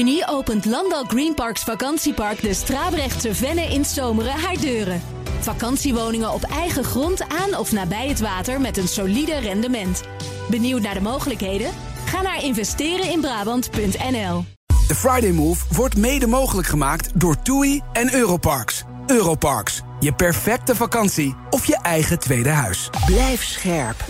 juni opent Landal Greenparks vakantiepark de Strabrechtse Venne in Zomeren haar deuren. Vakantiewoningen op eigen grond aan of nabij het water met een solide rendement. Benieuwd naar de mogelijkheden? Ga naar investereninbrabant.nl. De Friday Move wordt mede mogelijk gemaakt door TUI en Europarks. Europarks, je perfecte vakantie of je eigen tweede huis. Blijf scherp.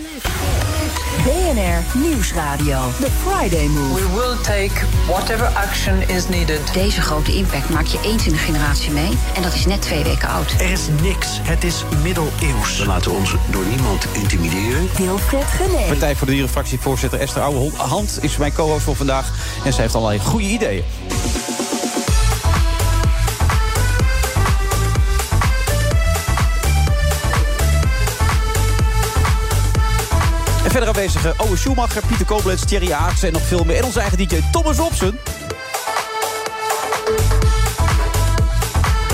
BNR Nieuwsradio. The Friday Move. We will take whatever action is needed. Deze grote impact maak je eens in de generatie mee. En dat is net twee weken oud. Er is niks. Het is middeleeuws. We laten ons door niemand intimideren. Wilfred Gené. Partij voor de Dierenfractievoorzitter Esther Ouwehand is mijn co-host voor vandaag. En zij heeft allerlei goede ideeën. Verder aanwezigen Owen Schumacher, Pieter Koblenz, Thierry Aartsen en nog veel meer. En onze eigen DJ Thomas Robson.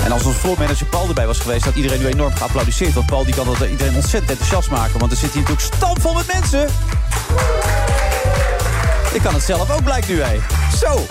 En als ons floormanager Paul erbij was geweest... had iedereen nu enorm geapplaudisseerd. Want Paul die kan dat iedereen ontzettend enthousiast maken. Want er zit hier natuurlijk stampvol met mensen. Ik kan het zelf ook, blijkt nu, hé. Zo.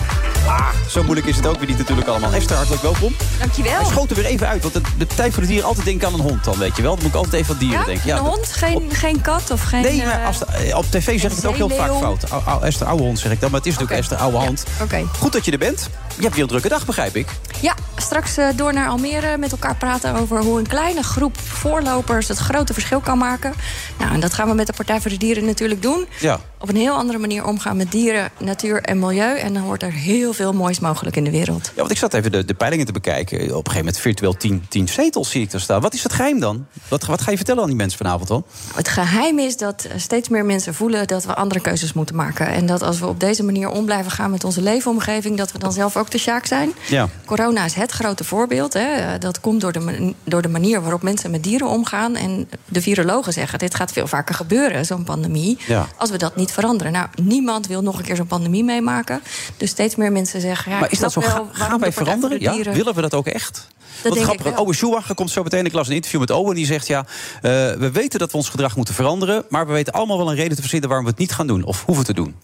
Ah, zo moeilijk is het ook weer niet natuurlijk allemaal. Esther, hartelijk welkom. Dankjewel. Hij schoot er weer even uit, want de, de tijd voor de dieren altijd denken aan een hond dan, weet je wel. Dan moet ik altijd even aan dieren Ja, denken. een dat- hond, geen, geen kat of geen... Nee, maar eh, als de- eh, op tv zeg ik het ook heel vaak fout. Esther Oude Hond zeg ik dan, maar het is natuurlijk Esther Oude Hand. Oké. Goed dat je er bent. Je hebt weer een drukke dag, begrijp ik. Ja, straks eh, door naar Almere met elkaar praten over hoe een kleine groep voorlopers het grote verschil kan maken. Nou, en dat gaan we met de Partij voor de Dieren natuurlijk doen. Ja. Op een heel andere manier omgaan met dieren, natuur en milieu. En dan wordt er heel veel moois mogelijk in de wereld. Ja, want ik zat even de, de peilingen te bekijken. Op een gegeven moment virtueel 10 10 zetels zie ik er staan. Wat is het geheim dan? Wat, wat ga je vertellen aan die mensen vanavond dan? Het geheim is dat eh, steeds meer mensen voelen dat we andere keuzes moeten maken. En dat als we op deze manier om blijven gaan met onze leefomgeving, dat we dan zelf ook de sjaak zijn. Ja. Corona is het grote voorbeeld. Hè. Eh, Dat komt door de, door de manier waarop mensen met dieren omgaan. En de virologen zeggen, dit gaat veel vaker gebeuren, zo'n pandemie. Ja. Als we dat niet veranderen. Nou, niemand wil nog een keer zo'n pandemie meemaken. Dus steeds meer mensen zeggen, ja, maar is dat zo? wel gaan wij veranderen? Ja, willen we dat ook echt? denk Wat grappig. Owen Schumacher komt zo meteen. Ik las een interview met Owen. Die zegt, ja, eh, we weten dat we ons gedrag moeten veranderen... maar we weten allemaal wel een reden te verzinnen waarom we het niet gaan doen. Of hoeven te doen.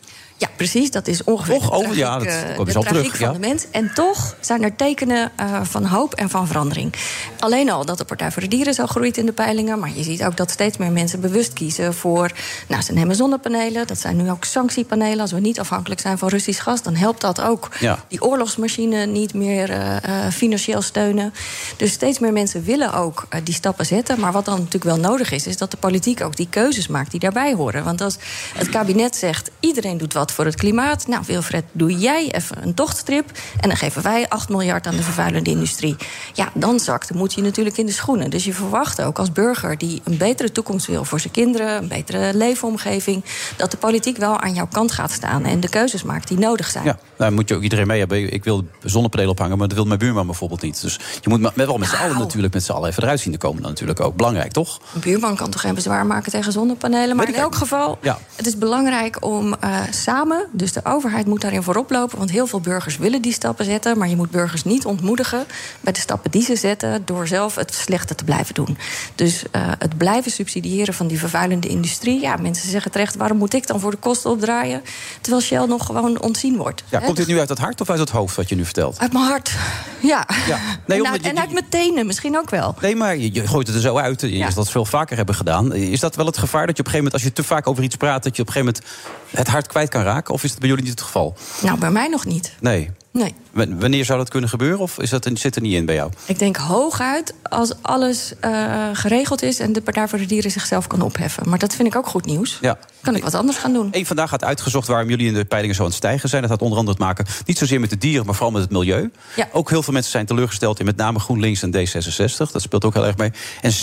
Ja, precies. Dat is ongeveer Och, oh, ja, dat eh, kom je de zo terug, van ja. de mens. En toch zijn er tekenen eh, van hoop en van verandering. Alleen al dat de Partij voor de Dieren zo groeit in de peilingen... maar je ziet ook dat steeds meer mensen bewust kiezen voor... nou, ze nemen zonnepanelen, dat zijn nu ook sanctiepanelen. Als we niet afhankelijk zijn van Russisch gas, dan helpt dat ook. Ja. Die oorlogsmachine niet meer eh, financieel steunen. Dus steeds meer mensen willen ook die stappen zetten. Maar wat dan natuurlijk wel nodig is, is dat de politiek ook die keuzes maakt die daarbij horen. Want als het kabinet zegt: iedereen doet wat voor het klimaat. Nou, Wilfred, doe jij even een tochtstrip. En dan geven wij 8 miljard aan de vervuilende industrie. Ja, dan zakt de moed je natuurlijk in de schoenen. Dus je verwacht ook als burger die een betere toekomst wil voor zijn kinderen, een betere leefomgeving, dat de politiek wel aan jouw kant gaat staan en de keuzes maakt die nodig zijn. Ja, daar moet je ook iedereen mee hebben. Ik wil zonnepanelen ophangen, maar dat wil mijn buurman bijvoorbeeld niet. Dus je moet met- wel met z'n allen Nou. natuurlijk met z'n allen even eruit zien te komen. Dan natuurlijk ook belangrijk, toch? Een buurman kan toch geen bezwaar maken tegen zonnepanelen. Maar in elk geval, Ja. het is belangrijk om eh, samen... dus de overheid moet daarin voorop lopen... want heel veel burgers willen die stappen zetten... maar je moet burgers niet ontmoedigen bij de stappen die ze zetten... door zelf het slechte te blijven doen. Dus eh, het blijven subsidiëren van die vervuilende industrie... ja, mensen zeggen terecht, waarom moet ik dan voor de kosten opdraaien... terwijl Shell nog gewoon ontzien wordt. Ja, komt dit nu uit het hart of uit het hoofd wat je nu vertelt? Uit mijn hart, ja. Ja. Nee, en, uit, en uit mijn tenen misschien ook wel. Nee, maar je, je gooit het er zo uit. Je Ja. is dat veel vaker hebben gedaan. Is dat wel het gevaar dat je op een gegeven moment, als je te vaak over iets praat, dat je op een gegeven moment het hart kwijt kan raken? Of is dat bij jullie niet het geval? Nou, bij mij nog niet. Nee. Nee. Wanneer zou dat kunnen gebeuren? Of is dat, zit er niet in bij jou? Ik denk hooguit als alles eh, geregeld is en de Partij voor de Dieren zichzelf kan opheffen. Maar dat vind ik ook goed nieuws. Ja. Kan ik wat anders gaan doen? Eén vandaag gaat uitgezocht waarom jullie in de peilingen zo aan het stijgen zijn. Dat had onder andere te maken, niet zozeer met de dieren, maar vooral met het milieu. Ja. Ook heel veel mensen zijn teleurgesteld in met name GroenLinks en D66. Dat speelt ook heel erg mee. En 96%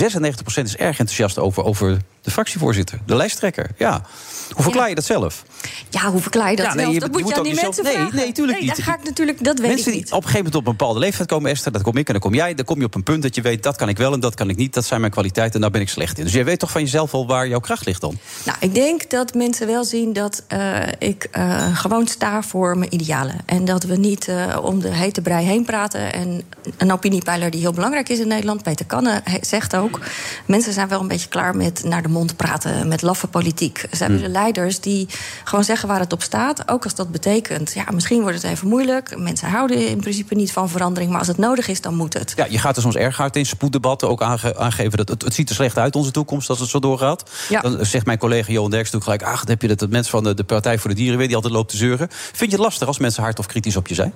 is erg enthousiast over, over de fractievoorzitter, de lijsttrekker. Ja. Hoe verklaar je dat zelf? Ja, hoe verklaar je dat Ja, nee, zelf? je- dat moet je moet aan die jezelf- mensen nee, vragen. nee, tuurlijk niet. daar ga ik natuurlijk, dat weet Mensen ik die niet. op een gegeven moment op een bepaalde leeftijd komen, Esther, dat kom ik en dan kom jij. Dan kom je op een punt dat je weet, dat kan ik wel en dat kan ik niet. Dat zijn mijn kwaliteiten en daar ben ik slecht in. Dus jij weet toch van jezelf al waar jouw kracht ligt dan? Nou, ik denk dat mensen wel zien dat eh, ik eh, gewoon sta voor mijn idealen. En dat we niet eh, om de hete brei heen praten. En een opiniepeiler die heel belangrijk is in Nederland, Peter Kanne, he- zegt ook... mensen zijn wel een beetje klaar met naar de mond praten, met laffe politiek. Ze hebben de leiders die gewoon zeggen waar het op staat. Ook als dat betekent, ja, misschien wordt het even moeilijk. Mensen houden in principe niet van verandering. Maar als het nodig is, dan moet het. Ja, je gaat er soms erg hard in spoeddebatten ook aange- aangeven dat het, het ziet er slecht uit onze toekomst als het zo doorgaat. Ja. Dan zegt mijn collega Johan Derks natuurlijk gelijk, ach, dan heb je dat, dat mensen van de, de Partij voor de Dieren weer die altijd loopt te zeuren. Vind je het lastig als mensen hard of kritisch op je zijn?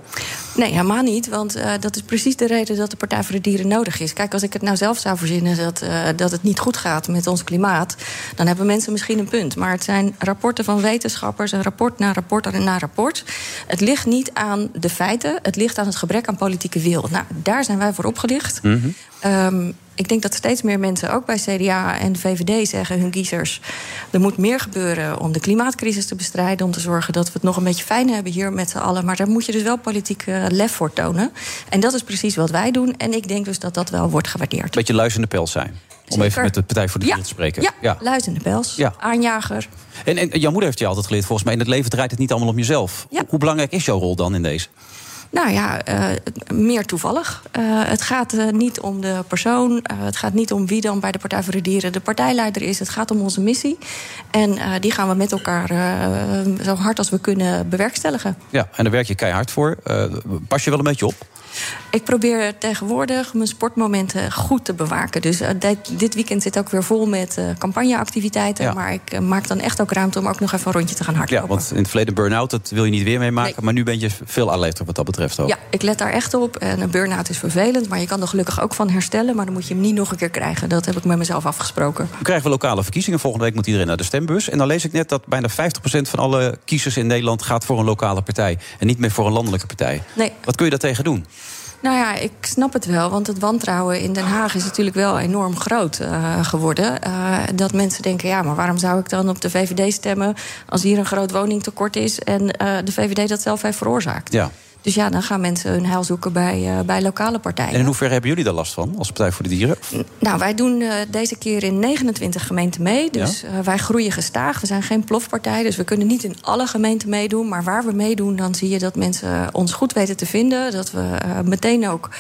Nee, helemaal niet. Want eh, dat is precies de reden dat de Partij voor de Dieren nodig is. Kijk, als ik het nou zelf zou verzinnen dat, eh, dat het niet goed gaat met ons klimaat, dan hebben mensen misschien een punt. Maar het zijn rapporten van wetenschappers, een rapport na rapport na rapport. Het ligt niet aan de feiten, het ligt aan het gebrek aan politieke wil. Nou, daar zijn wij voor opgelicht. Ehm, ik denk dat steeds meer mensen, ook bij CDA en VVD, zeggen hun kiezers: er moet meer gebeuren om de klimaatcrisis te bestrijden. Om te zorgen dat we het nog een beetje fijn hebben hier met z'n allen. Maar daar moet je dus wel politiek lef voor tonen. En dat is precies wat wij doen. En ik denk dus dat dat wel wordt gewaardeerd. Beetje luizende pels zijn. Om Zeker. even met de Partij voor de Ja. Dieren te spreken. Ja, Ja. luizende pels, Ja. aanjager. En, en jouw moeder heeft je altijd geleerd, volgens mij, in het leven draait het niet allemaal om jezelf. Ja. Hoe belangrijk is jouw rol dan in deze? Nou ja, eh, meer toevallig. Eh, het gaat eh, niet om de persoon. het gaat niet om wie dan bij de Partij voor de Dieren de partijleider is. Het gaat om onze missie. En die gaan we met elkaar zo hard als we kunnen bewerkstelligen. Ja, en daar werk je keihard voor. Pas je wel een beetje op? Ik probeer tegenwoordig mijn sportmomenten goed te bewaken. Dus eh, dit, dit weekend zit ook weer vol met eh, campagneactiviteiten. Ja. Maar ik eh, maak dan echt ook ruimte om ook nog even een rondje te gaan Ja, hardlopen. want in het verleden burn-out, dat wil je niet weer meemaken. Nee. Maar nu ben je veel alerter wat dat betreft ook. Ja, ik let daar echt op. En een burn-out is vervelend, maar je kan er gelukkig ook van herstellen. Maar dan moet je hem niet nog een keer krijgen. Dat heb ik met mezelf afgesproken. We krijgen we lokale verkiezingen. Volgende week moet iedereen naar de stembus. En dan lees ik net dat bijna 50% van alle kiezers in Nederland gaat voor een lokale partij. En niet meer voor een landelijke partij. Nee. Wat kun je daar tegen doen? Nou ja, ik snap het wel. Want het wantrouwen in Den Haag is natuurlijk wel enorm groot eh, geworden. Eh, dat mensen denken, ja, maar waarom zou ik dan op de VVD stemmen... als hier een groot woningtekort is en eh, de VVD dat zelf heeft veroorzaakt? Ja. Dus ja, dan gaan mensen hun heil zoeken bij, eh, bij lokale partijen. En in hoeverre hebben jullie daar last van als Partij voor de Dieren? Nou, wij doen eh, deze keer in 29 gemeenten mee. Dus eh, wij groeien gestaag. We zijn geen plofpartij, dus we kunnen niet in alle gemeenten meedoen. Maar waar we meedoen, dan zie je dat mensen ons goed weten te vinden. Dat we meteen ook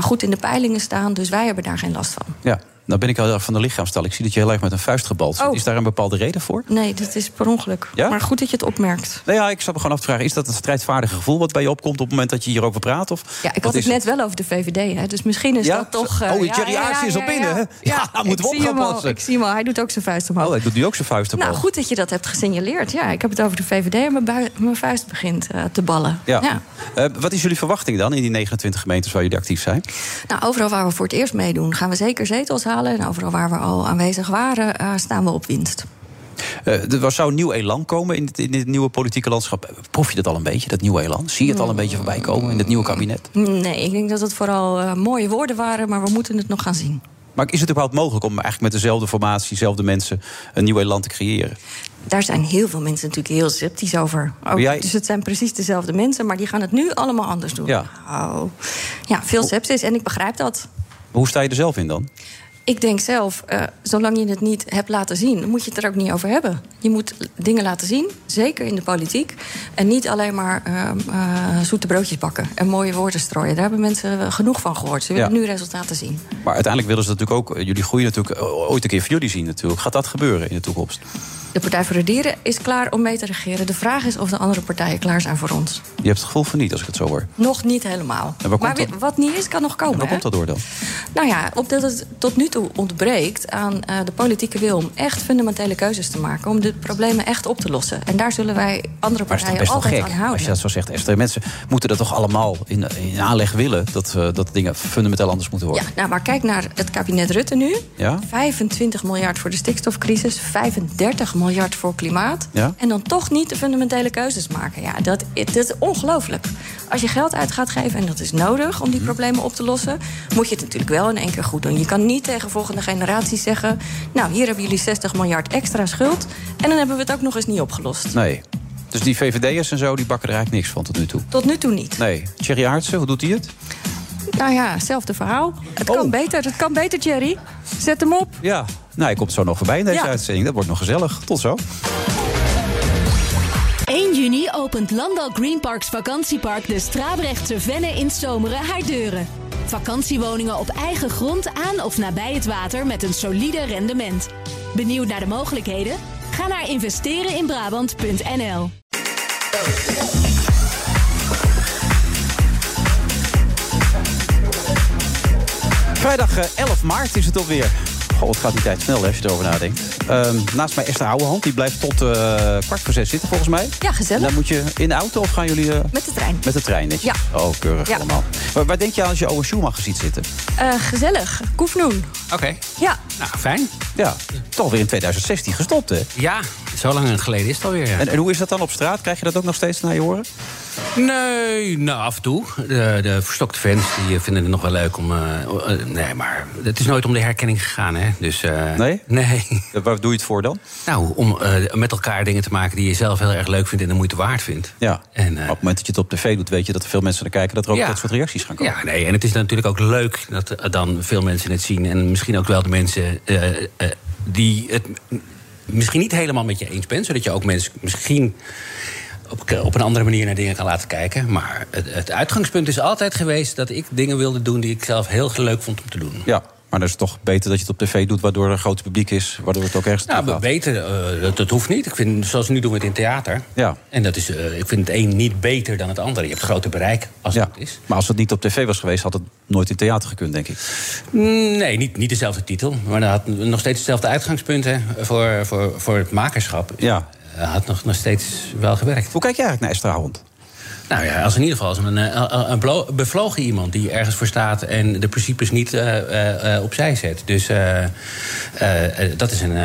goed in de peilingen staan. Dus wij hebben daar geen last van. Ja, nou ben ik heel erg van de lichaamstaal. Ik zie dat je heel erg met een vuist gebald zit. Oh. Is daar een bepaalde reden voor? Nee, dat is per ongeluk. Ja? Maar goed dat je het opmerkt. Nou ja, ik zou me gewoon af te vragen... is dat het strijdvaardige gevoel wat bij je opkomt... op het moment dat je hierover praat? Of Ja, ik had het net wel over de VVD, hè? dus misschien is Ja? dat toch... eh, Oh, ja, Jerry ja, is al binnen, ja. hè? Ja, daar moeten we op gaan passen. Ik zie hem al, hij doet ook zijn vuist omhoog. Oh, hij doet nu ook zijn vuist op. Nou, goed dat je dat hebt gesignaleerd. Ja, ik heb het over de VVD en mijn, bui- mijn vuist begint eh, te ballen. Ja. Eh, wat is jullie verwachting dan in die 29 gemeentes waar jullie actief zijn? Nou, overal waar we voor het eerst meedoen, gaan we zeker zetels En overal waar we al aanwezig waren, eh, staan we op winst. Eh, er zou een nieuw elan komen in dit, in dit nieuwe politieke landschap. Proef je dat al een beetje, dat nieuwe elan? Zie je het al een beetje voorbij komen in het nieuwe kabinet? Nee, ik denk dat het vooral eh, mooie woorden waren, maar we moeten het nog gaan zien. Maar is het überhaupt mogelijk om eigenlijk met dezelfde formatie, dezelfde mensen, een nieuw elan te creëren? Daar zijn heel veel mensen natuurlijk heel sceptisch over. Ook, jij- Dus het zijn precies dezelfde mensen, maar die gaan het nu allemaal anders doen. Ja. Oh. ja veel sceptisch en ik begrijp dat. Maar hoe sta je er zelf in dan? Ik denk zelf, eh, zolang je het niet hebt laten zien, moet je het er ook niet over hebben. Je moet dingen laten zien, zeker in de politiek. En niet alleen maar ehm, eh, zoete broodjes bakken en mooie woorden strooien. Daar hebben mensen genoeg van gehoord. Ze willen Ja. nu resultaten zien. Maar uiteindelijk willen ze natuurlijk ook, eh, jullie groeien natuurlijk ooit een keer voor jullie zien natuurlijk. Gaat dat gebeuren in de toekomst? De Partij voor de Dieren is klaar om mee te regeren. De vraag is of de andere partijen klaar zijn voor ons. Je hebt het gevoel van niet, als ik het zo hoor. Nog niet helemaal. En waar maar dat- wat niet is, kan nog komen. Waar hè? komt dat door dan? Nou ja, omdat het tot nu toe ontbreekt aan eh, de politieke wil om echt fundamentele keuzes te maken. Om de problemen echt op te lossen. En daar zullen wij andere partijen best altijd gek aan als houden. je dat zo zegt, Esther. Mensen moeten dat toch allemaal in, in aanleg willen... Dat, eh, dat dingen fundamenteel anders moeten Ja, worden. nou, maar kijk naar het kabinet Rutte nu. Ja? 25 miljard voor de stikstofcrisis, 35 miljard voor klimaat. Ja? En dan toch niet de fundamentele keuzes maken. Ja, dat, dat is ongelooflijk. Als je geld uit gaat geven, en dat is nodig om die Mhm. problemen op te lossen, moet je het natuurlijk wel in één keer goed doen. Je kan niet tegen volgende generaties zeggen: Nou, hier hebben jullie 60 miljard extra schuld. En dan hebben we het ook nog eens niet opgelost. Nee. Dus die VVD'ers en zo, die bakken er eigenlijk niks van tot nu toe. Tot nu toe niet. Nee. Thierry Aartsen, hoe doet hij het? Nou ja, hetzelfde verhaal. Het Oh. kan beter, het kan beter, Jerry. Zet hem op. Ja. Nou, hij komt zo nog voorbij in deze Ja. uitzending. Dat wordt nog gezellig. Tot zo. 1 juni opent Landal Greenparks vakantiepark de Strabrechtse Venne in Zomeren haar deuren. Vakantiewoningen op eigen grond aan of nabij het water met een solide rendement. Benieuwd naar de mogelijkheden? Ga naar investereninbrabant.nl. Vrijdag eh, 11 maart is het alweer. Goh, het gaat die tijd snel hè, als je erover nadenkt. Ehm, naast mij Esther Ouwehand. Die blijft tot eh, kwart voor zes zitten volgens mij. Ja, En gezellig. dan moet je in de auto of gaan jullie eh, Met de trein. met de trein? netjes? Ja. Oh, keurig Ja. allemaal. Waar, waar denk je aan als je Owen Schumacher ziet zitten? Eh, gezellig. Koefnoen. Oké, Ja. nou fijn. Ja, toch weer in 2016 gestopt hè? Ja, zo lang geleden is het alweer. Ja. En, en hoe is dat dan op straat? Krijg je dat ook nog steeds naar je horen? Nee, nou af en toe. De, de verstokte fans die eh, vinden het nog wel leuk om. eh, eh, nee, maar het is nooit om de herkenning gegaan, hè? Dus, Nee? Nee. Waar doe je het voor dan? Nou, om met elkaar dingen te maken die je zelf heel erg leuk vindt en de moeite waard vindt. Ja. En, op het moment dat je het op tv doet, weet je dat er veel mensen naar kijken... dat er ook Ja. dat soort reacties gaan komen. Ja, nee, en het is natuurlijk ook leuk dat dan veel mensen het zien. En misschien ook wel de mensen die het misschien niet helemaal met je eens bent. Zodat je ook mensen misschien op, op een andere manier naar dingen kan laten kijken. Maar het, het uitgangspunt is altijd geweest dat ik dingen wilde doen die ik zelf heel leuk vond om te doen. Ja, maar dan is het toch beter dat je het op tv doet... waardoor er een groot publiek is, waardoor het ook ergens Nou, beter, eh, dat, dat hoeft niet. Ik vind, zoals nu doen we het in theater. Ja. En dat is, eh, ik vind het een niet beter dan het andere. Je hebt groter bereik als Ja. het is. Maar als het niet op tv was geweest, had het nooit in theater gekund, denk ik. Mm, Nee, niet, niet dezelfde titel. Maar dat had nog steeds hetzelfde uitgangspunt hè, voor, voor, voor het makerschap. Ja. Eh, had nog, nog steeds wel gewerkt. Hoe kijk je eigenlijk naar Esther Howland? Nou ja, als in ieder geval als een, eh, een, een blo- bevlogen iemand die ergens voor staat en de principes niet eh, eh, eh, opzij zet. Dus eh, eh, eh, dat is een,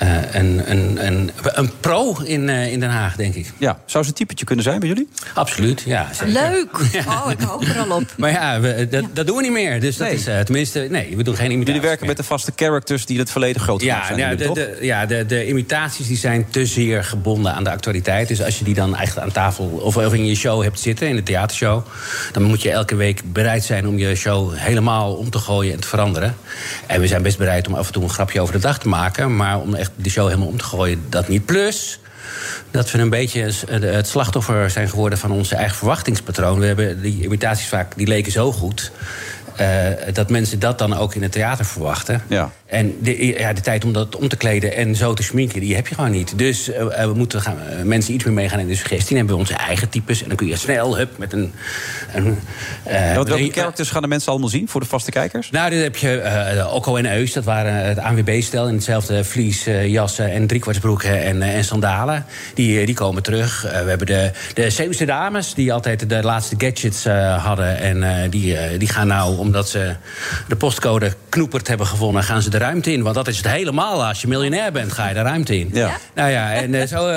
eh, eh, een, een, een, een pro in, eh, in Den Haag, denk ik. Ja, zou ze een typetje kunnen zijn bij jullie? Absoluut, ja. zeker. Leuk. Oh, ik hoop er al op. Maar ja, we, dat, dat doen we niet meer. Dus dat Nee. is eh, tenminste, nee, we doen geen imitaties Jullie werken meer. met de vaste characters die in het verleden groot Ja, zijn. ja, jullie, de, toch? de, ja de, de imitaties die zijn te zeer gebonden aan de actualiteit. Dus als je die dan echt aan tafel of, of in je show hebt zitten, in de theatershow... dan moet je elke week bereid zijn om je show helemaal om te gooien en te veranderen. En we zijn best bereid om af en toe een grapje over de dag te maken... maar om echt de show helemaal om te gooien, dat niet. Plus dat we een beetje het slachtoffer zijn geworden van onze eigen verwachtingspatroon. We hebben die imitaties vaak, die leken zo goed... eh, dat mensen dat dan ook in het theater verwachten. Ja. En de, ja, de tijd om dat om te kleden en zo te schminken, die heb je gewoon niet. Dus eh, eh, we moeten gaan, eh, mensen iets meer meegaan in de suggestie. Dan hebben we onze eigen types. En dan kun je snel hup, met een... een want welke characters gaan de mensen allemaal zien voor de vaste kijkers? nou, dan heb je Okko en Eus. Dat waren het ANWB-stel in hetzelfde vlies, jassen en driekwartsbroeken en, en sandalen. Die, die komen terug. We hebben de, de Zeeuwse dames, die altijd de laatste gadgets hadden. En die, die gaan nou, omdat ze de postcode knoepert hebben gevonden... gaan ze de ruimte in. Want dat is het helemaal. Als je miljonair bent, ga je de ruimte in. Ja. Nou ja, en eh, zo...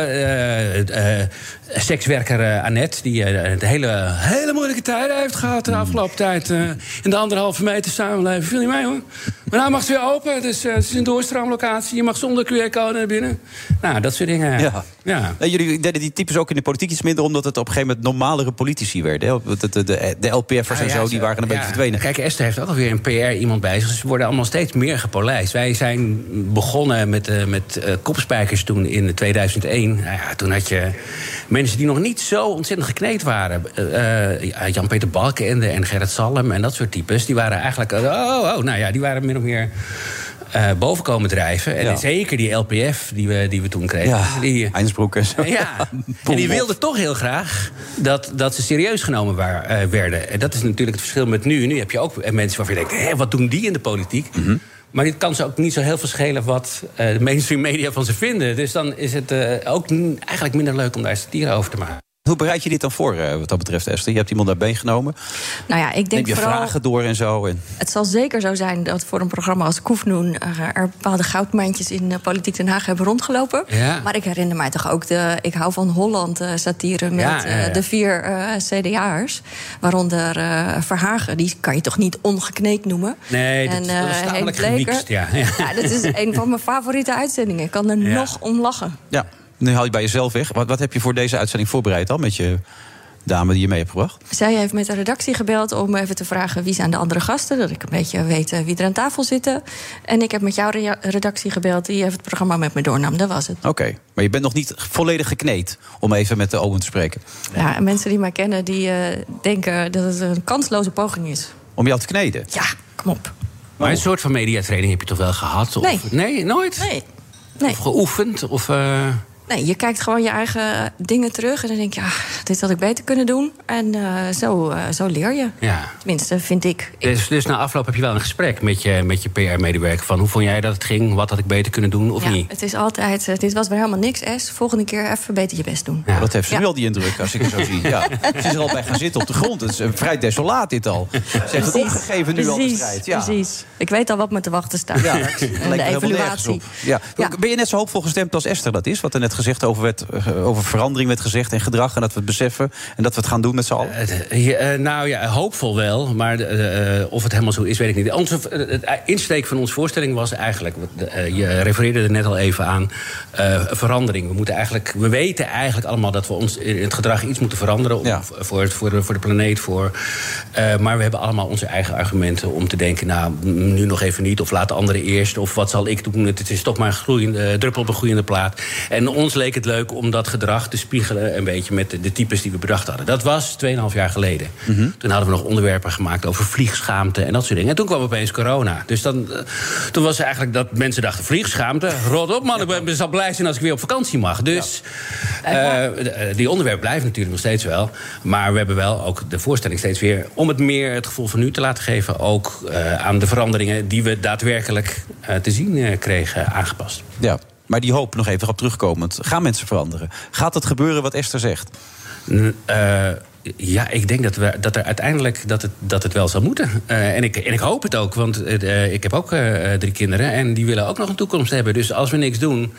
sekswerker eh, Annette, die eh, de hele, hele moeilijke tijden heeft gehad... de afgelopen tijd eh, in de anderhalve meter samenleven. Viel niet mee, hoor. Maar nou mag het weer open. Dus het is een doorstroomlocatie. Je mag zonder QR-code naar binnen. Nou, dat soort dingen. Ja. ja. Jullie deden die types ook in de politiek iets minder... omdat het op een gegeven moment normalere politici werden. De, de, de, de LPF'ers en Nou ja, zo, ze- die waren een beetje verdwenen. Kijk, Esther heeft ook alweer een PR-iemand bij zich. Ze worden allemaal steeds meer gepolijst. Wij zijn begonnen met, met eh, kopspijkers toen in 2001. Nou ja, toen had je mensen die nog niet zo ontzettend gekneed waren. Eh, eh, ja, Jan-Peter Balkenende en Gerrit Salm en dat soort types. Die waren eigenlijk... eh, oh, oh, nou ja, die waren min of meer... eh boven komen drijven. En Ja. zeker die LPF die we, die we toen kregen. Ja, Die, Einsbroek en zo. ja, en die wilden toch heel graag dat, dat ze serieus genomen waar, werden. En dat is natuurlijk het verschil met nu. Nu heb je ook mensen waarvan je denkt, hé, wat doen die in de politiek? Mhm. Maar dit kan ze ook niet zo heel veel schelen wat eh, de mainstream media van ze vinden. Dus dan is het eh, ook eigenlijk minder leuk om daar satire over te maken. Hoe bereid je dit dan voor, eh, wat dat betreft, Esther? Je hebt iemand daarbij genomen. Nou ja, ik Neem denk je vooral... vragen door en zo. En... Het zal zeker zo zijn dat voor een programma als Koefnoen... eh, er bepaalde goudmijntjes in eh, Politiek Den Haag hebben rondgelopen. Ja. Maar ik herinner mij toch ook de Ik hou van Holland eh, satire... met Ja, ja, ja. eh, de vier eh, CDA'ers. Waaronder eh, Verhagen, die kan je toch niet ongekneed noemen? Nee, dat, En, dat is gemixt. Ja. Ja. Ja, dat is een van mijn favoriete uitzendingen. Ik kan er Ja. nog om lachen. Ja. Nu haal je bij jezelf weg. Wat, wat heb je voor deze uitzending voorbereid dan met je dame die je mee hebt gebracht? Zij heeft met de redactie gebeld om even te vragen wie zijn de andere gasten. Dat ik een beetje weet eh, wie er aan tafel zitten. En ik heb met jouw redactie gebeld. Die heeft het programma met me doornam. Dat was het. Oké, maar je bent nog niet volledig gekneed om even met de Owen te spreken. Ja, en mensen die mij kennen, die eh, denken dat het een kansloze poging is. Om jou te kneden? Ja, kom op. Maar een soort van mediatraining heb je toch wel gehad? Of, Nee. Nee, nooit? Nee. nee. Of geoefend? Of, eh, Nee, je kijkt gewoon je eigen dingen terug. En dan denk je, ja, dit had ik beter kunnen doen. En eh, zo, eh, zo leer je. ja. Tenminste, vind ik. Dus, dus na afloop heb je wel een gesprek met je, met je PR-medewerker... van hoe vond jij dat het ging? Wat had ik beter kunnen doen of ja, niet? Het is altijd, eh, dit was weer helemaal niks, S. Volgende keer even beter je best doen. Ja. Dat heeft ze Ja. nu al die indruk, als ik het zo zie. Ja. Ze is er al bij gaan zitten op de grond. Het is vrij desolaat dit al. Ze heeft het opgegeven nu al de precies, strijd. Ja. precies. Ik weet al wat me te wachten staat. Ja, en de evaluatie. Ja. Ben je net zo hoopvol gestemd als Esther dat is? Wat er net gezegd over, werd, eh, over verandering werd gezegd en gedrag... en dat we het beseffen en dat we het gaan doen met z'n allen? Eh, ja, eh, nou ja, hoopvol wel, maar of het helemaal zo is, weet ik niet. Onze, het insteek van onze voorstelling was eigenlijk... je refereerde er net al even aan, verandering. We, moeten eigenlijk, we weten eigenlijk allemaal dat we ons in het gedrag iets moeten veranderen... Om, Ja. voor, voor, de, voor de planeet, voor, maar we hebben allemaal onze eigen argumenten om te denken... nou, nu nog even niet, of laat de anderen eerst... of wat zal ik doen, het is toch maar een groeiende, druppel op een groeiende plaat. En ons leek het leuk om dat gedrag te spiegelen... een beetje met de, de types die we bedacht hadden. Dat was 2,5 jaar geleden. Toen hadden we nog onderwerpen gemaakt over vliegschaamte en dat soort dingen. En toen kwam opeens corona. Dus dan, eh, toen was eigenlijk dat mensen dachten... vliegschaamte, rot op man, ik ben zal blij zijn als ik weer op vakantie mag. Dus eh, eh, die onderwerpen blijven natuurlijk nog steeds wel. Maar we hebben wel ook de voorstelling steeds weer... om het meer het gevoel van nu te laten geven... ook aan de veranderingen die we daadwerkelijk te zien kregen aangepast. Ja. Maar die hoop, nog even erop terugkomend. Gaan mensen veranderen? Gaat het gebeuren wat Esther zegt? Eh, ja, ik denk dat, we, dat er uiteindelijk dat het, dat het wel zal moeten. Eh, en, ik, en ik hoop het ook, want eh, ik heb ook drie kinderen... en die willen ook nog een toekomst hebben. Dus als we niks doen,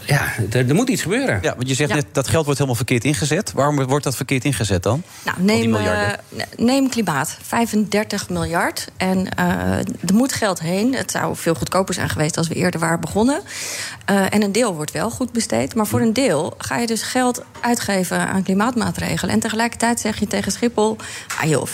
ja, er, er moet iets gebeuren. Ja, want je zegt Ja. net dat geld wordt helemaal verkeerd ingezet. Waarom wordt dat verkeerd ingezet dan? Nou, neem, eh, neem klimaat. 35 miljard. En eh, er moet geld heen. Het zou veel goedkoper zijn geweest als we eerder waren begonnen. Eh, en een deel wordt wel goed besteed. Maar voor een deel ga je dus geld uitgeven aan klimaatmaatregelen. En tegelijkertijd zeg je tegen Schiphol... Ah joh, 500.000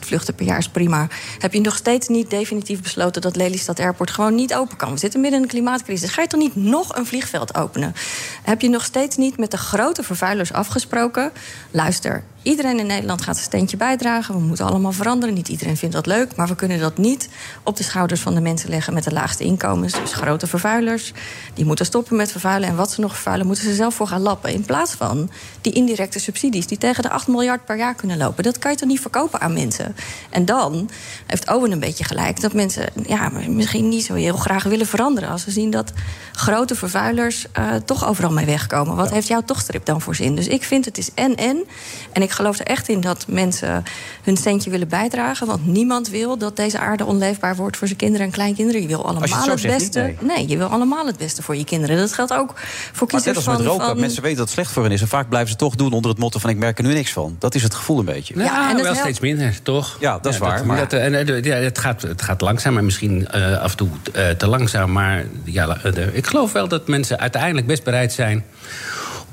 vluchten per jaar is prima. Heb je nog steeds niet definitief besloten... dat Lelystad Airport gewoon niet open kan? We zitten midden in een klimaatcrisis. Ga je toch niet nog een vliegveld openen? Heb je nog steeds niet met de grote vervuilers afgesproken... luister, Iedereen in Nederland gaat een steentje bijdragen. We moeten allemaal veranderen. Niet iedereen vindt dat leuk. Maar we kunnen dat niet op de schouders van de mensen leggen met de laagste inkomens. Dus grote vervuilers. Die moeten stoppen met vervuilen. En wat ze nog vervuilen, moeten ze zelf voor gaan lappen. In plaats van die indirecte subsidies die tegen de 8 miljard per jaar kunnen lopen. Dat kan je toch niet verkopen aan mensen? En dan heeft Owen een beetje gelijk dat mensen ja, misschien niet zo heel graag willen veranderen. Als ze zien dat grote vervuilers eh, toch overal mee wegkomen. Wat heeft jouw tochtstrip dan voor zin? Dus ik vind het is en-en. En ik geloof er echt in dat mensen hun steentje willen bijdragen. Want niemand wil dat deze aarde onleefbaar wordt voor zijn kinderen en kleinkinderen. Je wil Als je het allemaal het, zegt, beste. niet, nee. je wil allemaal het beste voor je kinderen. Dat geldt ook voor Maar net kiezers als met van, roken. van- Mensen weten dat het slecht voor hen is. En vaak blijven ze toch doen onder het motto van ik merk er nu niks van. Dat is het gevoel een beetje. Ja, Ja, en wel helpt- steeds minder, toch? Ja, dat is waar, maar- dat, en, eh, ja, het, gaat, het gaat langzaam en misschien eh, af en toe eh, te langzaam. Maar ja, ik geloof wel dat mensen uiteindelijk best bereid zijn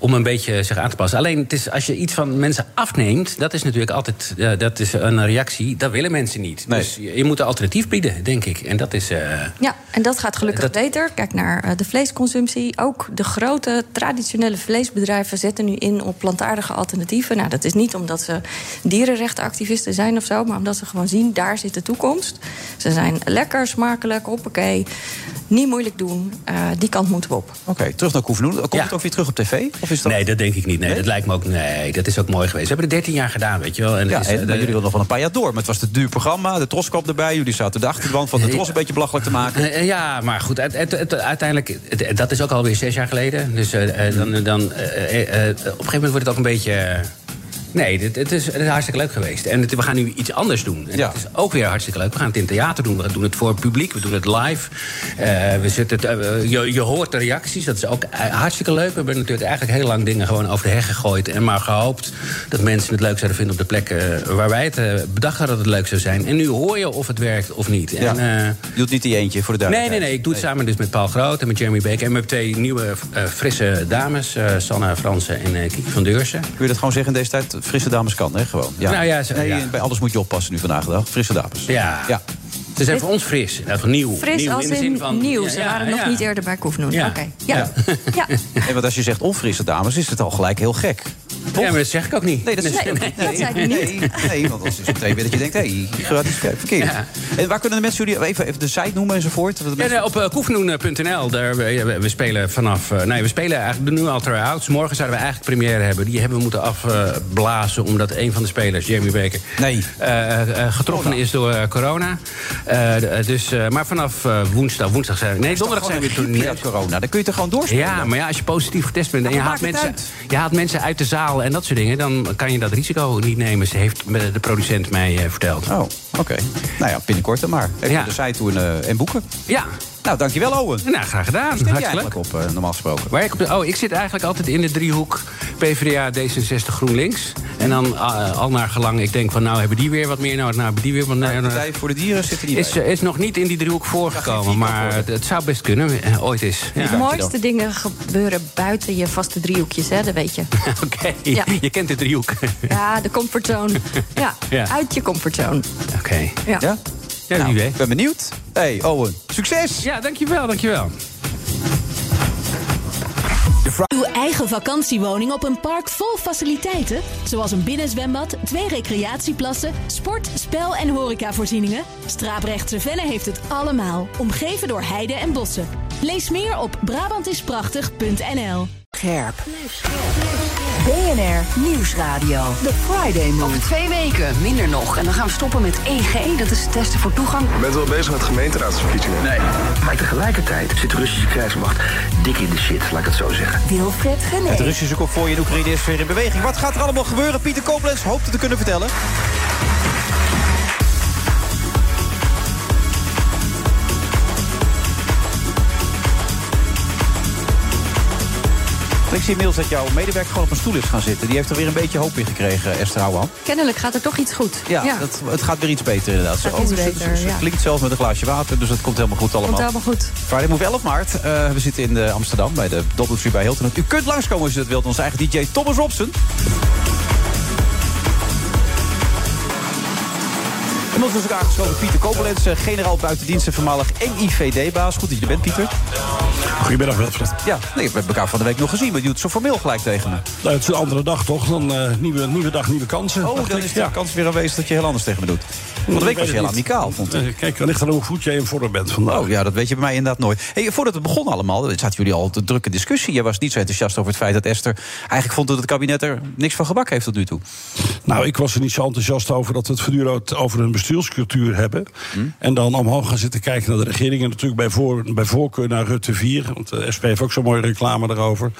om een beetje zich aan te passen. Alleen het is, als je iets van mensen afneemt, dat is natuurlijk altijd eh, dat is een reactie. Dat willen mensen niet. Nee. Dus je, je moet een alternatief bieden, denk ik. En dat is. eh, Ja, en dat gaat gelukkig Dat- beter. Kijk naar eh, de vleesconsumptie. Ook de grote traditionele vleesbedrijven zetten nu in op plantaardige alternatieven. Nou, dat is niet omdat ze dierenrechtenactivisten zijn of zo, maar omdat ze gewoon zien, daar zit de toekomst. Ze zijn lekker, smakelijk, hoppakee. Niet moeilijk doen. Eh, die kant moeten we op. Oké, terug naar Koevenoen. Komt Ja. het ook weer terug op tv? Of is dat... Nee, dat denk ik niet. Nee, Nee? dat lijkt me ook. Nee, dat is ook mooi geweest. We hebben het 13 jaar gedaan, weet je wel. En Ja, is, en, eh, de- jullie wilden nog wel een paar jaar door. Maar het was het duur programma, de Tros kwam erbij. Jullie zaten de achterwand van de Tros een beetje belachelijk te maken. Eh, Ja, maar goed, het, het- het- uiteindelijk, het- dat is ook alweer zes jaar geleden. Dus dan, dan, op een gegeven moment wordt het ook een beetje... Nee, het, is, het is hartstikke leuk geweest. En het- we gaan nu iets anders doen. En Ja. Het is ook weer hartstikke leuk. We gaan het in theater doen. We doen het voor het publiek. We doen het live. Eh, we zitten het, eh, je, je hoort de reacties. Dat is ook eh, hartstikke leuk. We hebben natuurlijk eigenlijk heel lang dingen gewoon over de heg gegooid. En maar gehoopt dat mensen het leuk zouden vinden op de plekken waar wij het bedacht hadden dat het leuk zou zijn. En nu hoor je of het werkt of niet. Ja. En, Je doet niet die eentje voor de Nee, nee, duidelijkheid. nee. Ik doe het samen dus met Paul Groot en met Jeremy Baker. En met twee nieuwe frisse dames. Sanne Fransen en Kiki van Deursen. Kun je dat gewoon zeggen in deze tijd? Frisse dames kan, hè? Gewoon. Nou ja, ze- nee, ja. Bij alles moet je oppassen nu vandaag de dag. Frisse dames. Ja. ja. Ze zijn voor ons fris. Ja, van nieuw. Fris nieuw als in de in, zin van, nieuw. ja, Ze ja, waren nog ja. niet eerder bij Koefnoen. Ja. Oké. Ja. ja. En want als je zegt onfrisse dames, is het al gelijk heel gek. Ja, maar dat zeg ik ook niet. Nee, dat is Nee, dat zei ik niet. Nee, nee, want als is meteen weer dat je denkt, hé, hey, gaat iets verkeerd. Ja. En waar kunnen de mensen jullie even, even de site noemen enzovoort? Dat Ja, nee, op uh, koefnoen.nl. Daar, we, we- we spelen vanaf. eh, nee, we spelen eigenlijk de nu al try-outs. Morgen zouden we eigenlijk première hebben. Die hebben we moeten afblazen. omdat een van de spelers, Jamie Baker. Nee. eh, eh, getroffen is door eh, corona. Eh, dus, eh, maar vanaf eh, woensdag. Woensdag zijn we. Nee, donderdag zijn we weer corona, dan kun je toch gewoon doorspelen? Ja, maar ja, als je positief getest bent en je haalt, mensen, je haalt mensen uit de zaal en dat soort dingen, dan kan je dat risico niet nemen. Ze heeft de producent mij eh, verteld. Oh, oké. Nou ja, binnenkort dan maar. Even Ja. de site doen eh, en boeken. Ja, Nou, dankjewel Owen. nou, graag gedaan. Stem je Hartstikke leuk. eigenlijk op, eh, normaal gesproken? Waar ik op de- oh, ik zit eigenlijk altijd in de driehoek PvdA, D66, GroenLinks. En dan eh, al naar gelang, ik denk van nou hebben die weer wat meer, nou, nou hebben die weer wat meer. De nou, Partij voor de Dieren zit er niet is, bij. is nog niet in die driehoek voorgekomen, maar het, het zou best kunnen, eh, ooit. Ja. De mooiste dingen gebeuren buiten je vaste driehoekjes, hè, dat weet je. Oké, Ja. je kent de driehoek. Ja, de comfortzone. Ja, Ja. uit je comfortzone. Oké, Ja. Ja? Ja, Nou, wie weet. ik ben benieuwd. hey, Owen, succes! Ja, dankjewel, dankjewel. Uw eigen vakantiewoning op een park vol faciliteiten, zoals een binnenzwembad, twee recreatieplassen, sport, spel en horecavoorzieningen. Straaprechtse Venne heeft het allemaal, omgeven door heide en bossen. Lees meer op Brabantisprachtig.nl. Scherp. BNR Nieuwsradio. The Friday Move. Over twee weken, minder nog. En dan gaan we stoppen met EG, dat is testen voor toegang. Je bent wel bezig met gemeenteraadsverkiezingen. Nee. Maar tegelijkertijd zit de Russische krijgsmacht dik in de shit, laat ik het zo zeggen. Wilfred Het Genee. Russische konvooi in Oekraïne is weer in beweging. Wat gaat er allemaal gebeuren? Pieter Koblenz hoopt het te kunnen vertellen. Ik zie inmiddels dat jouw medewerker gewoon op een stoel is gaan zitten. Die heeft er weer een beetje hoop in gekregen, Esther Houwan. Kennelijk gaat er toch iets goed. Ja, Dat, het gaat weer iets beter inderdaad. Ze- iets ze- ze- beter, ze ja. klinkt zelfs met een glaasje water, dus het komt helemaal goed allemaal. Komt helemaal goed. Friday Move 11 maart. Eh, we zitten in eh, Amsterdam bij de Doubletree bij Hilton. U kunt langskomen als u dat wilt. Onze eigen DJ Thomas Robson. Ons is ook aangeschoven Pieter Kobelens, eh, generaal buitendienst en voormalig NIVD-baas. Goed dat je er bent, Pieter. Goedemiddag, Wilfred. Ja, nee, we hebben elkaar van de week nog gezien, maar je doet zo formeel gelijk tegen me. Nou, het is een andere dag toch? Dan eh, nieuwe, nieuwe dag, nieuwe kansen. Oh, dan ik. is de kans weer aanwezig dat je heel anders tegen me doet. Van de week was je heel amicaal, vond ik. Eh, Kijk, wellicht aan hoe goed jij in vorm bent vandaag. Oh ja, dat weet je bij mij inderdaad nooit. Hey, voordat het begon allemaal, zaten jullie al te drukke discussie. Jij was niet zo enthousiast over het feit dat Esther eigenlijk vond dat het kabinet er niks van gebak heeft tot nu toe. Nou, ik was er niet zo enthousiast over dat we het voortdurend over een bestuurscultuur hebben. En dan omhoog gaan zitten kijken naar de regering. En natuurlijk bij, voor, bij voorkeur naar Rutte 4. Want de SP heeft ook zo'n mooie reclame daarover.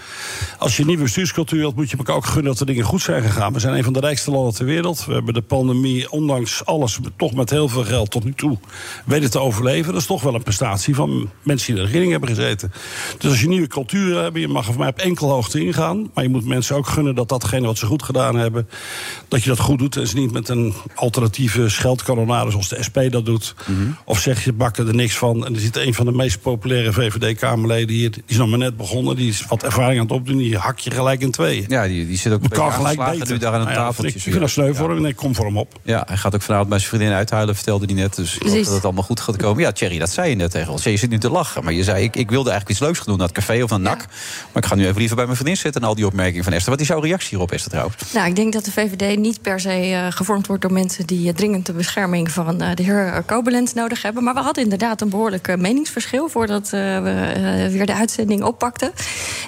Als je een nieuwe bestuurscultuur wilt, moet je elkaar ook gunnen dat de dingen goed zijn gegaan. We zijn een van de rijkste landen ter wereld. We hebben de pandemie, ondanks alles, toch met heel veel geld tot nu toe weten te overleven. Dat is toch wel een prestatie van mensen die in de regering hebben gezeten. Dus als je nieuwe cultuur hebt, je mag er voor mij op enkel hoogte ingaan. Maar je moet mensen ook gunnen dat datgene wat ze goed gedaan hebben, dat je dat goed doet. En ze niet met een alternatieve scheldkanonade zoals de SP dat doet. Of zeg je bakken er niks van. En er zit een van de meest populaire VVD-Kamerleden hier. Die is nog maar net begonnen. Die is wat ervaring aan het opdoen. Die hak je gelijk in tweeën. Ja, die, die zit ook een kan gelijk beter. nu daar aan een Nou ja, tafeltje. Ik, ik vind dat sneu voor hem. Nee, kom voor hem op. Ja, hij gaat ook vanavond bij zijn vriendin uithuilen, vertelde hij net. Dus dat het allemaal goed gaat komen. Ja, Thierry, dat zei je net tegen ons. Je zit nu te lachen, maar je zei, ik, ik wilde eigenlijk iets leuks gaan doen naar het café of naar NAC. Maar ik ga nu even liever bij mijn vriendin zitten en al die opmerkingen van Esther. Wat is jouw reactie hierop, Esther, trouwens? Nou, ik denk dat de VVD niet per se eh, gevormd wordt door mensen die eh, dringend te beschermen van uh, de heer Koblenz nodig hebben. Maar we hadden inderdaad een behoorlijk uh, meningsverschil voordat we weer de uitzending oppakten.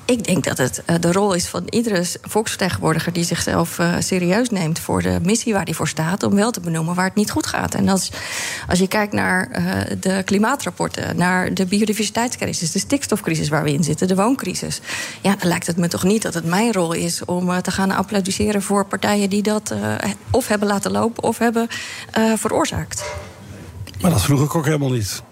Ik denk dat het de rol is van iedere volksvertegenwoordiger die zichzelf serieus neemt voor de missie waar hij voor staat, om wel te benoemen waar het niet goed gaat. En als, als je kijkt naar de klimaatrapporten, naar de biodiversiteitscrisis, de stikstofcrisis waar we in zitten, de wooncrisis. Ja, dan lijkt het me toch niet dat het mijn rol is om te gaan applaudisseren voor partijen die dat of hebben laten lopen of hebben uh, veroorzaakt. Maar dat vroeg ik ook helemaal niet.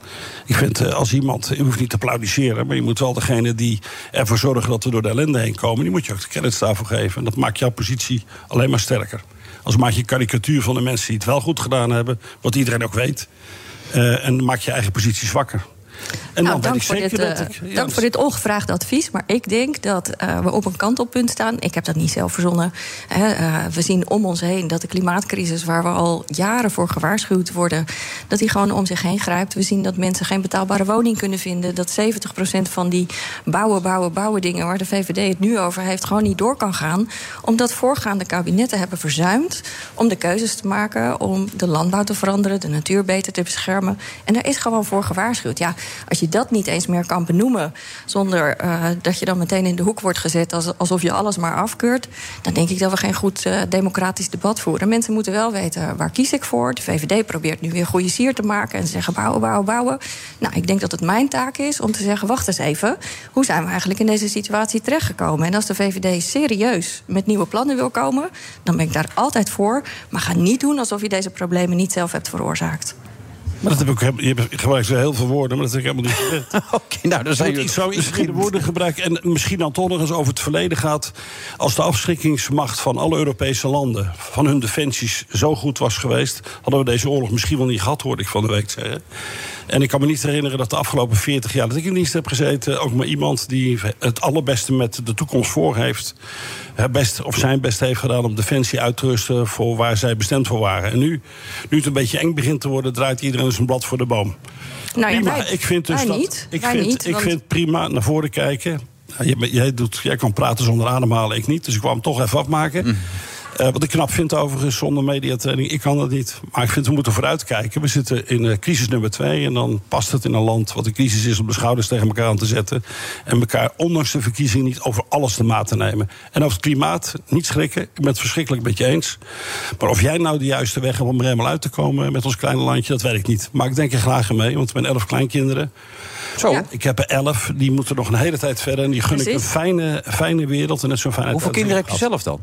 Ik vind, uh, als iemand, je hoeft niet te applaudisseren... maar je moet wel degene die ervoor zorgen dat we door de ellende heen komen... die moet je ook de daarvoor geven. En dat maakt jouw positie alleen maar sterker. Als maak je karikatuur van de mensen die het wel goed gedaan hebben... wat iedereen ook weet. Uh, en maak je eigen positie zwakker. En nou, dank, voor dit, uh, ik, dank voor dit ongevraagde advies. Maar ik denk dat uh, we op een kantelpunt staan. Ik heb dat niet zelf verzonnen. Hè. Uh, we zien om ons heen dat de klimaatcrisis, waar we al jaren voor gewaarschuwd worden, dat die gewoon om zich heen grijpt. We zien dat mensen geen betaalbare woning kunnen vinden. Dat 70% van die bouwen, bouwen, bouwen dingen waar de VVD het nu over heeft, gewoon niet door kan gaan. Omdat voorgaande kabinetten hebben verzuimd om de keuzes te maken, om de landbouw te veranderen, de natuur beter te beschermen. En daar is gewoon voor gewaarschuwd. Ja, als je dat niet eens meer kan benoemen, zonder uh, dat je dan meteen in de hoek wordt gezet alsof je alles maar afkeurt, dan denk ik dat we geen goed uh, democratisch debat voeren. Mensen moeten wel weten waar kies ik voor. De VVD probeert nu weer goede sier te maken en zeggen bouwen, bouwen, bouwen. Nou, ik denk dat het mijn taak is om te zeggen: wacht eens even, hoe zijn we eigenlijk in deze situatie terechtgekomen? En als de VVD serieus met nieuwe plannen wil komen, dan ben ik daar altijd voor. Maar ga niet doen alsof je deze problemen niet zelf hebt veroorzaakt. Maar dat heb ik ook, je gebruikt zo heel veel woorden, maar dat heb ik helemaal niet gezegd. Oké, okay, nou, dan zijn je... Ik zou iets geen woorden gebruiken en misschien dan toch nog eens over het verleden gaat. Als de afschrikkingsmacht van alle Europese landen, van hun defensies, zo goed was geweest... hadden we deze oorlog misschien wel niet gehad, hoorde ik van de week zeggen. En ik kan me niet herinneren dat de afgelopen 40 jaar dat ik in dienst heb gezeten... ook maar iemand die het allerbeste met de toekomst voor heeft... best, of zijn best heeft gedaan om defensie uit te rusten... voor waar zij bestemd voor waren. En nu, nu het een beetje eng begint te worden... draait iedereen zijn blad voor de boom. Nou ja, prima. Wij, ik vind dus dat, niet. Ik, wij vind, niet, ik want... vind prima naar voren kijken. Jij, jij, doet, jij kan praten zonder ademhalen, ik niet. Dus ik kwam hem toch even afmaken. Mm. Uh, wat ik knap vind overigens zonder mediatraining, ik kan dat niet. Maar ik vind we moeten vooruitkijken. We zitten in uh, crisis nummer twee. En dan past het in een land wat een crisis is om de schouders tegen elkaar aan te zetten. En elkaar ondanks de verkiezingen niet over alles de maat te nemen. En over het klimaat, niet schrikken. Ik ben het verschrikkelijk met je eens. Maar of jij nou de juiste weg hebt om er helemaal uit te komen met ons kleine landje, dat weet ik niet. Maar ik denk er graag aan mee, want we hebben elf kleinkinderen. Zo. Ja. Ik heb er elf, die moeten nog een hele tijd verder. En die gun Precies. ik een fijne, fijne wereld en net zo'n fijne Hoeveel kinderen heb je zelf dan?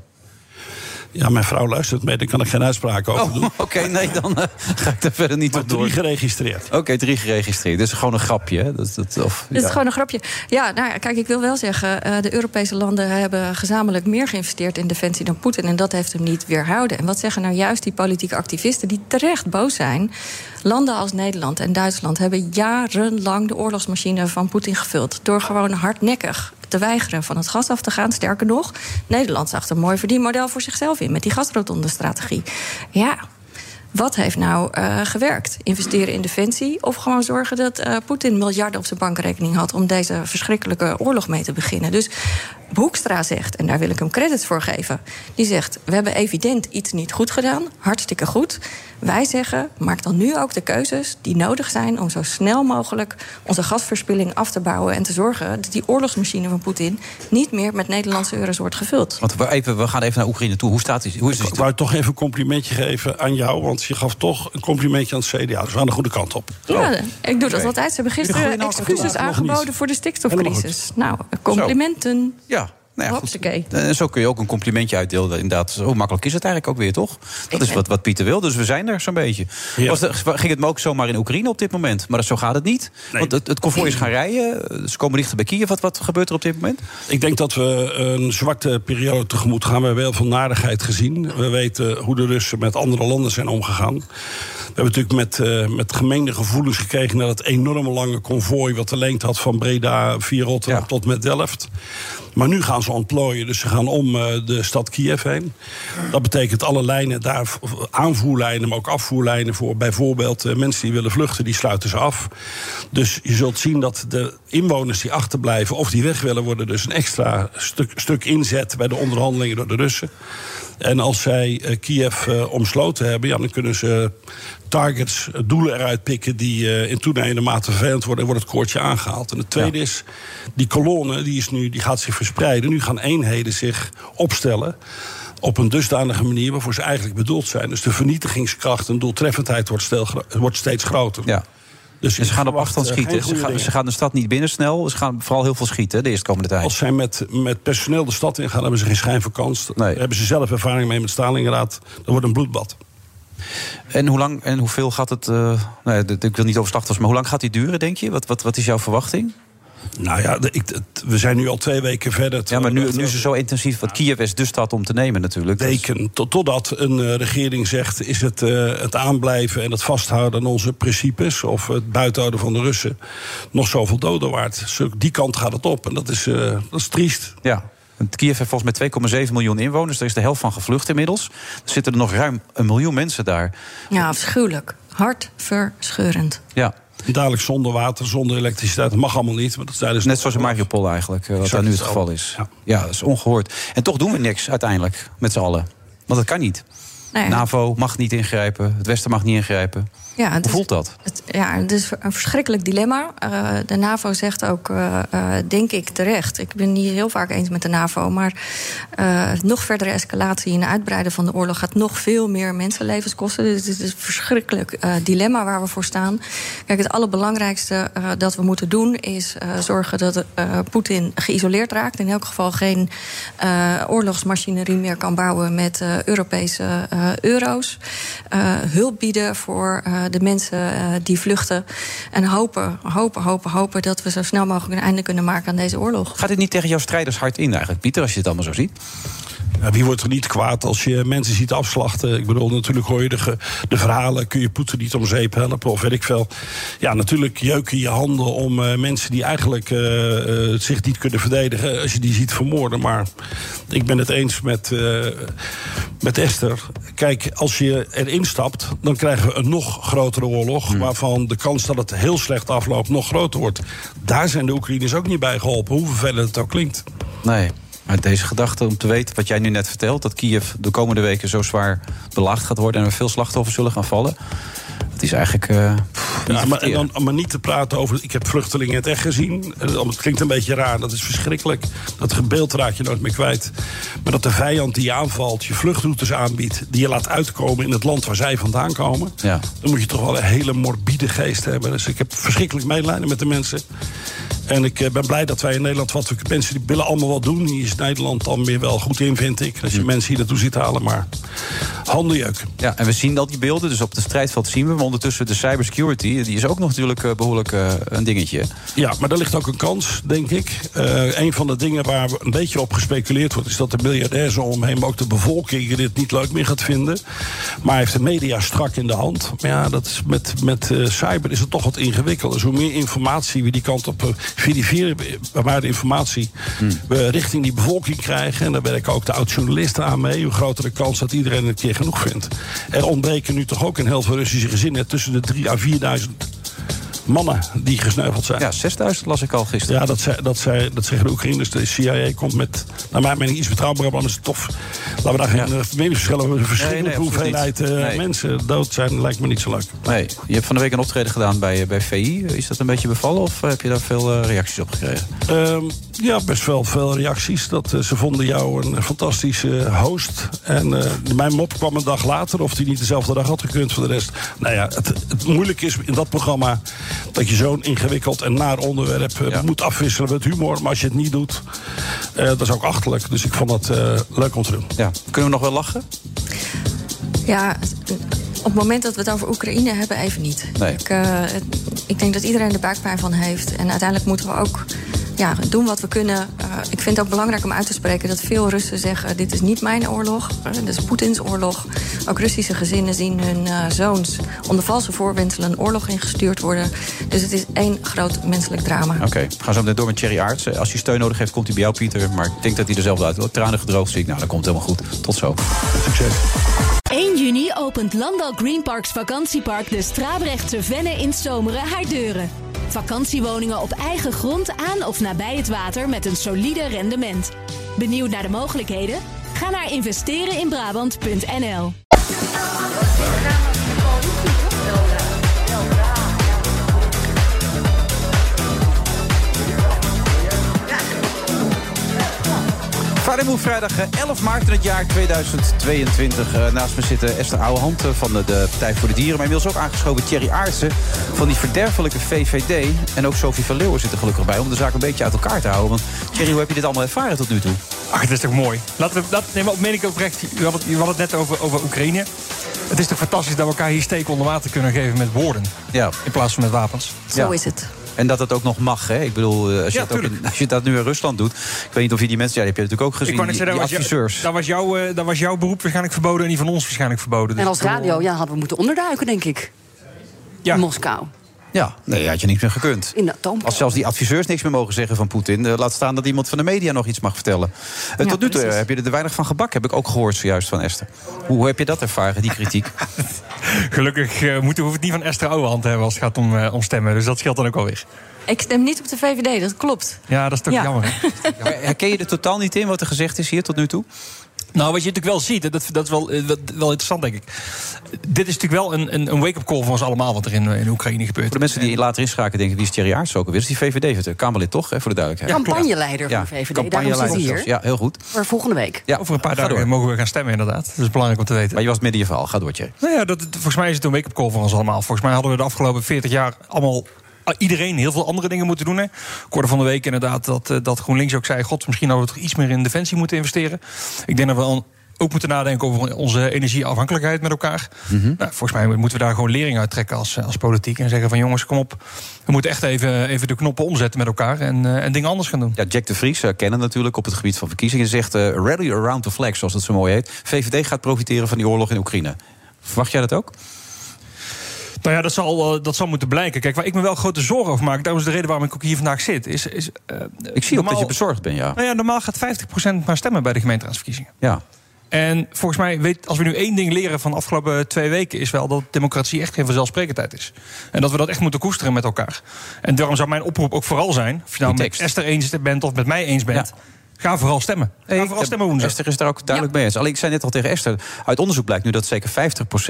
Ja, mijn vrouw luistert mee, daar kan ik geen uitspraak over oh, doen. Oké, okay, nee, dan uh, ga ik er verder niet maar op door. drie geregistreerd. Oké, okay, drie geregistreerd. Dus gewoon een grapje, hè? Dat, dat, of, Het ja. is gewoon een grapje. Ja, nou ja, kijk, ik wil wel zeggen... Uh, de Europese landen hebben gezamenlijk meer geïnvesteerd in defensie dan Poetin... en dat heeft hem niet weerhouden. En wat zeggen nou juist die politieke activisten die terecht boos zijn... Landen als Nederland en Duitsland hebben jarenlang de oorlogsmachine van Poetin gevuld. Door gewoon hardnekkig te weigeren van het gas af te gaan. Sterker nog, Nederland zag een mooi verdienmodel voor zichzelf in met die gasrotonde-strategie. Ja. Wat heeft nou uh, gewerkt? Investeren in defensie of gewoon zorgen dat uh, Poetin miljarden op zijn bankrekening had om deze verschrikkelijke oorlog mee te beginnen? Dus Hoekstra zegt, en daar wil ik hem credits voor geven, die zegt: We hebben evident iets niet goed gedaan, hartstikke goed. Wij zeggen: maak dan nu ook de keuzes die nodig zijn om zo snel mogelijk onze gasverspilling af te bouwen en te zorgen dat die oorlogsmachine van Poetin niet meer met Nederlandse euro's wordt gevuld. Want we, even, we gaan even naar Oekraïne toe. Hoe staat die? Hoe is ik wou toch even een complimentje geven aan jou, want je gaf toch een complimentje aan het CDA. Dus we aan de goede kant op. Ja, ik doe dat altijd. Ze hebben gisteren excuses aangeboden voor de stikstofcrisis. Nou, complimenten. Ja. Nou ja, goed. En zo kun je ook een complimentje uitdelen. Inderdaad, zo makkelijk is het eigenlijk ook weer, toch? Dat is wat, wat Pieter wil, dus we zijn er zo'n beetje. Ja. Was de, ging het me ook zomaar in Oekraïne op dit moment? Maar zo gaat het niet. Nee. Want het, het konvooi is gaan rijden. Ze komen dichter bij Kiev. Wat, wat gebeurt er op dit moment? Ik denk dat we een zwarte periode tegemoet gaan. We hebben heel veel narigheid gezien. We weten hoe de Russen met andere landen zijn omgegaan. We hebben natuurlijk met, uh, met gemeende gevoelens gekregen... naar het enorme lange konvooi wat de lengte had van Breda via Rotterdam ja. tot met Delft. Maar nu gaan ze ontplooien, dus ze gaan om uh, de stad Kiev heen. Dat betekent alle lijnen daar, aanvoerlijnen, maar ook afvoerlijnen... voor bijvoorbeeld uh, mensen die willen vluchten, die sluiten ze af. Dus je zult zien dat de inwoners die achterblijven... of die weg willen worden, dus een extra stuk, stuk inzet... bij de onderhandelingen door de Russen. En als zij uh, Kiev uh, omsloten hebben, ja, dan kunnen ze targets, doelen eruit pikken die in toenemende mate vervelend worden en wordt het koordje aangehaald. En het tweede ja. is, die kolonne die, is nu, die gaat zich verspreiden. Nu gaan eenheden zich opstellen op een dusdanige manier waarvoor ze eigenlijk bedoeld zijn. Dus de vernietigingskracht en doeltreffendheid wordt, wordt steeds groter. Ja. Dus en ze gaan op afstand schieten. Ze gaan, ze gaan, de stad niet binnen snel. Ze gaan vooral heel veel schieten de eerste komende tijd. Als zij met, met personeel de stad ingaan, hebben ze geen schijn van kans. Nee. Hebben ze zelf ervaring mee met Stalingrad. Dat wordt een bloedbad. En hoe lang en hoeveel gaat het. Uh, nee, ik wil niet over slachtoffers, maar hoe lang gaat die duren, denk je? Wat, wat, wat is jouw verwachting? Nou ja, ik, we zijn nu al twee weken verder. Ja, maar nu, nu is het zo intensief. Want Kiev is de stad om te nemen natuurlijk. Weken. Tot, totdat een uh, regering zegt... is het, uh, het aanblijven en het vasthouden aan onze principes... of het buitenhouden van de Russen... nog zoveel doden waard. Die kant gaat het op. En dat is, uh, dat is triest. Ja. Kiev heeft volgens mij 2,7 miljoen inwoners. Daar is de helft van gevlucht inmiddels. Er zitten er nog ruim een miljoen mensen daar. Ja, afschuwelijk. Hartverscheurend. Ja. Dadelijk zonder water, zonder elektriciteit. Dat mag allemaal niet. Maar dat zijn dus Net zoals in Mariupol eigenlijk, wat daar nu het geval is. Ja. ja, dat is ongehoord. En toch doen we niks uiteindelijk, met z'n allen. Want dat kan niet. Nee. NAVO mag niet ingrijpen, het Westen mag niet ingrijpen. Ja, Hoe voelt dat? Het, ja, het is een verschrikkelijk dilemma. Uh, de NAVO zegt ook, uh, uh, denk ik terecht... ik ben niet heel vaak eens met de NAVO... maar nog verdere escalatie en uitbreiden van de oorlog... gaat nog veel meer mensenlevens kosten. Dus het is een verschrikkelijk dilemma waar we voor staan. Kijk, het allerbelangrijkste dat we moeten doen... is zorgen dat Poetin geïsoleerd raakt. In elk geval geen oorlogsmachinerie meer kan bouwen... met Europese euro's. hulp bieden voor de mensen uh, die vluchten. En hopen, hopen, hopen, hopen dat we zo snel mogelijk een einde kunnen maken aan deze oorlog. Gaat dit niet tegen jouw strijders hard in eigenlijk, Pieter, als je het allemaal zo ziet? Wie wordt er niet kwaad als je mensen ziet afslachten? Ik bedoel, natuurlijk hoor je de, de verhalen... kun je Poetin niet om zeep helpen of weet ik veel. Ja, natuurlijk jeuken je handen om uh, mensen die eigenlijk uh, uh, zich niet kunnen verdedigen... als je die ziet vermoorden. Maar ik ben het eens met, met Esther. Kijk, als je erin stapt, dan krijgen we een nog grotere oorlog... Hmm. waarvan de kans dat het heel slecht afloopt nog groter wordt. Daar zijn de Oekraïners ook niet bij geholpen, hoe vervelend het ook klinkt. Nee, maar deze gedachte om te weten, wat jij nu net vertelt... dat Kiev de komende weken zo zwaar belaagd gaat worden... en er veel slachtoffers zullen gaan vallen... Het is eigenlijk. Uh, ja, maar, en dan, maar niet te praten over. Ik heb vluchtelingen het echt gezien. Het klinkt een beetje raar. Dat is verschrikkelijk. Dat beeld raak je nooit meer kwijt. Maar dat de vijand die je aanvalt, je vluchtroutes aanbiedt. die je laat uitkomen in het land waar zij vandaan komen. Ja. dan moet je toch wel een hele morbide geest hebben. Dus ik heb verschrikkelijk medelijden met de mensen. En ik eh, ben blij dat wij in Nederland wat mensen die willen allemaal wat doen. Hier is Nederland dan weer wel goed in, vind ik. Als je hm. mensen hier naartoe ziet halen, maar handenjeuk. Ja, en we zien al die beelden, dus op het strijdveld zien we. Ondertussen de cybersecurity, die is ook nog natuurlijk uh, behoorlijk uh, een dingetje. Ja, maar daar ligt ook een kans, denk ik. Uh, een van de dingen waar een beetje op gespeculeerd wordt... is dat de miljardair zo omheen, maar ook de bevolking... dit niet leuk meer gaat vinden. Maar hij heeft de media strak in de hand. Maar ja, dat is met, met cyber is het toch wat ingewikkeld. Dus hoe meer informatie we die kant op verifiëren waar de informatie hmm. we richting die bevolking krijgen. En daar werken ook de oud-journalisten aan mee. Hoe groter de kans dat iedereen het keer genoeg vindt. Er ontbreken nu toch ook in heel veel Russische gezinnen tussen de 3 à 4000 mannen die gesneuveld zijn. Ja, 6000 las ik al gisteren. Ja, dat, zei, dat, zei, dat zeggen de Oekraïners. De CIA komt met, naar mijn mening, iets betrouwbaar. Dan is het tof. Laten we daar geen ja. meningsverschillen over. Een verschillende nee, nee, hoeveelheid uh, mensen dood zijn, lijkt me niet zo leuk. Nee, je hebt van de week een optreden gedaan bij, bij VI. Is dat een beetje bevallen of heb je daar veel uh, reacties op gekregen? Um, ja, best wel veel reacties. Dat, uh, ze vonden jou een fantastische host. En mijn mop kwam een dag later. Of die niet dezelfde dag had gekund voor de rest. Nou ja, het, het moeilijke is in dat programma dat je zo'n ingewikkeld en naar onderwerp uh, moet afwisselen met humor. Maar als je het niet doet, uh, dat is ook achterlijk. Dus ik vond dat uh, leuk om te doen. Ja. Kunnen we nog wel lachen? Ja, op het moment dat we het over Oekraïne hebben, even niet. Nee. Ik, ik denk dat iedereen er buikpijn van heeft. En uiteindelijk moeten we ook ja, doen wat we kunnen. Uh, ik vind het ook belangrijk om uit te spreken dat veel Russen zeggen... dit is niet mijn oorlog, uh, dit is Poetins oorlog. Ook Russische gezinnen zien hun uh, zoons onder valse voorwenselen... een oorlog ingestuurd worden. Dus het is één groot menselijk drama. Oké, okay. we gaan zo meteen door met Thierry Aarts. Als hij steun nodig heeft, komt hij bij jou, Pieter. Maar ik denk dat hij er zelf uit wil. Tranen gedroogd zie ik. Nou, dat komt helemaal goed. Tot zo. Succes. 1 juni opent Landal Green Parks vakantiepark de Strabrechtse Venne in Zomeren haar deuren. Vakantiewoningen op eigen grond aan of nabij het water met een solide rendement. Benieuwd naar de mogelijkheden? Ga naar investereninbrabant.nl. Move vrijdag eh, 11 maart in het jaar 2022. Eh, naast me zitten Esther Ouwehand eh, van de, de Partij voor de Dieren. Maar inmiddels ook aangeschoven Thierry Aartsen van die verderfelijke VVD. En ook Sophie van Leeuwen zit er gelukkig bij om de zaak een beetje uit elkaar te houden. Want Thierry, hoe heb je dit allemaal ervaren tot nu toe? Ach, het is toch mooi. Laten we, dat, maar op meen ik oprecht. U had het, u had het net over, over Oekraïne. Het is toch fantastisch dat we elkaar hier steken onder water kunnen geven met woorden. Ja. In plaats van met wapens. Zo is het. En dat het ook nog mag. Hè? Ik bedoel, eh, als je, Ja, het ook in- tuurlijk. als je dat nu in Rusland doet. Ik weet niet of je die mensen. Ja, die heb je natuurlijk ook gezien. Ik die, zeggen, die dat was, jou- adviseurs. dat, was jouw, eh, dat was jouw beroep waarschijnlijk verboden en die van ons waarschijnlijk verboden. Dus En als radio, ja, hadden we moeten onderduiken, denk ik. Ja. In Moskou. Ja, nee, had je niks meer gekund. In de atoom. Als zelfs die adviseurs niks meer mogen zeggen van Poetin... eh, laat staan dat iemand van de media nog iets mag vertellen. Eh, tot nu toe eh, heb je er weinig van gebak, heb ik ook gehoord zojuist van Esther. Hoe, hoe heb je dat ervaren, die kritiek? Gelukkig eh, moeten we het niet van Esther Ouwehand hebben als het gaat om, om stemmen. Dus dat scheelt dan ook alweer. Ik stem niet op de VVD, dat klopt. Ja, dat is toch Ja. jammer. Hè? Ja, maar herken je er totaal niet in wat er gezegd is hier tot nu toe? Nou, wat je natuurlijk wel ziet, dat, dat is wel, eh, wel interessant, denk ik. Dit is natuurlijk wel een, een, een wake-up call voor ons allemaal... wat er in, in Oekraïne gebeurt. Voor de mensen die later inschakelen denken... wie is Thierry Aarts ook alweer? Dat is die VVD, Kamerlid toch, hè, voor de duidelijkheid? Campagneleider Ja, van VVD, daarom zit hij campagneleider hier. Ja, heel goed. Voor volgende week. Ja, Over een paar dagen mogen we gaan stemmen, inderdaad. Dat is belangrijk om te weten. Maar je was midden in je verhaal, ga door, Thierry. Nou ja, dat, volgens mij is het een wake-up call voor ons allemaal. Volgens mij hadden we de afgelopen 40 jaar allemaal iedereen heel veel andere dingen moeten doen. Hè. Ik hoorde van de week inderdaad dat, eh, dat GroenLinks ook zei... god, misschien hadden we toch iets meer in defensie moeten investeren. Ik denk dat we al ook moeten nadenken over onze energieafhankelijkheid met elkaar. Mhm. nou, volgens mij moeten we daar gewoon lering uit trekken als, als politiek. En zeggen van jongens, kom op. We moeten echt even, even de knoppen omzetten met elkaar. En, eh, en dingen anders gaan doen. Ja, Jack de Vries, eh, kennen natuurlijk op het gebied van verkiezingen... zegt eh rally around the flag, zoals dat zo mooi heet. VVD gaat profiteren van die oorlog in Oekraïne. Verwacht jij dat ook? Nou ja, dat zal, eh, dat zal moeten blijken. Kijk, waar ik me wel grote zorgen over maak... daarom is de reden waarom ik ook hier vandaag zit... is, is eh, Ik zie ook dat je normaal- bezorgd bent, ja. Nou ja, normaal gaat 50% maar stemmen bij de gemeenteraadsverkiezingen. Ja. En volgens mij, weet, als we nu één ding leren van de afgelopen twee weken... is wel dat democratie echt geen vanzelfsprekendheid is. En dat we dat echt moeten koesteren met elkaar. En daarom zou mijn oproep ook vooral zijn... of je nou met. Esther eens bent of met mij eens bent... ga vooral stemmen. Ga vooral stemmen woensdag. Esther is daar ook duidelijk mee eens. Alleen ik zei net al tegen Esther... uit onderzoek blijkt nu dat zeker 50%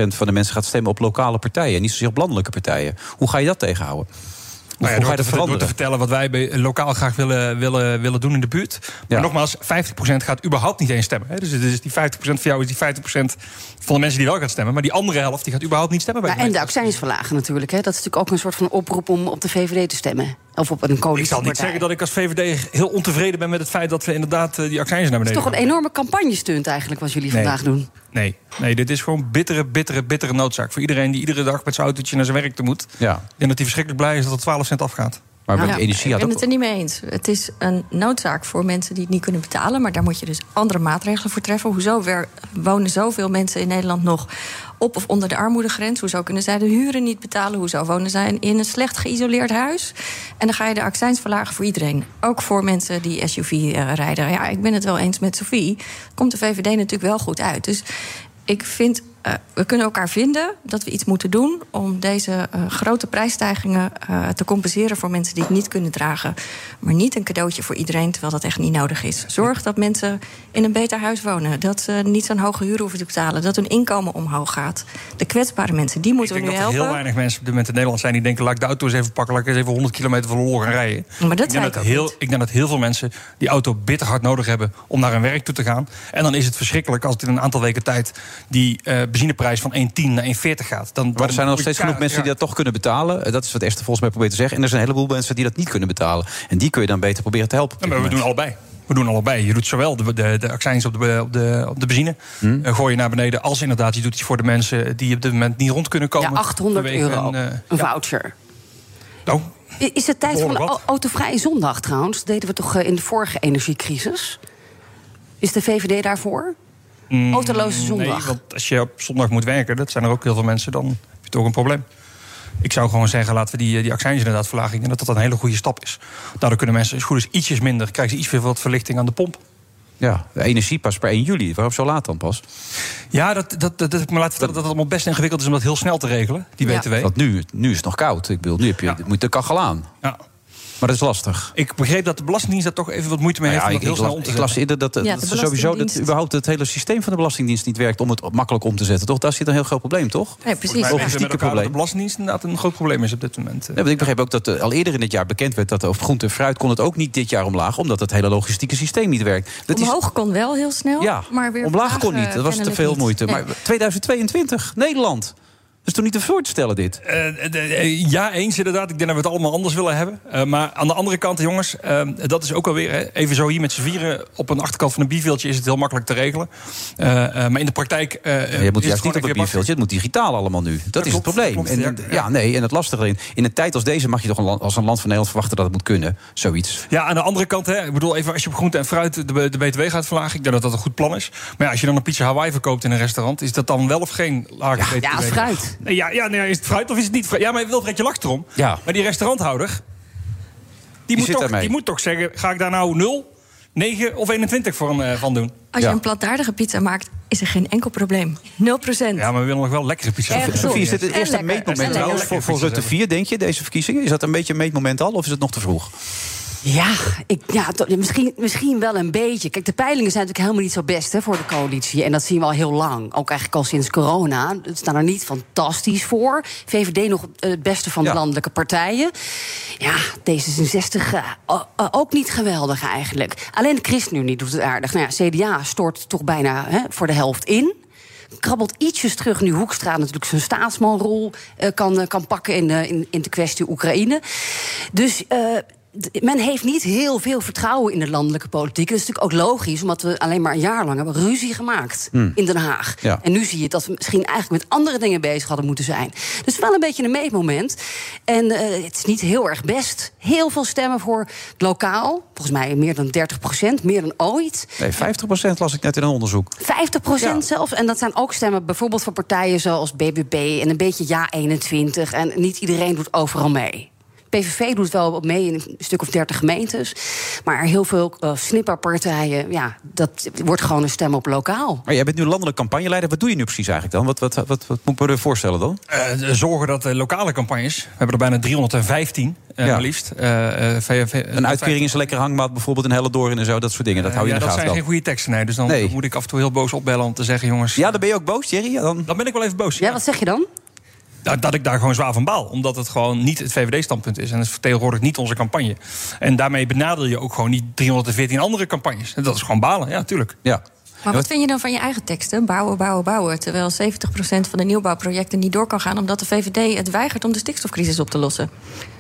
van de mensen gaat stemmen... op lokale partijen en niet zozeer op landelijke partijen. Hoe ga je dat tegenhouden? Hoe, Nou ja, hoe ga je door, dat te, door te vertellen wat wij bij- lokaal graag willen, willen, willen doen in de buurt. Maar Ja. nogmaals, 50% gaat überhaupt niet eens stemmen. Hè. Dus, het is die 50% voor jou is die 50% van de mensen die wel gaan stemmen. Maar die andere helft die gaat überhaupt niet stemmen bij Ja, de en de accijns verlagen natuurlijk. Hè. Dat is natuurlijk ook een soort van oproep om op de VVD te stemmen. Of op een Ik zal niet zeggen dat ik als VVD heel ontevreden ben met het feit dat we inderdaad eh, die accijns naar Het is beneden toch een enorme campagnestunt eigenlijk wat jullie Nee. vandaag doen. Nee, nee, dit is gewoon bittere, bittere, bittere noodzaak. Voor iedereen die iedere dag met zijn autootje naar zijn werk te moet. Ja. Ik denk dat hij verschrikkelijk blij is dat het 12 cent afgaat. Maar met Ja, energie ik ben ook... het er niet mee eens. Het is een noodzaak voor mensen die het niet kunnen betalen. Maar daar moet je dus andere maatregelen voor treffen. Hoezo wonen zoveel mensen in Nederland nog op of onder de armoedegrens? Hoezo kunnen zij de huren niet betalen? Hoezo wonen zij in een slecht geïsoleerd huis? En dan ga je de accijns verlagen voor iedereen. Ook voor mensen die SUV eh, rijden. Ja, ik ben het wel eens met Sophie. Komt de VVD natuurlijk wel goed uit. Dus ik vind, eh, we kunnen elkaar vinden dat we iets moeten doen om deze eh, grote prijsstijgingen eh, te compenseren voor mensen die het niet kunnen dragen. Maar niet een cadeautje voor iedereen, terwijl dat echt niet nodig is. Zorg dat mensen in een beter huis wonen. Dat ze niet zo'n hoge huur hoeven te betalen. Dat hun inkomen omhoog gaat. De kwetsbare mensen, die moeten Ik we denk nu dat er helpen. heel weinig mensen op dit moment in Nederland zijn die denken: laat ik de auto eens even pakken, laat ik eens even 100 kilometer van lol gaan rijden. Maar dat ik denk ik ook heel, niet. Ik denk dat heel veel mensen die auto bitter hard nodig hebben om naar hun werk toe te gaan. En dan is het verschrikkelijk als het in een aantal weken tijd die benzineprijs van 1,10 naar 1,40 gaat. Dan, Maar er zijn er nog steeds genoeg mensen die dat toch kunnen betalen. Eh, Dat is wat Esther volgens mij probeert te zeggen. En er zijn een heleboel mensen die dat niet kunnen betalen. En die kun je dan beter proberen te helpen. Ja, maar we doen allebei. We doen allebei. Je doet zowel de, de, de accijns op de, op de, op de benzine. Hm? eh, gooi je naar beneden. Als inderdaad, je doet iets voor de mensen die op dit moment niet rond kunnen komen. Ja, 800 vanwege euro. Een, eh, een ja. voucher. Nou, Is het tijd voor een autovrije zondag trouwens? Dat deden we toch in de vorige energiecrisis? Is de VVD daarvoor? Mm, Autoloze zondag. Nee, want als je op zondag moet werken, dat zijn er ook heel veel mensen, dan heb je toch een probleem. Ik zou gewoon zeggen, laten we die, die accijns inderdaad verlagen. Denk dat dat een hele goede stap is. Daardoor kunnen mensen, als het goed is, ietsjes minder... krijgen ze iets meer wat verlichting aan de pomp. Ja, de energie pas per 1 juli. Waarom zo laat dan pas? Ja, dat, dat, dat, dat, ik me laat vertellen dat het allemaal best ingewikkeld is... om dat heel snel te regelen, die Ja. BTW. Want nu, nu is het nog koud. Ik bedoel, nu heb je, moet de kachel aan. Ja. Maar dat is lastig. Ik begreep dat de Belastingdienst daar toch even wat moeite mee Nou heeft... ja, om dat ik, heel ik, snel om te ik las eerder dat, Ja, dat de ze sowieso dat überhaupt het hele systeem van de Belastingdienst niet werkt om het makkelijk om te zetten. Toch? Daar zit een heel groot probleem, toch? Nee, Volgens precies. logistieke dat de probleem. Belastingdienst inderdaad een groot probleem is op dit moment. Ja, want ik begreep ook dat eh, al eerder in het jaar bekend werd dat over groente en fruit kon het ook niet dit jaar omlaag, omdat het hele logistieke systeem niet werkt. Dat is, Omhoog kon wel heel snel, ja, maar weer omlaag kon niet. Dat was te veel moeite. Nee. Maar 2022, Nederland. Dat is toch niet te voor te stellen, dit? Eh, de- eh, ja, eens inderdaad. Ik denk dat we het allemaal anders willen hebben. Eh, maar aan de andere kant, jongens, eh, dat is ook alweer... Hè, even zo hier met z'n vieren op een achterkant van een bierveeltje... is het heel makkelijk te regelen. Eh, eh, maar in de praktijk... eh, je moet het juist niet op even het bierveeltje, het moet digitaal allemaal nu. Dat, is klopt, het probleem. klopt, en, ja. ja, nee, en het lastige erin. In een tijd als deze mag je toch een land- als een land van Nederland verwachten dat het moet kunnen. Zoiets. Ja, aan de andere kant, hè, ik bedoel, even als je op groente en fruit de, de BTW gaat verlagen, ik denk dat dat een goed plan is. Maar ja, als je dan een pizza Hawaii verkoopt in een restaurant, is dat dan wel of geen lage BTW? Ja, fruit. Nee, Ja, ja nee, is het fruit of is het niet fruit? Ja, maar Wilfred, je lacht erom. Ja. Maar die restauranthouder, die, moet toch, die moet toch zeggen, ga ik daar nou 0, 9 of 21 voor een, eh, van doen? Als je Ja. een plantaardige pizza maakt, is er geen enkel probleem. 0 procent. Ja, maar we willen nog wel lekkere pizza. Sofie, is dit het eerste meetmoment trouwens voor, voor Rutte 4, denk je, deze verkiezingen? Is dat een beetje een meetmoment al of is het nog te vroeg? Ja, ik, ja misschien, misschien wel een beetje. Kijk, de peilingen zijn natuurlijk helemaal niet zo best hè, voor de coalitie. En dat zien we al heel lang. Ook eigenlijk al sinds corona. Het staan er niet fantastisch voor. VVD nog het beste van de Ja. landelijke partijen. Ja, D66 eh, o- o- ook niet geweldig eigenlijk. Alleen de ChristenUnie doet het aardig. Nou ja, CDA stort toch bijna hè, voor de helft in krabbelt ietsjes terug nu Hoekstra natuurlijk zijn staatsmanrol eh, kan, eh, kan pakken in, de- in, in de kwestie Oekraïne. Dus eh, men heeft niet heel veel vertrouwen in de landelijke politiek. Dat is natuurlijk ook logisch, omdat we alleen maar een jaar lang hebben ruzie gemaakt in Den Haag. Ja. En nu zie je dat we misschien eigenlijk met andere dingen bezig hadden moeten zijn. Dus wel een beetje een meetmoment. En eh, het is niet heel erg best. Heel veel stemmen voor lokaal. Volgens mij meer dan 30 procent, meer dan ooit. Nee, 50% las ik net in een onderzoek. 50 procent zelfs. En dat zijn ook stemmen bijvoorbeeld voor partijen zoals BBB en een beetje Ja21. En niet iedereen doet overal mee. PVV doet wel mee in een stuk of 30 gemeentes. Maar heel veel eh, snipperpartijen, ja, dat wordt gewoon een stem op lokaal. Maar jij bent nu landelijk campagneleider. Wat doe je nu precies eigenlijk dan? Wat, wat, wat, wat moet ik me er voorstellen dan? Eh, zorgen dat de lokale campagnes, we hebben er bijna 315 eh, Ja. maar liefst. Eh, eh, Een uitkering is een lekker hangmaat, bijvoorbeeld in Hellendoorn en zo, dat soort dingen. Dat hou je ja, in de dat gaten. zijn geen goede teksten, nee. Dus dan Nee. moet ik af en toe heel boos opbellen om te zeggen, jongens... Ja, dan ben je ook boos, Jerry? Dan... Dan ben ik wel even boos. Ja, wat zeg je dan? Dat, dat ik daar gewoon zwaar van baal. Omdat het gewoon niet het VVD-standpunt is. En het vertegenwoordigt niet onze campagne. En daarmee benadeel je ook gewoon niet 314 andere campagnes. Dat is gewoon balen, ja, natuurlijk. Ja. Maar wat vind je dan van je eigen teksten? Bouwen, bouwen, bouwen. Terwijl 70% van de nieuwbouwprojecten niet door kan gaan... omdat de VVD het weigert om de stikstofcrisis op te lossen.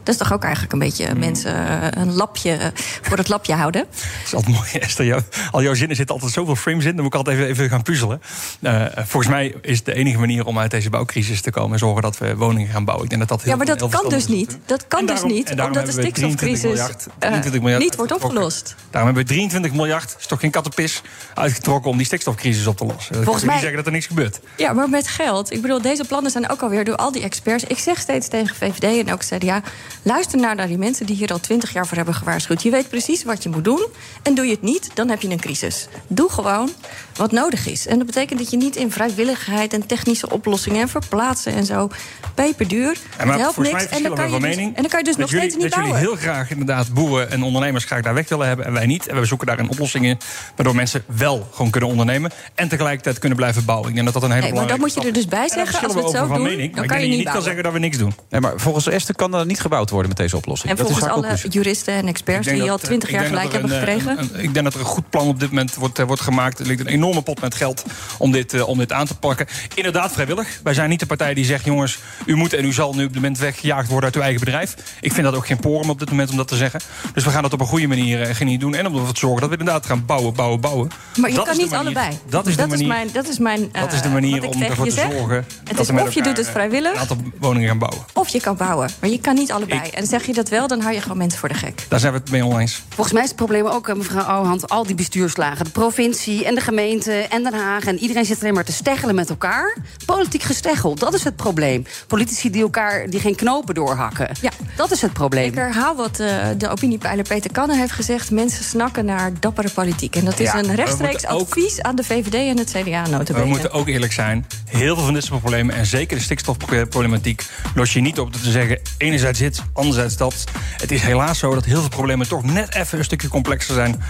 Dat is toch ook eigenlijk een beetje mensen eh, een lapje voor het lapje houden? Dat is altijd mooi, Esther. Jou- al jouw zinnen zitten altijd zoveel frames in. Dan moet ik altijd even, even gaan puzzelen. Eh, volgens mij is de enige manier om uit deze bouwcrisis te komen... zorgen dat we woningen gaan bouwen. Ik denk dat dat heel Ja, maar dat kan dus niet. Dat kan dus niet, omdat de hebben we 23 stikstofcrisis miljard- eh, 23 miljard niet wordt opgelost. Daarom hebben we 23 miljard, is toch geen kattenpis, uitgetrokken om die stikstofcrisis op te lossen. Volgens niet mij- zeggen dat er niks gebeurt. Ja, maar met geld. Ik bedoel, deze plannen zijn ook alweer door al die experts. Ik zeg steeds tegen VVD en ook CDA... luister naar, naar die mensen die hier al twintig jaar voor hebben gewaarschuwd. Je weet precies wat je moet doen. En doe je het niet, dan heb je een crisis. Doe gewoon wat nodig is. En dat betekent dat je niet in vrijwilligheid en technische oplossingen... en verplaatsen en zo peperduur. Het maar helpt niks. En dan, kan je van dus, mening. en dan kan je dus dat nog jullie, steeds niet dat jullie bouwen. heel graag inderdaad boeren en ondernemers graag daar weg willen hebben... en wij niet. En we zoeken daar een oplossing in... waardoor mensen wel gewoon kunnen ondernemen... en tegelijkertijd kunnen blijven bouwen. Ik denk dat dat een hele Nee, maar dan belangrijke moet je er dus bij. En zeggen, als we het zo doen, mening. dan Maar kan je dat niet kan zeggen dat we niks doen. Nee, maar volgens Esther kan er niet gebouwd worden met deze oplossing. En dat is volgens alle conclusie. juristen en experts die al dat, eh, twintig ik jaar denk gelijk dat er hebben een, gekregen... een- een- ik denk dat er een goed plan op dit moment wordt, eh, wordt gemaakt. Er ligt een enorme pot met geld om dit, eh, om dit aan te pakken. Inderdaad vrijwillig. Wij zijn niet de partij die zegt... jongens, u moet en u zal nu op dit moment weggejaagd worden uit uw eigen bedrijf. Ik vind dat ook geen porum op dit moment om dat te zeggen. Dus we gaan dat op een goede manier eh, gaan doen. En om ervoor te zorgen dat we inderdaad gaan bouwen, bouwen, bouwen. Maar je Dat kan is niet manier- allebei. Dat is de manier, mijn, dat is mijn, dat is de eh, manier om ervoor te zorgen... Het dat is of je doet het eh, vrijwillig... een aantal woningen gaan bouwen. Of je kan bouwen. Maar je kan niet allebei. En zeg je dat wel, dan hou je gewoon mensen voor de gek. Daar zijn we het mee oneens. Volgens mij is het probleem ook, eh, mevrouw Ouwehand, al die bestuurslagen. De provincie en de gemeente en Den Haag. En iedereen zit alleen maar te steggelen met elkaar. Politiek gesteggel, dat is het probleem. Politici die elkaar die geen knopen doorhakken. Ja. Dat is het probleem. Ik herhaal wat eh, de opiniepeiler Peter Kannen heeft gezegd. Mensen snakken naar dappere politiek. En dat is Ja, een rechtstreeks ook- advies aan de VVD en het CDA notabene. We moeten ook eerlijk zijn. Heel veel van dit soort problemen, en zeker de stikstofproblematiek... los je niet op door te zeggen, enerzijds dit, anderzijds dat. Het is helaas zo dat heel veel problemen toch net even een stukje complexer zijn...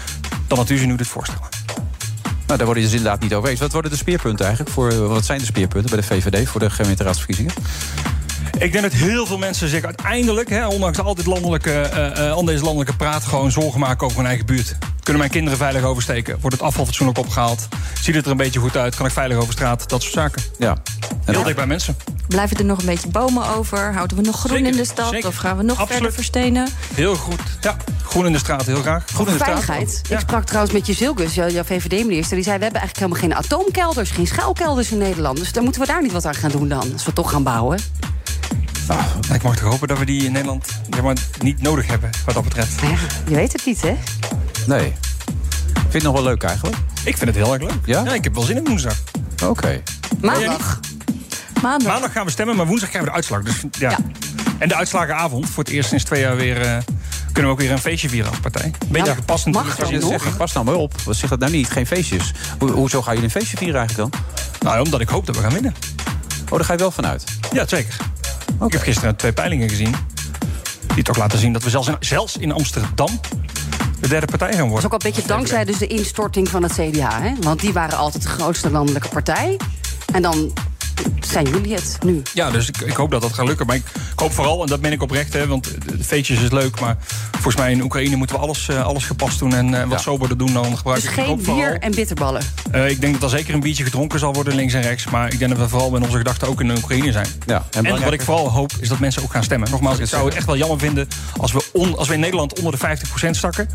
dan dat u ze nu dit voorstellen. Nou, daar worden je dus inderdaad niet over eens. Wat worden de speerpunten eigenlijk? Voor, wat zijn de speerpunten bij de VVD voor de gemeenteraadsverkiezingen? Ik denk dat heel veel mensen zich uiteindelijk, hè, ondanks al, dit landelijke, eh, eh, al deze landelijke praat, gewoon zorgen maken over hun eigen buurt. Kunnen mijn kinderen veilig oversteken? Wordt het afval fatsoenlijk opgehaald? Ziet het er een beetje goed uit? Kan ik veilig over straat? Dat soort zaken. Ja. Heel dicht bij mensen. Blijven er nog een beetje bomen over? Houden we nog groen Zeker, in de stad? zeker. Of gaan we nog Absoluut. verder verstenen? Heel goed. Ja, groen in de straat, heel graag. Groen in de straat. Veiligheid. Ik sprak trouwens met Jezilkus, jouw, jouw VVD-minister. Die zei, we hebben eigenlijk helemaal geen atoomkelders... geen schuilkelders in Nederland. Dus daar moeten we daar niet wat aan gaan doen dan. Als we toch gaan bouwen. Nou, ik mag toch hopen dat we die in Nederland zeg maar, niet nodig hebben, wat dat betreft. Je weet het niet, hè? Nee. Ik vind het nog wel leuk eigenlijk. Ik vind het heel erg leuk. Ja? ik heb wel zin in woensdag. Oké. Maandag. Maandag. Maandag gaan we stemmen, maar woensdag krijgen we de uitslag. Dus, ja. En de uitslagenavond, voor het eerst sinds twee jaar weer... eh, kunnen we ook weer een feestje vieren als partij. Beetje gepast natuurlijk. Zegt, pas nou maar op. Wat zegt dat nou niet? Geen feestjes. Ho hoezo gaan jullie een feestje vieren eigenlijk dan? Nou, omdat ik hoop dat we gaan winnen. Oh, daar ga je wel vanuit? Ja, zeker. Ik heb gisteren twee peilingen gezien. Die toch laten zien dat we zelfs in, Amsterdam de derde partij gaan Dat is worden. ook al een beetje dankzij dus de instorting van het CDA. Hè? Want die waren altijd de grootste landelijke partij. En dan zijn jullie het nu. Ja, dus ik, ik hoop dat dat gaat lukken. Maar ik, hoop vooral, en dat ben ik oprecht, hè, want de feestjes is leuk. Maar volgens mij in Oekraïne moeten we alles, eh, alles gepast doen en eh, wat soberder doen dan gebruiken. Dus ik geen vooral- bier en bitterballen. Eh, ik denk dat er zeker een biertje gedronken zal worden links en rechts. Maar ik denk dat we vooral met onze gedachten ook in de Oekraïne zijn. Ja, en wat ik vooral hoop is dat mensen ook gaan stemmen. Nogmaals, ik zou het echt wel jammer vinden als we, on- als we in Nederland onder de 50% stakken.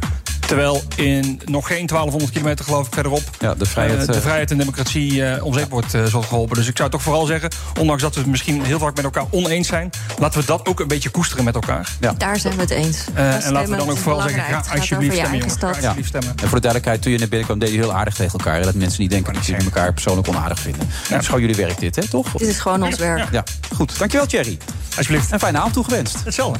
Terwijl in nog geen 1200 kilometer geloof ik verderop... Ja, de vrijheid, eh, de eh, vrijheid en democratie eh om zeep wordt eh, zo geholpen. Dus ik zou toch vooral zeggen, ondanks dat we het misschien heel vaak met elkaar oneens zijn... laten we dat ook een beetje koesteren met elkaar. Daar zijn we het eens. Eh, Dat en laten we dan ook vooral zeggen, ga alsjeblieft stemmen, eigen jongens. Ga alsjeblieft stemmen. En voor de duidelijkheid, toen je naar binnen kwam, deed je heel aardig tegen elkaar. Dat mensen niet denken dat jullie elkaar persoonlijk onaardig vinden. Het is gewoon jullie werk dit, hè, toch? Dit is gewoon ons werk. Ja, goed. Dankjewel, Thierry. Alsjeblieft. En fijne avond toegewenst. Hetzelfde.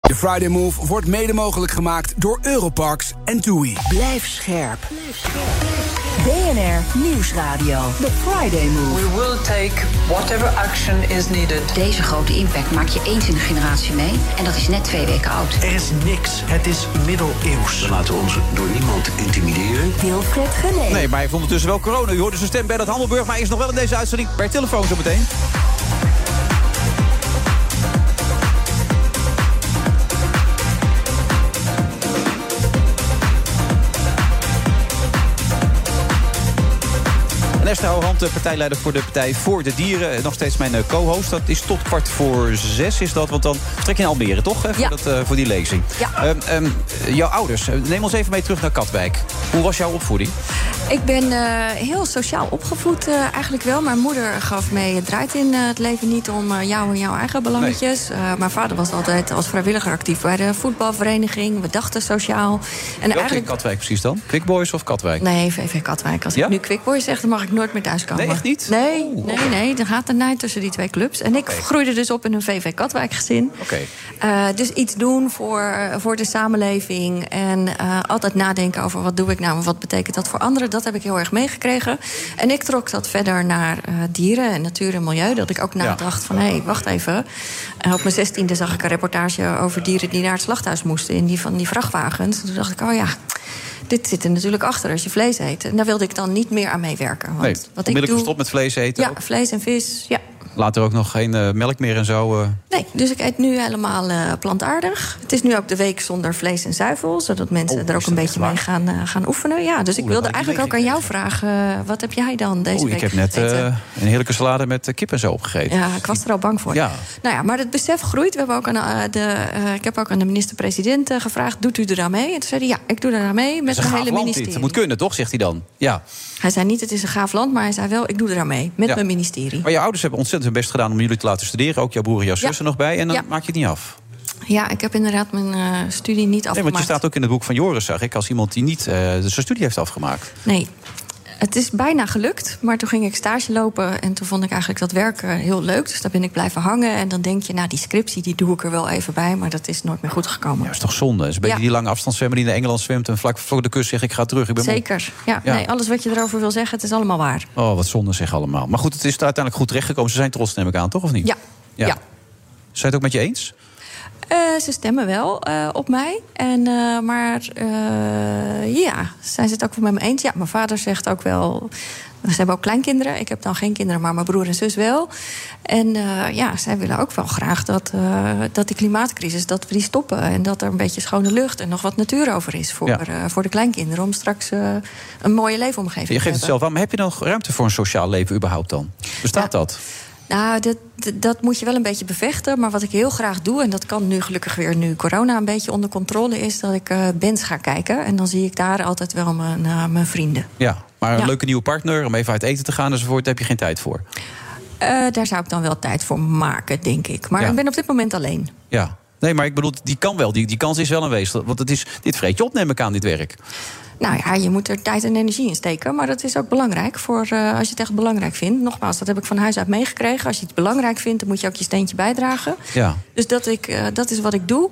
De Friday Move wordt mede mogelijk gemaakt door Europarks en TUI. Blijf scherp. BNR Nieuwsradio. The Friday Move. We will take whatever action is needed. Deze grote impact maak je eens in de generatie mee. En dat is net twee weken oud. Er is niks. Het is middeleeuws. We laten ons door niemand intimideren. Wilfred Gené. Nee, maar hij heeft ondertussen wel corona. U hoorde zijn stem bij dat Handelburg, maar hij is nog wel in deze uitzending per telefoon zo meteen. Esther de partijleider voor de Partij voor de Dieren. Nog steeds mijn eh, co-host. Dat is tot kwart voor zes is dat. Want dan vertrek je in Almere, toch? Hè, voor, Ja. dat, eh, voor die lezing. Ja. Ehm, ehm, jouw ouders, eh, neem ons even mee terug naar Katwijk. Hoe was jouw opvoeding? Ik ben heel sociaal opgevoed, eigenlijk wel. Mijn moeder gaf mee, het draait in het leven niet om jou en jouw eigen belangetjes. Mijn vader was altijd als vrijwilliger actief bij de voetbalvereniging. We dachten sociaal. En Welke eigenlijk... Katwijk precies dan? Quick Boys of Katwijk? Nee, VV Katwijk. Als Ja? ik nu Quickboy zeg, dan mag ik nooit meer thuiskomen. Nee, echt niet? Nee, Oh, nee, nee. Er gaat een nijd tussen die twee clubs. En ik groeide dus op in een VV Katwijk gezin. Oké. Eh, dus iets doen voor, voor de samenleving. En eh, altijd nadenken over wat doe ik nou en wat betekent dat voor anderen. Dat heb ik heel erg meegekregen. En ik trok dat verder naar eh, dieren en natuur en milieu. Dat ik ook nadacht van, hé, hey, wacht even. En op mijn zestiende zag ik een reportage over dieren... die naar het slachthuis moesten in die van die vrachtwagens. Toen dacht ik, oh ja... Dit zit er natuurlijk achter als je vlees eet. En daar wilde ik dan niet meer aan meewerken. Want Nee, wat ik doe, gestopt met vlees eten. Ja, ook. vlees en vis. Ja. Later ook nog geen eh, melk meer en zo. eh. Nee, dus ik eet nu helemaal eh, plantaardig. Het is nu ook de week zonder vlees en zuivel, zodat mensen Oh, er ook een beetje mee gaan, gaan oefenen. Ja, dus ik wilde eigenlijk ook aan jou vragen: wat heb jij dan deze Oeh, week ik heb net een heerlijke salade met kip en zo opgegeten. Ja, ik was er al bang voor. Ja. Nou ja, maar het besef groeit. We hebben ook aan de, ik heb ook aan de minister-president gevraagd: doet u er aan mee? En toen zei hij: ja, ik doe er aan mee met een hele ministerie. dit. Dat moet kunnen, toch? Zegt hij dan. Ja. Hij zei niet: het is een gaaf land, maar hij zei wel: ik doe er aan mee met Ja. mijn ministerie. Maar je ouders hebben ontzettend hun best gedaan om jullie te laten studeren. Ook jouw broer en jouw zus er nog bij. En dan maak je het niet af. Ja, ik heb inderdaad mijn uh, studie niet afgemaakt. Nee, want je staat ook in het boek van Joris, zag ik, als iemand die niet uh, zijn studie heeft afgemaakt. Nee, het is bijna gelukt, maar toen ging ik stage lopen en toen vond ik eigenlijk dat werken heel leuk. Dus daar ben ik blijven hangen. En dan denk je, nou, die scriptie die doe ik er wel even bij, maar dat is nooit meer goed gekomen. Ja, dat is toch zonde? Het is een beetje Ja. die lange afstandszwemmer die in Engeland zwemt en vlak voor de kust zegt: Ik ga terug. Ik ben. Zeker. Ja, Ja. Nee, alles wat je erover wil zeggen, het is allemaal waar. Oh, wat zonde zeg allemaal. Maar goed, het is uiteindelijk goed terechtgekomen. Ze zijn trots, neem ik aan, toch? Of niet? Ja. ja. Ja. Zijn het ook met je eens? Eh, ze stemmen wel eh, op mij. En, eh, maar ja, zijn ze het ook wel met me eens? Ja, mijn vader zegt ook wel. Ze hebben ook kleinkinderen. Ik heb dan geen kinderen, maar mijn broer en zus wel. En ja, zij willen ook wel graag dat, dat die klimaatcrisis dat we die stoppen. En dat er een beetje schone lucht en nog wat natuur over is voor, Ja. voor de kleinkinderen. Om straks een mooie leefomgeving Je te geeft het hebben. zelf aan, maar heb je nog ruimte voor een sociaal leven überhaupt dan? Bestaat dat? Nou, dat, dat- moet je wel een beetje bevechten. Maar wat ik heel graag doe, en dat kan nu gelukkig weer nu corona een beetje onder controle is, dat ik eh bands ga kijken. En dan zie ik daar altijd wel mijn, eh, mijn vrienden. Ja, maar een Ja. leuke nieuwe partner om even uit eten te gaan enzovoort, daar heb je geen tijd voor. Eh, daar zou ik dan wel tijd voor maken, denk ik. Maar Ja. ik ben op dit moment alleen. Ja. Nee, maar ik bedoel, die kan wel. Die, die kans is wel aanwezig. Want het is, dit vreet je op, neem ik aan, dit werk. Nou ja, je moet er tijd en energie in steken. Maar dat is ook belangrijk voor eh, als je het echt belangrijk vindt. Nogmaals, dat heb ik van huis uit meegekregen. Als je het belangrijk vindt, dan moet je ook je steentje bijdragen. Ja. Dus dat, ik, eh, dat is wat ik doe.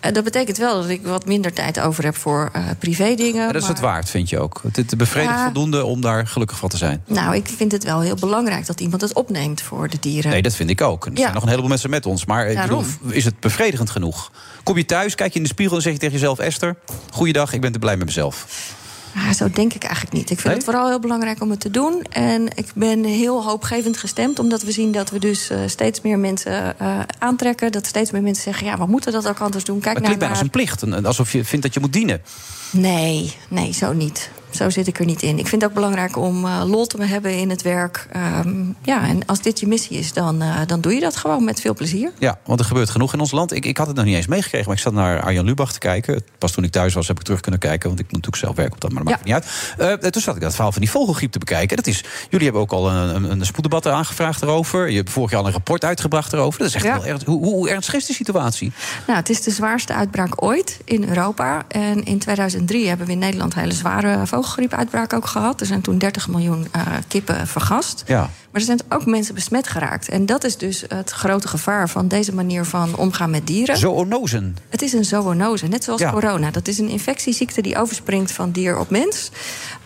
Eh, dat betekent wel dat ik wat minder tijd over heb voor privé dingen. Dat is het waard, vind je ook. Het, bevredigt Ja. voldoende om daar gelukkig van te zijn. Nou, ik vind het wel heel belangrijk dat iemand het opneemt voor de dieren. Nee, dat vind ik ook. Er Ja. zijn nog een heleboel mensen met ons. Maar ik Daarom. bedoel, is het bevredigend genoeg? Kom je thuis, kijk je in de spiegel en zeg je tegen jezelf... Esther, goeiedag, ik ben te blij met mezelf. Ja, zo denk ik eigenlijk niet. Ik vind Nee? het vooral heel belangrijk om het te doen. En ik ben heel hoopgevend gestemd, omdat we zien dat we dus eh, steeds meer mensen eh, aantrekken. Dat steeds meer mensen zeggen: ja, we moeten dat ook anders doen. Kijk het naar klinkt bijna als een plicht. Alsof je vindt dat je moet dienen. Nee, nee, zo niet. Zo zit ik er niet in. Ik vind het ook belangrijk om eh, lol te hebben in het werk. Ehm, ja, en als dit je missie is, dan, eh, dan doe je dat gewoon met veel plezier. Ja, want er gebeurt genoeg in ons land. Ik, ik had het nog niet eens meegekregen, maar ik zat naar Arjan Lubach te kijken. Pas toen ik thuis was, heb ik terug kunnen kijken. Want ik moet natuurlijk zelf werken op dat, maar dat maakt niet uit. Eh, toen zat ik dat verhaal van die vogelgriep te bekijken. Dat is, jullie hebben ook al een, een, een spoeddebat aangevraagd erover. Je hebt vorig jaar al een rapport uitgebracht erover. Dat is echt Ja. heel erg. Hoe, hoe, ernstig is de situatie? Nou, het is de zwaarste uitbraak ooit in Europa. En in 2003 hebben we in Nederland hele zware vogelgriepuitbraak ook gehad. Er zijn toen 30 miljoen eh, kippen vergast. Ja. Maar er zijn ook mensen besmet geraakt. En dat is dus het grote gevaar van deze manier van omgaan met dieren. Zoonosen. Het is een zoonose, net zoals Ja. corona. Dat is een infectieziekte die overspringt van dier op mens.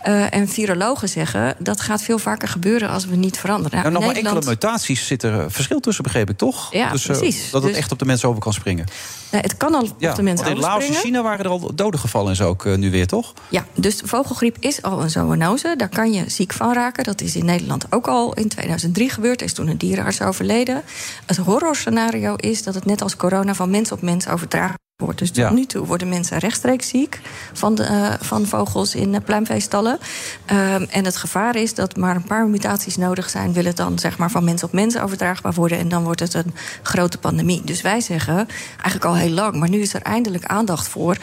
Eh, en virologen zeggen dat gaat veel vaker gebeuren als we niet veranderen. Nou, nog in maar enkele mutaties zit er verschil tussen, begreep ik toch? Ja, dus, eh, precies. dat het Dus- echt op de mensen over kan springen. Nee, het kan al Ja, op de mensen want in Laos en. China waren er al doden gevallen en zo ook eh, nu weer, toch? Ja, dus vogelgriep is al een zoonose. Daar kan je ziek van raken. Dat is in Nederland ook al in 2003 gebeurd. Er is toen een dierenarts overleden. Het horrorscenario is dat het net als corona van mens op mens overdragen wordt. Dus tot Ja. nu toe worden mensen rechtstreeks ziek van, de, eh, van vogels in uh, pluimveestallen. Ehm, en het gevaar is dat maar een paar mutaties nodig zijn... wil het dan zeg maar, van mens op mens overdraagbaar worden... en dan wordt het een grote pandemie. Dus wij zeggen, eigenlijk al heel lang... maar nu is er eindelijk aandacht voor,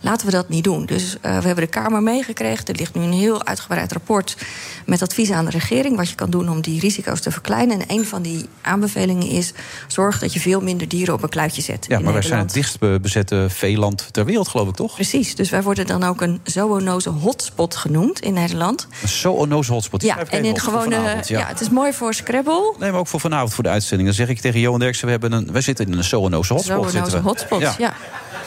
laten we dat niet doen. Dus eh, we hebben de Kamer meegekregen. Er ligt nu een heel uitgebreid rapport met advies aan de regering... wat je kan doen om die risico's te verkleinen. En een van die aanbevelingen is... zorg dat je veel minder dieren op een kluitje zet Ja, maar wij zijn het dichtst bezette veeland ter wereld, geloof ik, toch? Precies, dus wij worden dan ook een zoonose hotspot genoemd in Nederland. Een zoonose hotspot. Ja, en in voor gewone. ja. het is mooi voor Scrabble. Nee, maar ook voor vanavond voor de uitzending. Dan zeg ik tegen Johan Derksen, we hebben een, wij zitten in een zoonose hotspot. Zoonose we. hotspot, ja.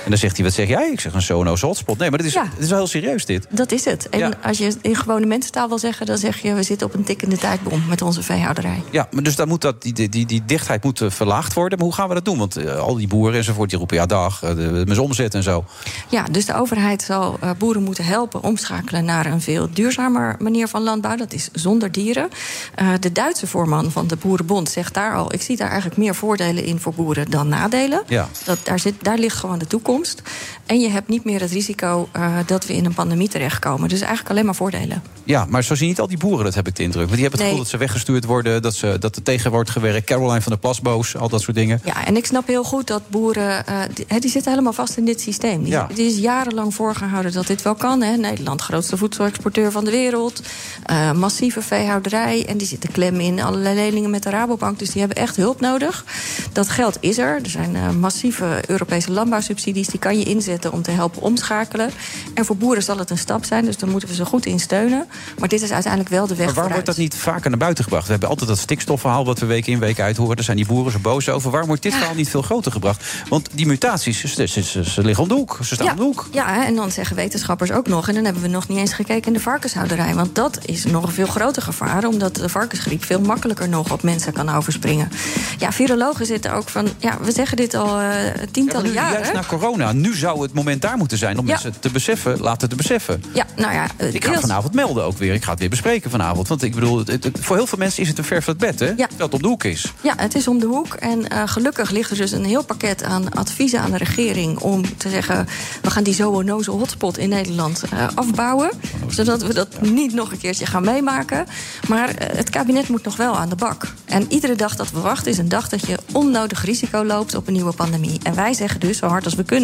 En dan zegt hij, wat zeg jij? Ik zeg een zoonose hotspot. Nee, maar dit is, Ja. dit is wel heel serieus, dit. Dat is het. En Ja. als je het in gewone mensentaal wil zeggen, dan zeg je: we zitten op een tikkende tijdbom met onze veehouderij. Ja, maar dus dan moet dat, die, die, die, die dichtheid moet eh, verlaagd worden. Maar hoe gaan we dat doen? Want eh, al die boeren enzovoort, die roepen ja dag, eh, met z'n omzet en zo. Ja, dus de overheid zal eh, boeren moeten helpen omschakelen naar een veel duurzamer manier van landbouw. Dat is zonder dieren. Eh, de Duitse voorman van de Boerenbond zegt daar al: ik zie daar eigenlijk meer voordelen in voor boeren dan nadelen. Ja. Dat, daar, zit, daar ligt gewoon de toekomst. Toekomst. En je hebt niet meer het risico uh, dat we in een pandemie terechtkomen. Dus eigenlijk alleen maar voordelen. Ja, maar zo zien niet al die boeren, dat heb ik de indruk. Want die hebben het Nee. gevoel dat ze weggestuurd worden, dat, ze, dat er tegen wordt gewerkt. Caroline van der Plas boos, al dat soort dingen. Ja, en ik snap heel goed dat boeren. eh, die, die zitten helemaal vast in dit systeem. Die, Ja. die is jarenlang voorgehouden dat dit wel kan. Hè. Nederland, grootste voedselexporteur van de wereld. eh, massieve veehouderij. En die zitten klem in allerlei leningen met de Rabobank. Dus die hebben echt hulp nodig. Dat geld is er. Er zijn eh, massieve Europese landbouwsubsidies. Die kan je inzetten om te helpen omschakelen. En voor boeren zal het een stap zijn. Dus daar moeten we ze goed in steunen. Maar dit is uiteindelijk wel de weg Maar waarom wordt dat niet vaker naar buiten gebracht? We hebben altijd dat stikstofverhaal wat we week in week uit horen. Daar zijn die boeren zo boos over. Waarom wordt dit verhaal niet veel groter gebracht? Want die mutaties, ze, ze, ze- ze liggen om de hoek. Ze staan ja, om de hoek. Ja, en dan zeggen wetenschappers ook nog... en dan hebben we nog niet eens gekeken in de varkenshouderij... want dat is nog een veel groter gevaar... omdat de varkensgriep veel makkelijker nog op mensen kan overspringen. Ja, virologen zitten ook van... ja, we zeggen dit al eh, tientallen Nu, jaren. juist na corona. Nu zou het moment daar moeten zijn om Ja. mensen te beseffen, laten te beseffen. Ja, nou ja, eh, Ik ga het vanavond melden ook weer. Ik ga het weer bespreken vanavond. Want ik bedoel, het, het- voor heel veel mensen is het een ver van het bed, hè? Terwijl het op de hoek is. Ja, het is om de hoek. En eh, gelukkig ligt er dus een heel pakket aan adviezen aan de regering... om te zeggen, we gaan die zoonoze hotspot in Nederland eh, afbouwen. Zodat we dat niet nog een keertje gaan meemaken. Maar het kabinet moet nog wel aan de bak. En iedere dag dat we wachten is een dag dat je onnodig risico loopt... op een nieuwe pandemie. En wij zeggen dus, zo hard als we kunnen,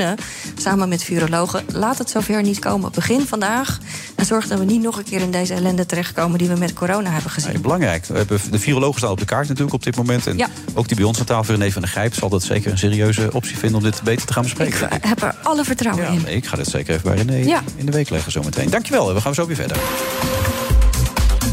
samen met virologen... laat het zover niet komen. Begin vandaag en zorg dat we niet nog een keer in deze ellende terechtkomen... die we met corona hebben gezien. Nee, belangrijk. We hebben de virologen staan op de kaart natuurlijk op dit moment. En Ja. ook die bij ons aan tafel, René van der Grijp... zal dat zeker een serieuze optie vinden om dit beter te gaan bespreken. Ik heb er alle vertrouwen in. Nee, ik ga dit zeker even bij René Ja. in de week leggen zometeen. Dankjewel, we gaan zo weer verder.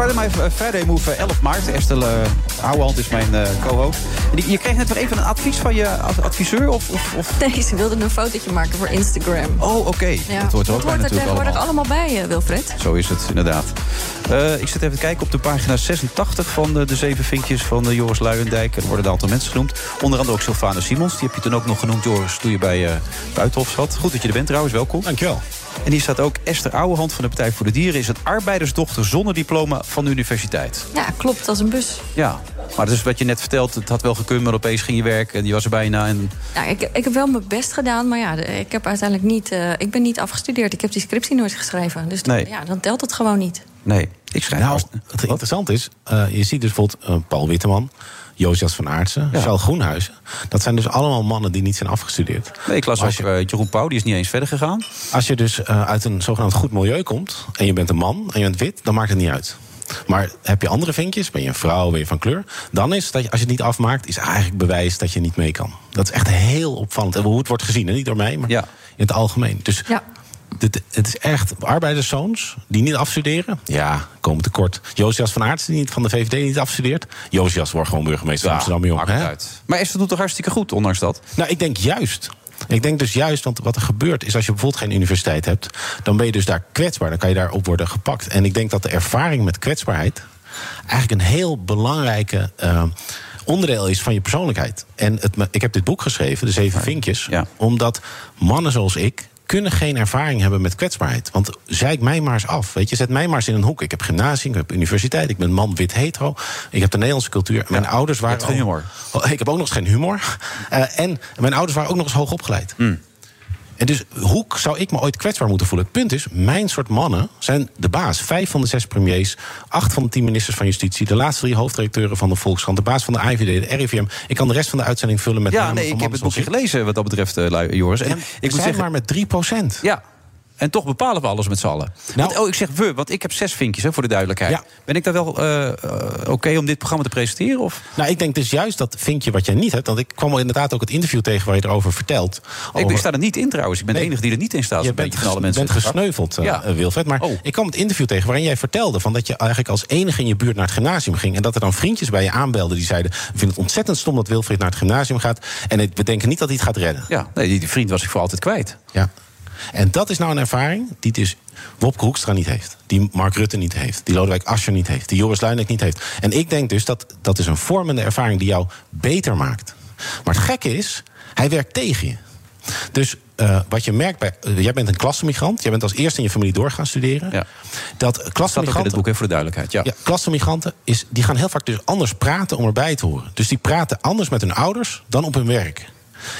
Friday, my, eh, Friday Move, eh, 11 maart. Estelle uh, Ouwehand is mijn eh, co-host. Je kreeg net weer even een advies van je ad- adviseur? Of, of, of... Nee, ze wilden een fotootje maken voor Instagram. Oh, oké. Ja. Dat hoort er ook bij natuurlijk tegenwoordig allemaal. allemaal bij, eh, Wilfred. Zo is het, inderdaad. Eh, ik zit even te kijken op de pagina 86 van de, de zeven vinkjes van eh, Joris Luijendijk. Er worden een aantal mensen genoemd. Onder andere ook Sylvana Simons. Die heb je toen ook nog genoemd, Joris, toen je bij eh Buitenhof zat. Goed dat je er bent trouwens, welkom. Dankjewel. En hier staat ook Esther Ouwehand van de Partij voor de Dieren... is het arbeidersdochter zonder diploma van de universiteit. Ja, klopt, als een bus. Ja, maar dat is wat je net vertelt. Het had wel gekund, maar opeens ging je werken. En die was er bijna. En... Nou, ik, ik heb wel mijn best gedaan, maar ja, ik heb uiteindelijk niet... eh, ik ben niet afgestudeerd, ik heb die scriptie nooit geschreven. Dus dan, Nee. ja, dan telt het gewoon niet. Nee, ik schrijf Nou, het interessante is, eh, je ziet dus bijvoorbeeld eh, Paul Witteman... Josias van Aartsen, Charles Groenhuizen. Dat zijn dus allemaal mannen die niet zijn afgestudeerd. Nee, ik las als je- eh, Jeroen Pauw, die is niet eens verder gegaan. Als je dus eh, uit een zogenaamd goed milieu komt... en je bent een man en je bent wit, dan maakt het niet uit. Maar heb je andere vinkjes, ben je een vrouw, ben je van kleur... dan is dat je, als je het niet afmaakt, is eigenlijk bewijs dat je niet mee kan. Dat is echt heel opvallend. En hoe het wordt gezien, hè? niet door mij, maar in het algemeen. Dus dit, het is echt arbeiderszoons die niet afstuderen. Ja, komen tekort. Josias van Aartsen, die niet van de VVD niet afstudeert. Josias wordt gewoon burgemeester van Amsterdam, hè? uit. Maar Esther doet toch hartstikke goed, ondanks dat? Nou, ik denk juist. Ik denk dus juist, want wat er gebeurt is als je bijvoorbeeld geen universiteit hebt, dan ben je dus daar kwetsbaar. Dan kan je daarop worden gepakt. En ik denk dat de ervaring met kwetsbaarheid eigenlijk een heel belangrijke eh, onderdeel is van je persoonlijkheid. En het, ik heb dit boek geschreven, De Zeven Vinkjes, omdat mannen zoals ik kunnen geen ervaring hebben met kwetsbaarheid. Want zeik mij maar eens af. Weet je, zet mij maar eens in een hoek. Ik heb gymnasium, ik heb universiteit, ik ben man, wit, hetero. Ik heb de Nederlandse cultuur. Mijn ouders waren. geen humor. Oh, ik heb ook nog eens geen humor. Eh, en mijn ouders waren ook nog eens hoog opgeleid. En dus hoe zou ik me ooit kwetsbaar moeten voelen? Het punt is, mijn soort mannen zijn de baas. Vijf van de zes premiers, acht van de tien ministers van Justitie... de laatste drie hoofdredacteuren van de Volkskrant... de baas van de IVD, de RIVM. Ik kan de rest van de uitzending vullen met ja, namen nee, van ik heb het boekje gelezen wat dat betreft, eh, Joris. En Ja, ik moet zeggen, maar met 3 procent. Ja. En toch bepalen we alles met z'n allen. Nou- want, oh, ik zeg we, want ik heb zes vinkjes, hè, voor de duidelijkheid. Ben ik daar wel eh, eh, oké om dit programma te presenteren? Of? Nou, ik denk dus juist dat vinkje wat jij niet hebt... want ik kwam al inderdaad ook het interview tegen waar je erover vertelt. Ik, over- ik sta er niet in trouwens. Ik ben de enige die er niet in staat. Je bent, van alle mensen. bent gesneuveld, eh, Ja. Wilfred. Maar ik kwam het interview tegen waarin jij vertelde... Van dat je eigenlijk als enige in je buurt naar het gymnasium ging... en dat er dan vriendjes bij je aanbelden die zeiden... we vinden het ontzettend stom dat Wilfried naar het gymnasium gaat... en we denken niet dat hij het gaat redden. Ja, nee, die vriend was ik voor altijd kwijt. Ja. En dat is nou een ervaring die dus Wopke Hoekstra niet heeft. Die Mark Rutte niet heeft. Die Lodewijk Asscher niet heeft. Die Joris Luijendijk niet heeft. En ik denk dus dat dat is een vormende ervaring die jou beter maakt. Maar het gekke is, hij werkt tegen je. Dus uh, wat je merkt bij. Uh, jij bent een klassenmigrant. Jij bent als eerste in je familie door gaan studeren. Ja. Dat klassenmigranten. het boek, hè, voor de duidelijkheid. Ja. ja klassenmigranten is, die gaan heel vaak dus anders praten om erbij te horen. Dus die praten anders met hun ouders dan op hun werk.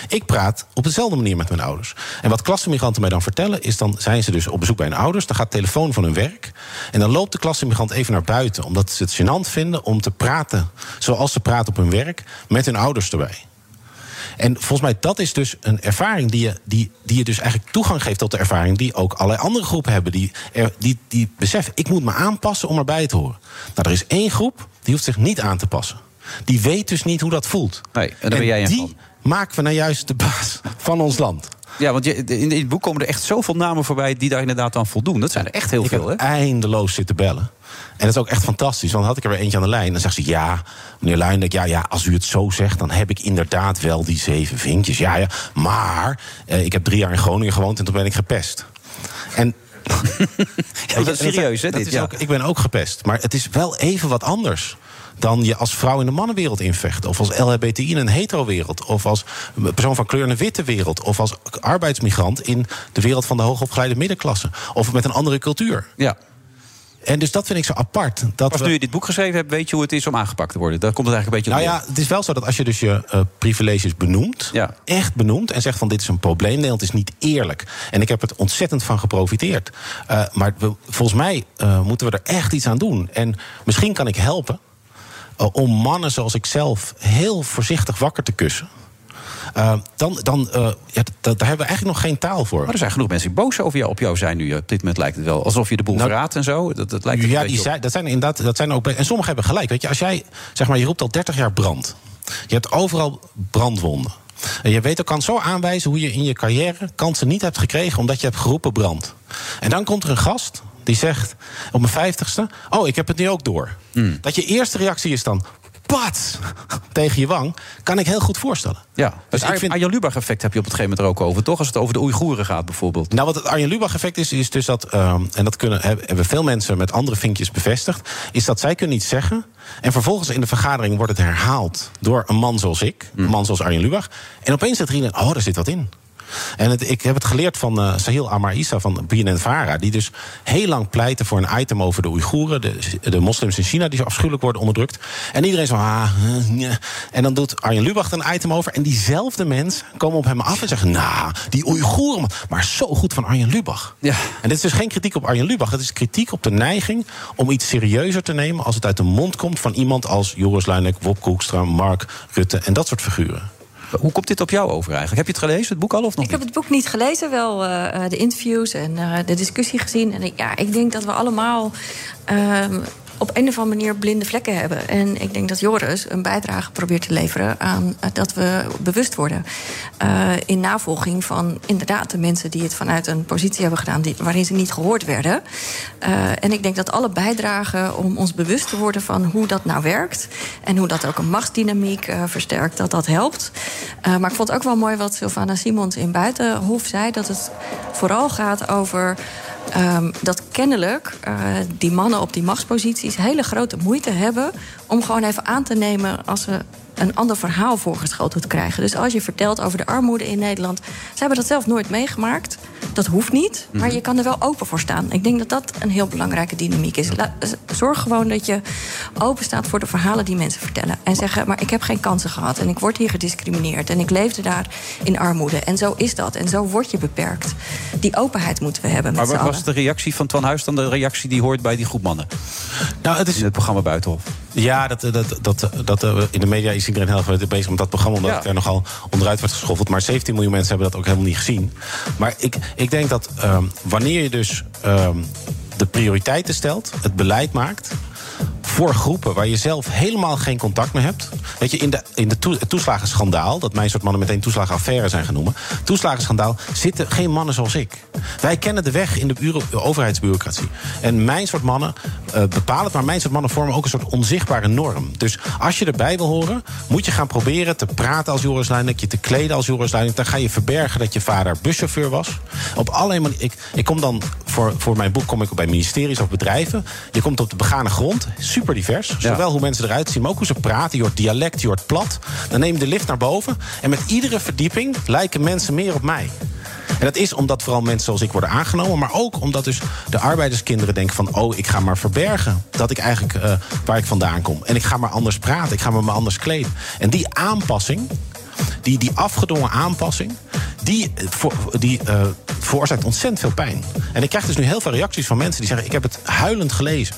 Ik praat op dezelfde manier met mijn ouders. En wat klassenmigranten mij dan vertellen, is dan zijn ze dus op bezoek bij hun ouders. Dan gaat de telefoon van hun werk. En dan loopt de klassenmigrant even naar buiten, omdat ze het gênant vinden om te praten zoals ze praten op hun werk, met hun ouders erbij. En volgens mij, dat is dus een ervaring die je, die, die je dus eigenlijk toegang geeft tot de ervaring die ook allerlei andere groepen hebben. Die, die, die beseffen, ik moet me aanpassen om erbij te horen. Nou, er is één groep die hoeft zich niet aan te passen. Die weet dus niet hoe dat voelt. Nee, en daar ben jij een die van. Maken we nou juist de baas van ons land. Ja, want je, in, het boek komen er echt zoveel namen voorbij die daar inderdaad aan voldoen. Dat zijn er echt heel ik veel, hè? heb eindeloos zitten bellen. En dat is ook echt fantastisch. Want dan had ik er weer eentje aan de lijn. Dan zegt ze: Ja, meneer Luijendijk, ja, ja, als u het zo zegt, dan heb ik inderdaad wel die zeven vinkjes. Ja, ja. Maar eh, ik heb drie jaar in Groningen gewoond en toen ben ik gepest. En. Ja, dat is serieus, hè? Dat Dit, is ja. ook, ik ben ook gepest. Maar het is wel even wat anders dan je als vrouw in de mannenwereld invechten. Of als LHBTI in een hetero-wereld. Of als persoon van kleur in een witte wereld. Of als arbeidsmigrant in de wereld van de hoogopgeleide middenklasse. Of met een andere cultuur. Ja. En dus dat vind ik zo apart. Dat we- nu je dit boek geschreven hebt, weet je hoe het is om aangepakt te worden. Daar komt het eigenlijk een beetje Nou ja, het is wel zo dat als je dus je eh, privileges benoemt, echt benoemt en zegt van dit is een probleem, Nederland is niet eerlijk. En ik heb er ontzettend van geprofiteerd. Eh, maar we, volgens mij eh, moeten we er echt iets aan doen. En misschien kan ik helpen om mannen zoals ik zelf heel voorzichtig wakker te kussen. Eh, dan, dan eh, ja, daar hebben we eigenlijk nog geen taal voor. Maar er zijn genoeg mensen die boos over jou, op jou zijn nu. Op dit moment lijkt het wel. Alsof je de boel verraadt en zo. Dat, dat lijkt Nou, ja, die zijn, dat zijn inderdaad, dat zijn ook. En sommigen hebben gelijk. Weet je, als jij, zeg maar, je roept al 30 jaar brand. Je hebt overal brandwonden. En je weet ook kan zo aanwijzen hoe je in je carrière kansen niet hebt gekregen omdat je hebt geroepen brand. En dan komt er een gast die zegt op mijn vijftigste: Oh, ik heb het nu ook door. Hmm. Dat je eerste reactie is dan. Pat! Tegen je wang, kan ik heel goed voorstellen. Ja, dus het vind- Arjen Lubach effect heb je op het gegeven moment er ook over, toch? Als het over de Oeigoeren gaat bijvoorbeeld. Nou, wat het Arjen Lubach effect is, is dus dat, ehm, en dat kunnen, heb- hebben veel mensen met andere vinkjes bevestigd, is dat zij kunnen iets zeggen. En vervolgens in de vergadering wordt het herhaald door een man zoals ik, een man zoals Arjen Lubach. En opeens zegt iedereen, oh, daar zit wat in. En het, ik heb het geleerd van eh, Sahil Amar Issa van BNN-Vara... die dus heel lang pleitte voor een item over de Oeigoeren... De, de moslims in China die zo afschuwelijk worden onderdrukt. En iedereen zo... Ah, eh. En dan doet Arjen Lubach een item over... en diezelfde mensen komen op hem af en zeggen... nou, die Oeigoeren, maar zo goed van Arjen Lubach. Ja. En dit is dus geen kritiek op Arjen Lubach. Het is kritiek op de neiging om iets serieuzer te nemen... als het uit de mond komt van iemand als Joris Luijendijk... Wopke Hoekstra, Mark Rutte en dat soort figuren. Hoe komt dit op jou over eigenlijk? Heb je het gelezen, het boek al of nog Ik heb het boek niet gelezen, wel eh, de interviews en eh, de discussie gezien. En ja, ik denk dat we allemaal ehm, op een of andere manier blinde vlekken hebben. En ik denk dat Joris een bijdrage probeert te leveren aan eh, dat we bewust worden. Eh, in navolging van inderdaad de mensen die het vanuit een positie hebben gedaan die, waarin ze niet gehoord werden. Eh, en ik denk dat alle bijdragen om ons bewust te worden van hoe dat nou werkt. En hoe dat ook een machtsdynamiek versterkt, dat dat helpt. Maar ik vond ook wel mooi wat Sylvana Simons in Buitenhof zei: dat het vooral gaat over. Ehm, dat kennelijk eh, die mannen op die machtsposities hele grote moeite hebben om gewoon even aan te nemen als ze een ander verhaal voorgeschoteld krijgen. Dus als je vertelt over de armoede in Nederland, ze hebben dat zelf nooit meegemaakt. Dat hoeft niet, maar Mhm. je kan er wel open voor staan. Ik denk dat dat een heel belangrijke dynamiek is. La- zorg gewoon dat je open staat voor de verhalen die mensen vertellen. En zeggen, maar ik heb geen kansen gehad en ik word hier gediscrimineerd en ik leefde daar in armoede. En zo is dat en zo word je beperkt. Die openheid moeten we hebben met Maar wat was de reactie van Twan Huis dan de reactie die hoort bij die groep mannen? Nou, het is... In het programma Buitenhof. Ja, dat, dat, dat, dat, eh, in de media is iedereen heel erg bezig met dat programma... omdat Ja. ik er nogal onderuit werd geschoffeld. Maar 17 miljoen mensen hebben dat ook helemaal niet gezien. Maar ik, ik denk dat ehm, wanneer je dus ehm, de prioriteiten stelt... het beleid maakt voor groepen waar je zelf helemaal geen contact mee hebt. Weet je, in, de, in de toeslagenschandaal... dat mijn soort mannen meteen toeslagenaffaire zijn genoemd... toeslagenschandaal zitten geen mannen zoals ik. Wij kennen de weg in de bureau- overheidsbureaucratie. En mijn soort mannen eh, bepalen het, maar mijn soort mannen vormen ook een soort onzichtbare norm. Dus als je erbij wil horen, moet je gaan proberen te praten als Joris Luijendijk, je te kleden als Joris Luijendijk. Dan ga je verbergen dat je vader buschauffeur was. Op. Ik, ik kom dan voor, voor mijn boek kom ik bij ministeries of bedrijven. Je komt op de begane grond, super divers. Zowel hoe mensen eruit zien, maar ook hoe ze praten. Je hoort dialect, je hoort plat. Dan neem je de lift naar boven. En met iedere verdieping lijken mensen meer op mij. En dat is omdat vooral mensen zoals ik worden aangenomen. Maar ook omdat dus de arbeiderskinderen denken van... oh, ik ga maar verbergen dat ik eigenlijk eh, waar ik vandaan kom. En ik ga maar anders praten, ik ga me maar anders kleden. En die aanpassing, die, die afgedwongen aanpassing... die, eh, die eh, veroorzaakt ontzettend veel pijn. En ik krijg dus nu heel veel reacties van mensen die zeggen... ik heb het huilend gelezen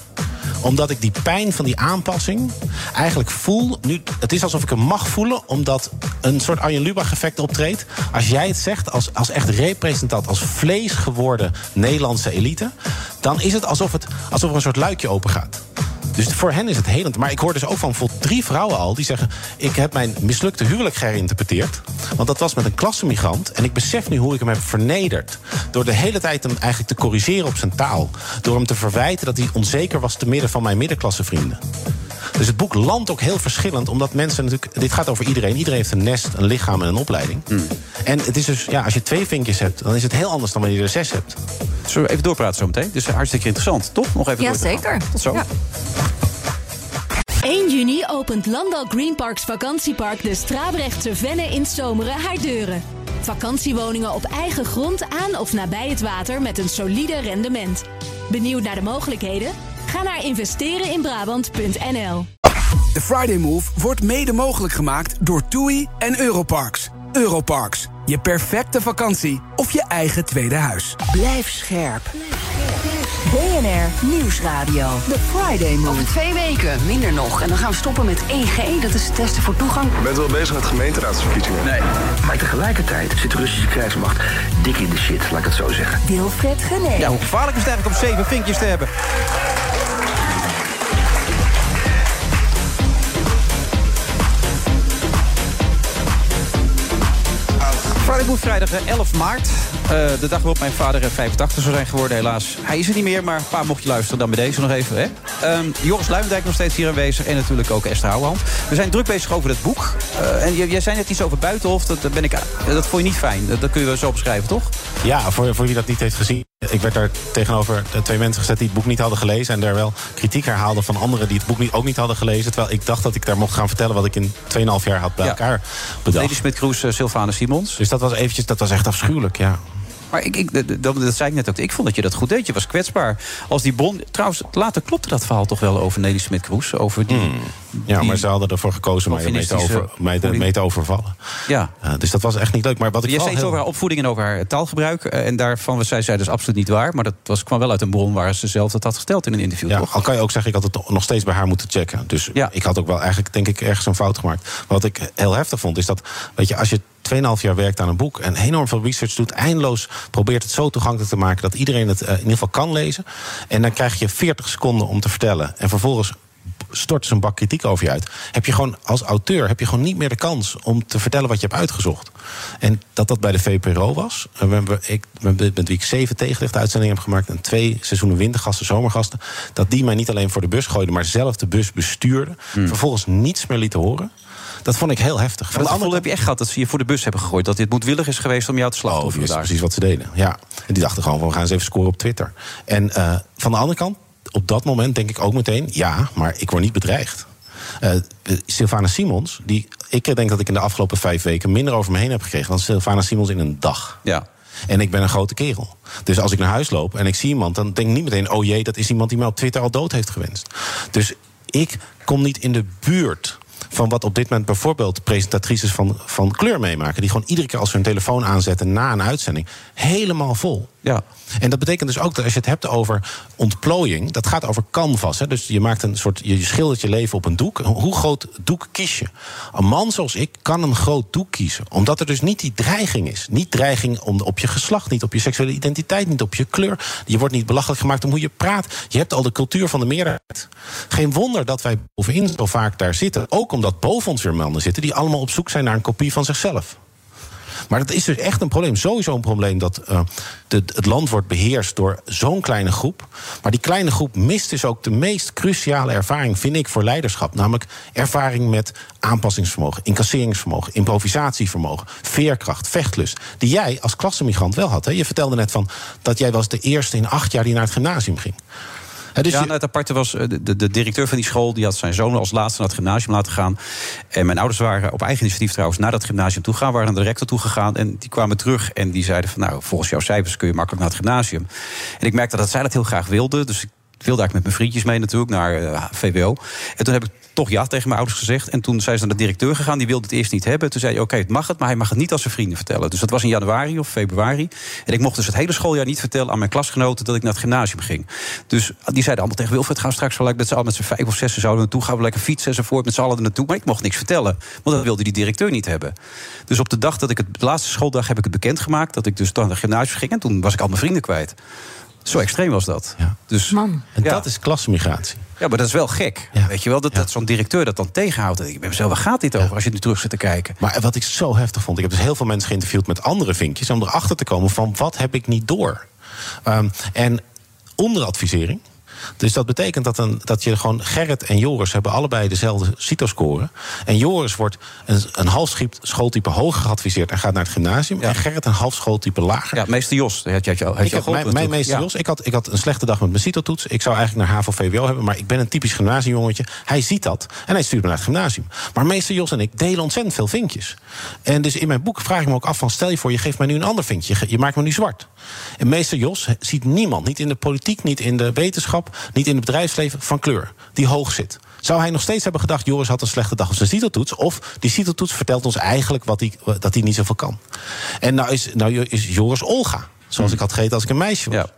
omdat ik die pijn van die aanpassing eigenlijk voel. Nu, het is alsof ik hem mag voelen, omdat een soort Arjen Lubach effect optreedt. Als jij het zegt als, als echt representant, als vlees geworden Nederlandse elite, dan is het alsof, het alsof er een soort luikje open gaat. Dus voor hen is het helend. Maar ik hoor dus ook van drie vrouwen al die zeggen: Ik heb mijn mislukte huwelijk geïnterpreteerd. Want dat was met een klassenmigrant. En ik besef nu hoe ik hem heb vernederd. Door de hele tijd hem eigenlijk te corrigeren op zijn taal. Door hem te verwijten dat hij onzeker was te midden van mijn middenklassevrienden. Dus het boek landt ook heel verschillend, omdat mensen natuurlijk. Dit gaat over iedereen. Iedereen heeft een nest, een lichaam en een opleiding. En het is dus, ja, als je twee vinkjes hebt, dan is het heel anders dan wanneer je er zes hebt. Zullen we even doorpraten zo meteen? Dus hartstikke interessant, toch? Nog even Ja, zeker. Tot zo. Ja. 1 juni opent Landal Greenparks vakantiepark de Strabrechtse Venne in Zomeren haar deuren. Vakantiewoningen op eigen grond aan of nabij het water met een solide rendement. Benieuwd naar de mogelijkheden? Ga naar investereninbrabant.nl. De Friday Move wordt mede mogelijk gemaakt door TUI en Europarks. Europarks, je perfecte vakantie of je eigen tweede huis. Blijf scherp. BNR Nieuwsradio. The Friday Move. Over twee weken, minder nog. En dan gaan we stoppen met 1G, dat is het testen voor toegang. Je bent wel bezig met gemeenteraadsverkiezingen? Nee. Maar tegelijkertijd zit de Russische krijgsmacht dik in de shit, laat ik het zo zeggen. Wilfred Gené. Ja, hoe gevaarlijk is het eigenlijk om zeven vinkjes te hebben? Friday vrijdag eh, 11 maart. Eh, de dag waarop mijn vader eh, 85 zou zijn geworden, helaas. Hij is er niet meer, maar pa, mocht je luisteren, dan bij deze nog even. Hè? Ehm, Joris Luijendijk nog steeds hier aanwezig. En natuurlijk ook Esther Houwehand. We zijn druk bezig over het boek. Eh, en jij zei net iets over Buitenhof. Dat, dat ben ik, dat vond je niet fijn. Dat, dat kun je wel zo beschrijven, toch? Ja, voor, voor wie dat niet heeft gezien. Ik werd daar tegenover twee mensen gezet die het boek niet hadden gelezen. En daar wel kritiek herhaalde van anderen die het boek niet, ook niet hadden gelezen. Terwijl ik dacht dat ik daar mocht gaan vertellen wat ik in 2,5 jaar had bij Ja. elkaar bedacht. Lady Smit-Kroes, uh, Sylvana Simons. Dus dat was eventjes, dat was echt afschuwelijk, ja. Maar ik, ik, dat, dat zei ik net ook. Ik vond dat je dat goed deed. Je was kwetsbaar. Als die bon. Trouwens, later klopte dat verhaal toch wel over Nelly Smit-Kroes. Over die. Ja, maar ze hadden ervoor gekozen mij mee te, over, mij te, mee te overvallen. Ja. Uh, dus dat was echt niet leuk. Maar wat ik Je zei heel- over haar opvoeding en over haar taalgebruik. eh, En daarvan zei zij dus absoluut niet waar. Maar dat was, kwam wel uit een bron waar ze zelf dat had gesteld in een interview. Ja, toch? al kan je ook zeggen, ik had het nog steeds bij haar moeten checken. Dus ik had ook wel eigenlijk, denk ik, ergens een fout gemaakt. Wat ik heel heftig vond, is dat, weet je, als je 2,5 jaar werkt aan een boek en enorm veel research doet, eindeloos probeert het zo toegankelijk te maken dat iedereen het eh, in ieder geval kan lezen. En dan krijg je 40 seconden om te vertellen. En vervolgens stort ze een bak kritiek over je uit. Heb je gewoon als auteur heb je gewoon niet meer de kans om te vertellen wat je hebt uitgezocht. En dat dat bij de VPRO was. En we hebben, ik, met met wie ik zeven tegenlicht uitzendingen heb gemaakt. En twee seizoenen wintergasten, zomergasten. Dat die mij niet alleen voor de bus gooiden, maar zelf de bus bestuurden. Vervolgens niets meer lieten horen. Dat vond ik heel heftig. Van dat gevoel heb je echt gehad dat ze je voor de bus hebben gegooid. Dat dit moedwillig is geweest om jou te Oh, slachtoffer dat is precies wat ze deden. Ja. En die dachten gewoon, van, we gaan eens even scoren op Twitter. En eh, van de andere kant, op dat moment denk ik ook meteen... ja, maar ik word niet bedreigd. Eh Sylvana Simons, die, ik denk dat ik in de afgelopen vijf weken... minder over me heen heb gekregen dan Sylvana Simons in een dag. Ja. En ik ben een grote kerel. Dus als ik naar huis loop en ik zie iemand... dan denk ik niet meteen, oh jee, dat is iemand die mij op Twitter al dood heeft gewenst. Dus ik kom niet in de buurt van wat op dit moment bijvoorbeeld presentatrices van, van kleur meemaken. Die gewoon iedere keer als ze hun telefoon aanzetten na een uitzending, helemaal vol. Ja. En dat betekent dus ook dat als je het hebt over ontplooiing, dat gaat over canvas. Hè? Dus je maakt een soort, je schildert je leven op een doek. Hoe groot doek kies je? Een man zoals ik kan een groot doek kiezen, omdat er dus niet die dreiging is. Niet dreiging om, op je geslacht, niet op je seksuele identiteit, niet op je kleur. Je wordt niet belachelijk gemaakt om hoe je praat. Je hebt al de cultuur van de meerderheid. Geen wonder dat wij bovenin zo vaak daar zitten. Ook omdat boven ons weer mannen zitten die allemaal op zoek zijn naar een kopie van zichzelf. Maar dat is dus echt een probleem. Sowieso een probleem dat de, het land wordt beheerst door zo'n kleine groep. Maar die kleine groep mist dus ook de meest cruciale ervaring, vind ik, voor leiderschap. Namelijk ervaring met aanpassingsvermogen, incasseringsvermogen, improvisatievermogen, veerkracht, vechtlust. Die jij als klassemigrant wel had. Hè? Je vertelde net van dat jij was de eerste in acht jaar die naar het gymnasium ging. Dus ja, nou, het aparte was, de, de, de, directeur van die school... die had zijn zoon als laatste naar het gymnasium laten gaan. En mijn ouders waren op eigen initiatief trouwens... naar dat gymnasium toe gegaan, waren naar de rector toe gegaan... en die kwamen terug en die zeiden van... nou, volgens jouw cijfers kun je makkelijk naar het gymnasium. En ik merkte dat zij dat heel graag wilden, dus ik wilde eigenlijk met mijn vriendjes mee natuurlijk naar uh, VWO. En toen heb ik toch ja tegen mijn ouders gezegd. En toen zijn ze naar de directeur gegaan, die wilde het eerst niet hebben. Toen zei hij, oké, het mag het, maar hij mag het niet als zijn vrienden vertellen. Dus dat was in januari of februari. En ik mocht dus het hele schooljaar niet vertellen aan mijn klasgenoten... dat ik naar het gymnasium ging. Dus die zeiden allemaal tegen Wilfred, gaan straks wel lekker met z'n allen met z'n vijf of zes zouden naartoe. Gaan we lekker fietsen enzovoort, met z'n allen er naartoe. Maar ik mocht niks vertellen, want dat wilde die directeur niet hebben. Dus op de dag dat ik het, de laatste schooldag heb ik het bekendgemaakt... dat ik dus naar het gymnasium ging en toen was ik al mijn vrienden kwijt. Zo extreem was dat. Ja. Dus, Man. En dat is klasmigratie. Ja, maar dat is wel gek. Ja. Weet je wel, dat, dat zo'n directeur dat dan tegenhoudt. Ik ben mezelf, waar gaat dit over als je nu terug zit te kijken? Maar wat ik zo heftig vond, ik heb dus heel veel mensen geïnterviewd met andere vinkjes om erachter te komen van wat heb ik niet door. Um, en onderadvisering. Dus dat betekent dat, een, dat je gewoon Gerrit en Joris hebben allebei dezelfde CITO-score. En Joris wordt een, een half schooltype hoger geadviseerd en gaat naar het gymnasium. Ja. En Gerrit een half schooltype lager. Ja, meester Jos. Had je, had je, ik mijn, mijn meester ja. Jos, ik had, ik had een slechte dag met mijn CITO-toets. Ik zou eigenlijk naar HAVO-VWO hebben, maar ik ben een typisch gymnasiumjongetje. Hij ziet dat en hij stuurt me naar het gymnasium. Maar meester Jos en ik delen ontzettend veel vinkjes. En dus in mijn boek vraag ik me ook af van... stel je voor, je geeft mij nu een ander vinkje. Je maakt me nu zwart. En meester Jos ziet niemand, niet in de politiek, niet in de wetenschap... niet in het bedrijfsleven, van kleur, die hoog zit. Zou hij nog steeds hebben gedacht, Joris had een slechte dag op zijn CITO-toets? Of die CITO-toets vertelt ons eigenlijk wat hij, dat hij niet zoveel kan. En nou is, nou is Joris Olga, zoals ik had gegeten als ik een meisje was. Ja.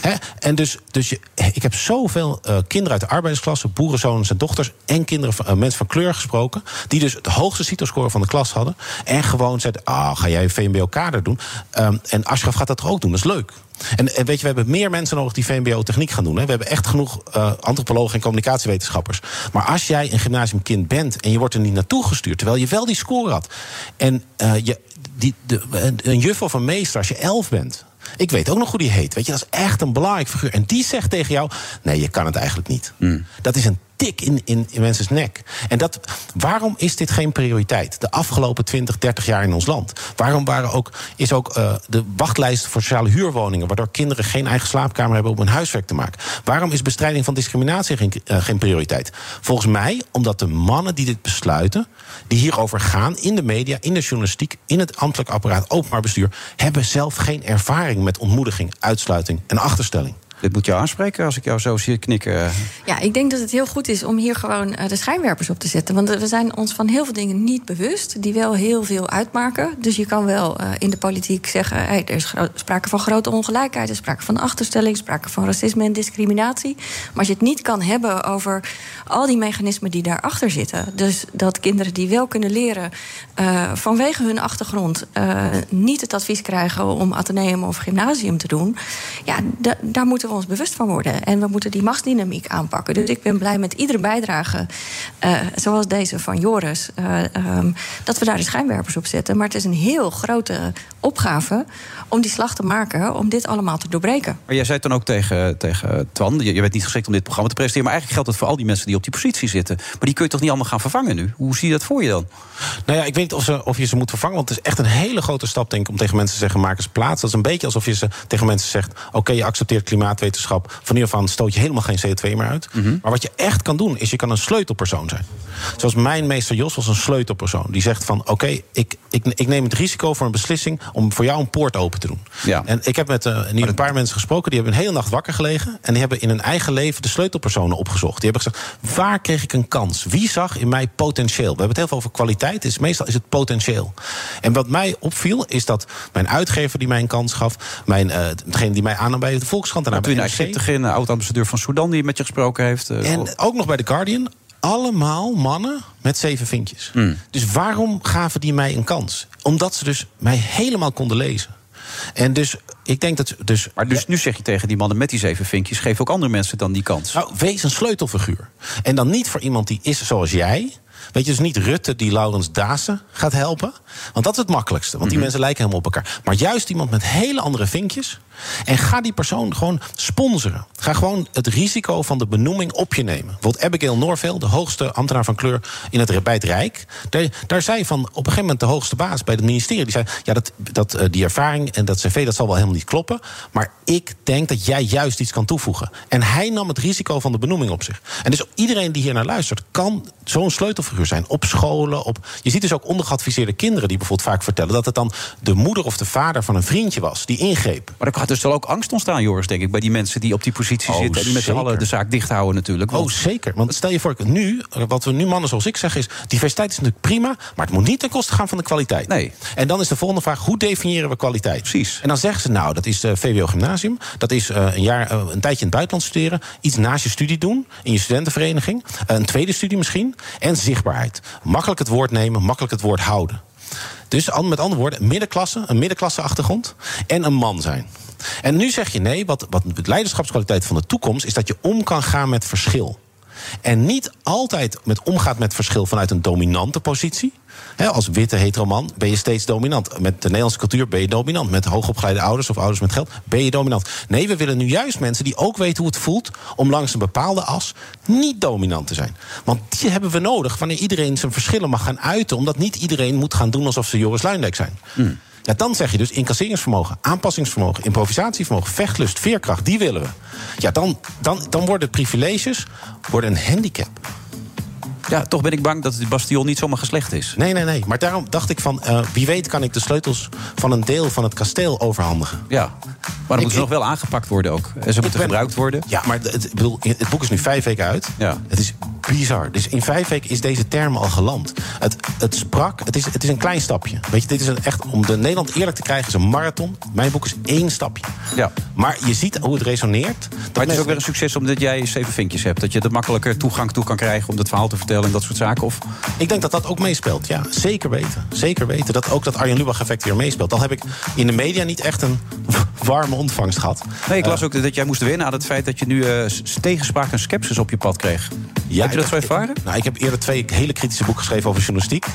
He? En dus, dus je, ik heb zoveel uh, kinderen uit de arbeidersklasse, boerenzoons en dochters en kinderen van, uh, mensen van kleur gesproken, die dus het hoogste CITO-score van de klas hadden. En gewoon zeiden: Ah, ga jij VMBO-kader doen? Um, en Ashraf gaat dat er ook doen, dat is leuk. En, en, weet je, we hebben meer mensen nodig die VMBO-techniek gaan doen. Hè. We hebben echt genoeg uh, antropologen en communicatiewetenschappers. Maar als jij een gymnasiumkind bent en je wordt er niet naartoe gestuurd, terwijl je wel die score had. En uh, je, die, de, een juf of een meester, als je elf bent. Ik weet ook nog hoe die heet. Weet je, dat is echt een belangrijk figuur. En die zegt tegen jou: nee, je kan het eigenlijk niet. Mm. Dat is een tik in, in, in mensen's nek. En dat, waarom is dit geen prioriteit? De afgelopen 20, 30 jaar in ons land. Waarom waren ook, is ook uh, de wachtlijst voor sociale huurwoningen... waardoor kinderen geen eigen slaapkamer hebben om hun huiswerk te maken? Waarom is bestrijding van discriminatie geen, uh, geen prioriteit? Volgens mij omdat de mannen die dit besluiten... die hierover gaan in de media, in de journalistiek... in het ambtelijk apparaat, openbaar bestuur... hebben zelf geen ervaring met ontmoediging, uitsluiting en achterstelling. Dit moet je aanspreken als ik jou zo zie knikken. Ja, ik denk dat het heel goed is om hier gewoon de schijnwerpers op te zetten. Want we zijn ons van heel veel dingen niet bewust, die wel heel veel uitmaken. Dus je kan wel uh, in de politiek zeggen: hey, er is sprake van grote ongelijkheid, er is sprake van achterstelling, sprake van racisme en discriminatie. Maar als je het niet kan hebben over al die mechanismen die daarachter zitten. Dus dat kinderen die wel kunnen leren uh, vanwege hun achtergrond niet het advies krijgen om ateneum of gymnasium te doen. Ja, daar moeten we ons bewust van worden. En we moeten die machtsdynamiek aanpakken. Dus ik ben blij met iedere bijdrage, uh, zoals deze van Joris, uh, um, dat we daar de schijnwerpers op zetten. Maar het is een heel grote opgave om die slag te maken, om dit allemaal te doorbreken. Maar jij zei dan ook tegen, tegen Twan, je, je bent niet geschikt om dit programma te presenteren, maar eigenlijk geldt het voor al die mensen die op die positie zitten. Maar die kun je toch niet allemaal gaan vervangen nu? Hoe zie je dat voor je dan? Nou ja, ik weet niet of, ze, of je ze moet vervangen, want het is echt een hele grote stap, denk ik, om tegen mensen te zeggen: maak eens plaats. Dat is een beetje alsof je ze tegen mensen zegt: oké, okay, je accepteert klimaatwetenschap. Van hier af aan stoot je helemaal geen CO2 meer uit. Mm -hmm. Maar wat je echt kan doen, is je kan een sleutelpersoon zijn. Zoals mijn meester Jos was een sleutelpersoon. Die zegt van, oké, okay, ik, ik, ik neem het risico voor een beslissing... om voor jou een poort open te doen. Ja. En ik heb met uh, een paar mensen gesproken... die hebben een hele nacht wakker gelegen... en die hebben in hun eigen leven de sleutelpersonen opgezocht. Die hebben gezegd, waar kreeg ik een kans? Wie zag in mij potentieel? We hebben het heel veel over kwaliteit, is, meestal is het potentieel. En wat mij opviel, is dat mijn uitgever die mij een kans gaf... Mijn, uh, degene die mij aannam bij de Volkskrant... en toen Egypte ging, oud-ambassadeur van Sudan... die met je gesproken heeft. Uh, en ook nog bij The Guardian allemaal mannen met zeven vinkjes. Mm. Dus waarom gaven die mij een kans? Omdat ze dus mij helemaal konden lezen. En dus ik denk dat. Dus, maar dus nu zeg je tegen die mannen met die zeven vinkjes: geef ook andere mensen dan die kans. Nou, wees een sleutelfiguur. En dan niet voor iemand die is zoals jij. Weet je, dus niet Rutte die Laurens Dasen gaat helpen. Want dat is het makkelijkste. Want die Mhm. mensen lijken helemaal op elkaar. Maar juist iemand met hele andere vinkjes. En ga die persoon gewoon sponsoren. Ga gewoon het risico van de benoeming op je nemen. Bijvoorbeeld Abigail Norville, de hoogste ambtenaar van kleur in het, bij het Rijk. Daar, zei van op een gegeven moment de hoogste baas bij het ministerie. Die zei: Ja, dat, dat, eh, die ervaring en dat cv dat zal wel helemaal niet kloppen. Maar ik denk dat jij juist iets kan toevoegen. En hij nam het risico van de benoeming op zich. En dus iedereen die hier naar luistert, kan zo'n sleutelfiguur zijn. Op scholen. Op, je ziet dus ook ondergeadviseerde kinderen die bijvoorbeeld vaak vertellen dat het dan de moeder of de vader van een vriendje was die ingreep. Maar er gaat dus wel ook angst ontstaan, Joris, denk ik, bij die mensen die op die positie Oh, zitten. En die met z'n allen de zaak dicht houden natuurlijk. Want- Oh, zeker. Want stel je voor, nu, wat we nu mannen zoals ik zeggen is... diversiteit is natuurlijk prima, maar het moet niet ten koste gaan van de kwaliteit. Nee. En dan is de volgende vraag, hoe definiëren we kwaliteit? Precies. En dan zeggen ze, nou, dat is eh, VWO Gymnasium... dat is eh, een, jaar, eh, een tijdje in het buitenland studeren... iets naast je studie doen, in je studentenvereniging... een tweede studie misschien, en zichtbaarheid. Makkelijk het woord nemen, makkelijk het woord houden. Dus met andere woorden, middenklasse, een middenklasse-achtergrond... en een man zijn. En nu zeg je nee, wat, wat de leiderschapskwaliteit van de toekomst... is dat je om kan gaan met verschil. En niet altijd met omgaat met verschil vanuit een dominante positie. Als witte heteroman ben je steeds dominant. Met de Nederlandse cultuur ben je dominant. Met hoogopgeleide ouders of ouders met geld ben je dominant. Nee, we willen nu juist mensen die ook weten hoe het voelt... om langs een bepaalde as niet dominant te zijn. Want die hebben we nodig wanneer iedereen zijn verschillen mag gaan uiten... omdat niet iedereen moet gaan doen alsof ze Joris Luindijk zijn. Ja, dan zeg je dus incasseringsvermogen, aanpassingsvermogen, improvisatievermogen, vechtlust, veerkracht, die willen we. Ja, dan, dan, dan worden privileges worden een handicap. Ja, toch ben ik bang dat het bastion niet zomaar geslecht is. Nee, nee, nee. Maar daarom dacht ik van, eh, wie weet kan ik de sleutels van een deel van het kasteel overhandigen. Ja, maar dan moeten ze nog wel aangepakt worden ook. En ze moeten ben- gebruikt worden. Ja, maar het, ik bedoel, het boek is nu vijf weken uit. Ja. Het is bizar. Dus in vijf weken is deze term al geland. Het, het sprak, het is, het is een klein stapje. Weet je, dit is een echt, om de Nederland eerlijk te krijgen, is een marathon. Mijn boek is één stapje. Ja. Maar je ziet hoe het resoneert. Maar het is ook weer een succes omdat jij zeven vinkjes hebt. Dat je er makkelijker toegang toe kan krijgen om dat verhaal te vertellen en dat soort zaken. Of... Ik denk dat dat ook meespeelt. Ja, zeker weten. Zeker weten. Dat ook dat Arjen Lubach effect weer meespeelt. Al heb ik in de media niet echt een warme ontvangst gehad. Nee, ik las Eh, ook dat jij moest wennen aan het feit dat je nu s- tegenspraak en sceptisch op je pad kreeg. Ja, heb je dat zo ervaren? Nou, ik heb eerder twee hele kritische boeken geschreven over journalistiek.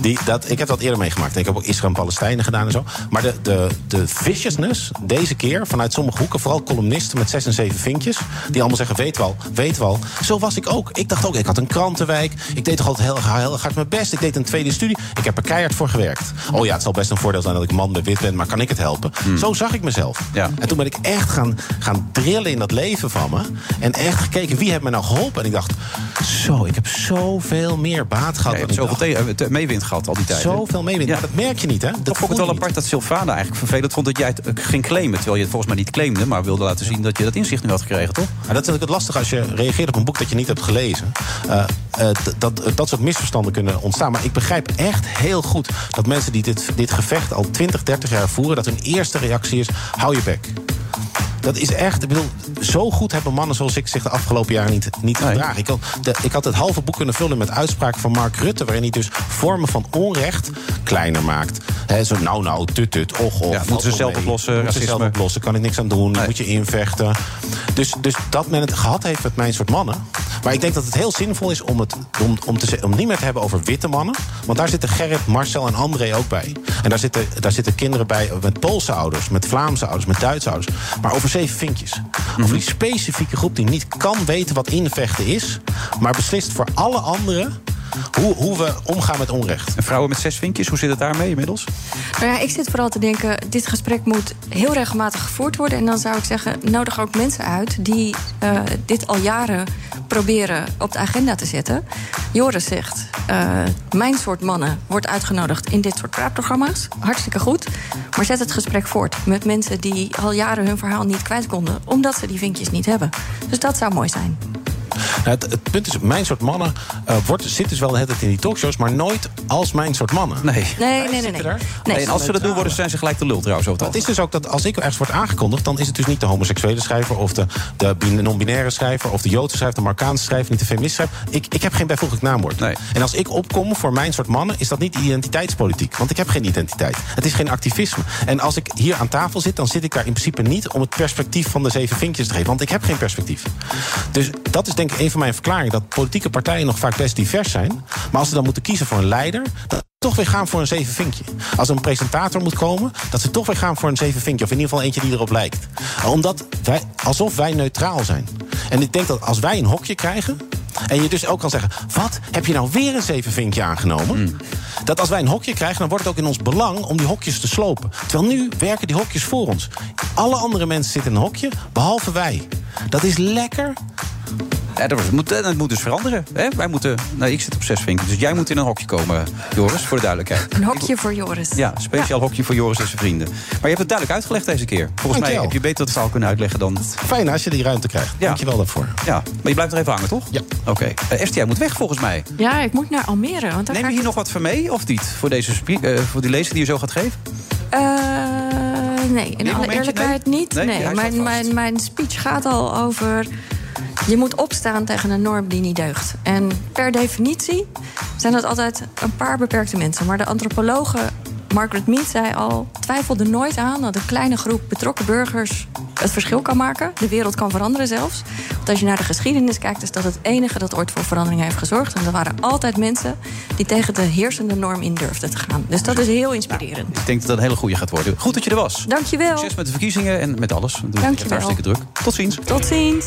Die, dat, ik heb dat eerder meegemaakt. Ik heb ook Israël en Palestijnen gedaan en zo. Maar de, de, de viciousness deze keer vanuit sommige hoeken... vooral columnisten met zes en zeven vinkjes... die allemaal zeggen, weet wel, weet wel. Zo was ik ook. Ik dacht ook, ik had een Ik deed toch altijd heel, heel hard mijn best. Ik deed een tweede studie. Ik heb er keihard voor gewerkt. Oh ja, het zal best een voordeel zijn dat ik man ben, wit ben... maar kan ik het helpen? Zo zag ik mezelf. Ja. En toen ben ik echt gaan, gaan drillen in dat leven van me. En echt gekeken, wie heeft me nou geholpen? En ik dacht, zo, ik heb zoveel meer baat gehad. Ja, je hebt ik zoveel meewind gehad al die tijd. Zoveel meewind. Maar dat merk je niet, hè? Dat Toch vond ik het wel apart dat Sylvana eigenlijk vervelend vond dat jij het eh, ging claimen. Terwijl je het volgens mij niet claimde, maar wilde laten zien dat je dat inzicht nu had gekregen, toch? Maar dat is natuurlijk het lastige als je reageert op een boek dat je niet hebt gelezen. Eh, eh, dat, dat soort misverstanden kunnen ontstaan. Maar ik begrijp echt heel goed dat mensen die dit, dit gevecht al 20, 30 jaar voeren, dat hun eerste reactie is: hou je bek. Dat is echt, ik bedoel, zo goed hebben mannen zoals ik zich de afgelopen jaren niet, niet gedragen. Ik de, ik had het halve boek kunnen vullen met uitspraken van Mark Rutte, waarin hij dus vormen van onrecht kleiner maakt. He, zo nou, nou, tut, tut, och, och. Ja, moeten ze zelf oplossen, Moeten ze zelf oplossen, kan ik niks aan doen, moet je invechten. Dus, dus dat men het gehad heeft met mijn soort mannen. Maar ik denk dat het heel zinvol is om het om, om, te, om niet meer te hebben over witte mannen. Want daar zitten Gerrit, Marcel en André ook bij. En daar zitten, daar zitten kinderen bij met Poolse ouders, met Vlaamse ouders, met Duitse ouders. Maar over zeven vinkjes. Over die specifieke groep die niet kan weten wat invechten is, maar beslist voor alle anderen hoe, hoe we omgaan met onrecht. En vrouwen met zes vinkjes, hoe zit het daarmee inmiddels? Nou ja, ik zit vooral te denken, dit gesprek moet heel regelmatig gevoerd worden. En dan zou ik zeggen, nodig ook mensen uit die eh, dit al jaren proberen op de agenda te zetten. Joris zegt, eh, mijn soort mannen wordt uitgenodigd in dit soort praatprogramma's. Hartstikke goed. Maar zet het gesprek voort met mensen die al jaren hun verhaal niet kwijt konden. Omdat ze die vinkjes niet hebben. Dus dat zou mooi zijn. Nou, het, het punt is, mijn soort mannen eh, wordt, zit dus wel de hele tijd in die talkshows, maar nooit als mijn soort mannen. Nee. Nee, nee, nee. nee. Nee, en als ze dat doen, worden, zijn ze gelijk de lul trouwens. over het Het is dus ook dat als ik ergens word aangekondigd, dan is het dus niet de homoseksuele schrijver of de, de bin- non-binaire schrijver of de Joodse schrijver, de Marokkaanse schrijver, niet de feministische schrijver. Ik, ik heb geen bijvoeglijk naamwoord. En als ik opkom voor mijn soort mannen, is dat niet identiteitspolitiek. Want ik heb geen identiteit. Het is geen activisme. En als ik hier aan tafel zit, dan zit ik daar in principe niet om het perspectief van de zeven vinkjes te geven. Want ik heb geen perspectief. Dus dat is denk denk een van mijn verklaringen dat politieke partijen nog vaak best divers zijn. Maar als ze dan moeten kiezen voor een leider, dan toch weer gaan voor een zeven vinkje. Als er een presentator moet komen, dat ze toch weer gaan voor een zeven vinkje. Of in ieder geval eentje die erop lijkt. Omdat wij, alsof wij neutraal zijn. En ik denk dat als wij een hokje krijgen. En je dus ook kan zeggen: Wat? Heb je nou weer een zeven vinkje aangenomen? Dat als wij een hokje krijgen, dan wordt het ook in ons belang om die hokjes te slopen. Terwijl nu werken die hokjes voor ons. Alle andere mensen zitten in een hokje, behalve wij. Dat is lekker. Ja, dat, moet, dat moet dus veranderen. Hè? Wij moeten, nou, ik zit op zes vinken, dus jij moet in een hokje komen, Joris, voor de duidelijkheid. Een hokje voor Joris. Ja, speciaal hokje voor Joris en zijn vrienden. Maar je hebt het duidelijk uitgelegd deze keer. Volgens mij heb je beter het verhaal kunnen uitleggen dan... Fijn als je die ruimte krijgt. Ja. Dankjewel daarvoor. Ja, maar je blijft er even hangen, toch? Ja. Oké. Eh, Esther, jij moet weg volgens mij. Ja, ik moet naar Almere. Want daar Neem je ik hier nog wat van mee, of niet? Voor, deze spie- eh, voor die lezing die je zo gaat geven? Eh, nee, in alle eerlijkheid nee? niet. Nee, mijn, mijn, mijn speech gaat al over... je moet opstaan tegen een norm die niet deugt. En per definitie zijn dat altijd een paar beperkte mensen. Maar de antropologe Margaret Mead zei al... twijfelde nooit aan dat een kleine groep betrokken burgers... het verschil kan maken. De wereld kan veranderen zelfs. Want als je naar de geschiedenis kijkt... is dat het enige dat ooit voor verandering heeft gezorgd. En er waren altijd mensen die tegen de heersende norm in durfden te gaan. Dus dat is heel inspirerend. Ik denk dat dat een hele goede gaat worden. Goed dat je er was. Dankjewel. Succes met de verkiezingen en met alles. Dankjewel. hartstikke druk. Tot ziens. Tot ziens.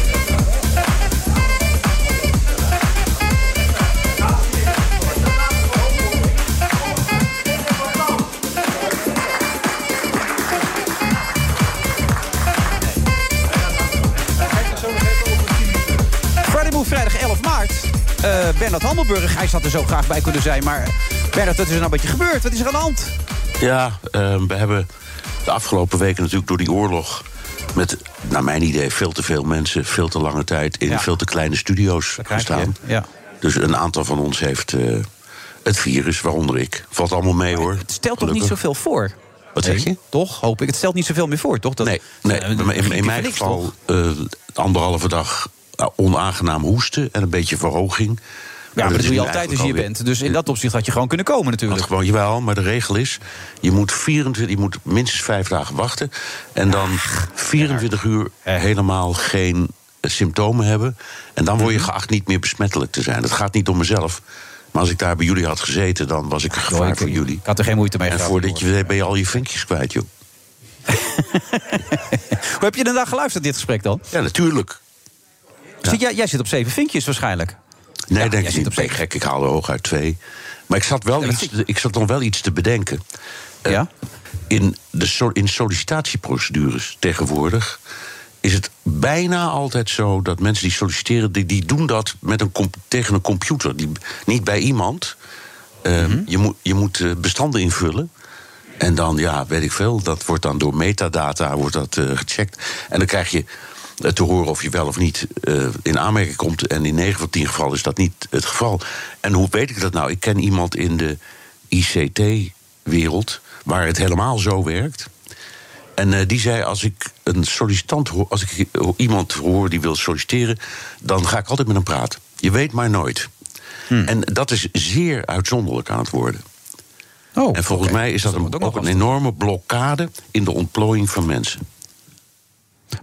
Bernard Handelburg, hij had er zo graag bij kunnen zijn. Maar Bernard, wat is er nou een beetje gebeurd? Wat is er aan de hand? Ja, ehm, we hebben de afgelopen weken natuurlijk door die oorlog... met, naar mijn idee, veel te veel mensen... veel te lange tijd in Ja. veel te kleine studio's gestaan. ja. Dus een aantal van ons heeft eh, het virus, waaronder ik. Valt allemaal mee, hoor. Het stelt toch niet zoveel voor? Wat zeg je? Toch, hoop ik. Het stelt niet zoveel meer voor, toch? Dat, Nee, nee Eh, in, mijn geval eh, anderhalve dag eh, onaangenaam hoesten... en een beetje verhoging. Ja, maar dat doe je altijd als je hier bent. Dus in dat opzicht had je gewoon kunnen komen natuurlijk. Gewoon, jawel, maar de regel is... je moet, 24, je moet minstens vijf dagen wachten... en dan 24 uur helemaal geen eh, symptomen hebben... en dan Mhm. word je geacht niet meer besmettelijk te zijn. Dat gaat niet om mezelf. Maar als ik daar bij jullie had gezeten, dan was ik een gevaar ik- voor jullie. Ik had er geen moeite mee En voordat je ben je al je vinkjes kwijt, joh. Hoe heb je daarna geluisterd, dit gesprek dan? Ja, natuurlijk. Zit jij, jij zit op zeven vinkjes waarschijnlijk. Nee, Ja, denk ik niet. Ben ik gek, ik haal er hooguit twee. Maar ik zat, wel Ja, iets, ik zat nog wel iets te bedenken. Eh, in, de so- in sollicitatieprocedures tegenwoordig is het bijna altijd zo dat mensen die solliciteren, die, die doen dat met een tegen een computer. Die, niet bij iemand. Eh, je, moet, je moet eh, bestanden invullen. En dan, ja, weet ik veel, dat wordt dan door metadata wordt dat, eh, gecheckt. En dan krijg je te horen of je wel of niet eh, in aanmerking komt. En in 9 van 10 gevallen is dat niet het geval. En hoe weet ik dat nou? Ik ken iemand in de ICT-wereld waar het helemaal zo werkt. En eh, die zei: Als ik een sollicitant hoor, als ik eh, iemand hoor die wil solliciteren, dan ga ik altijd met hem praten. Je weet maar nooit. En dat is zeer uitzonderlijk aan het worden. Oh, en volgens mij is dat een, ook een enorme blokkade in de ontplooiing van mensen.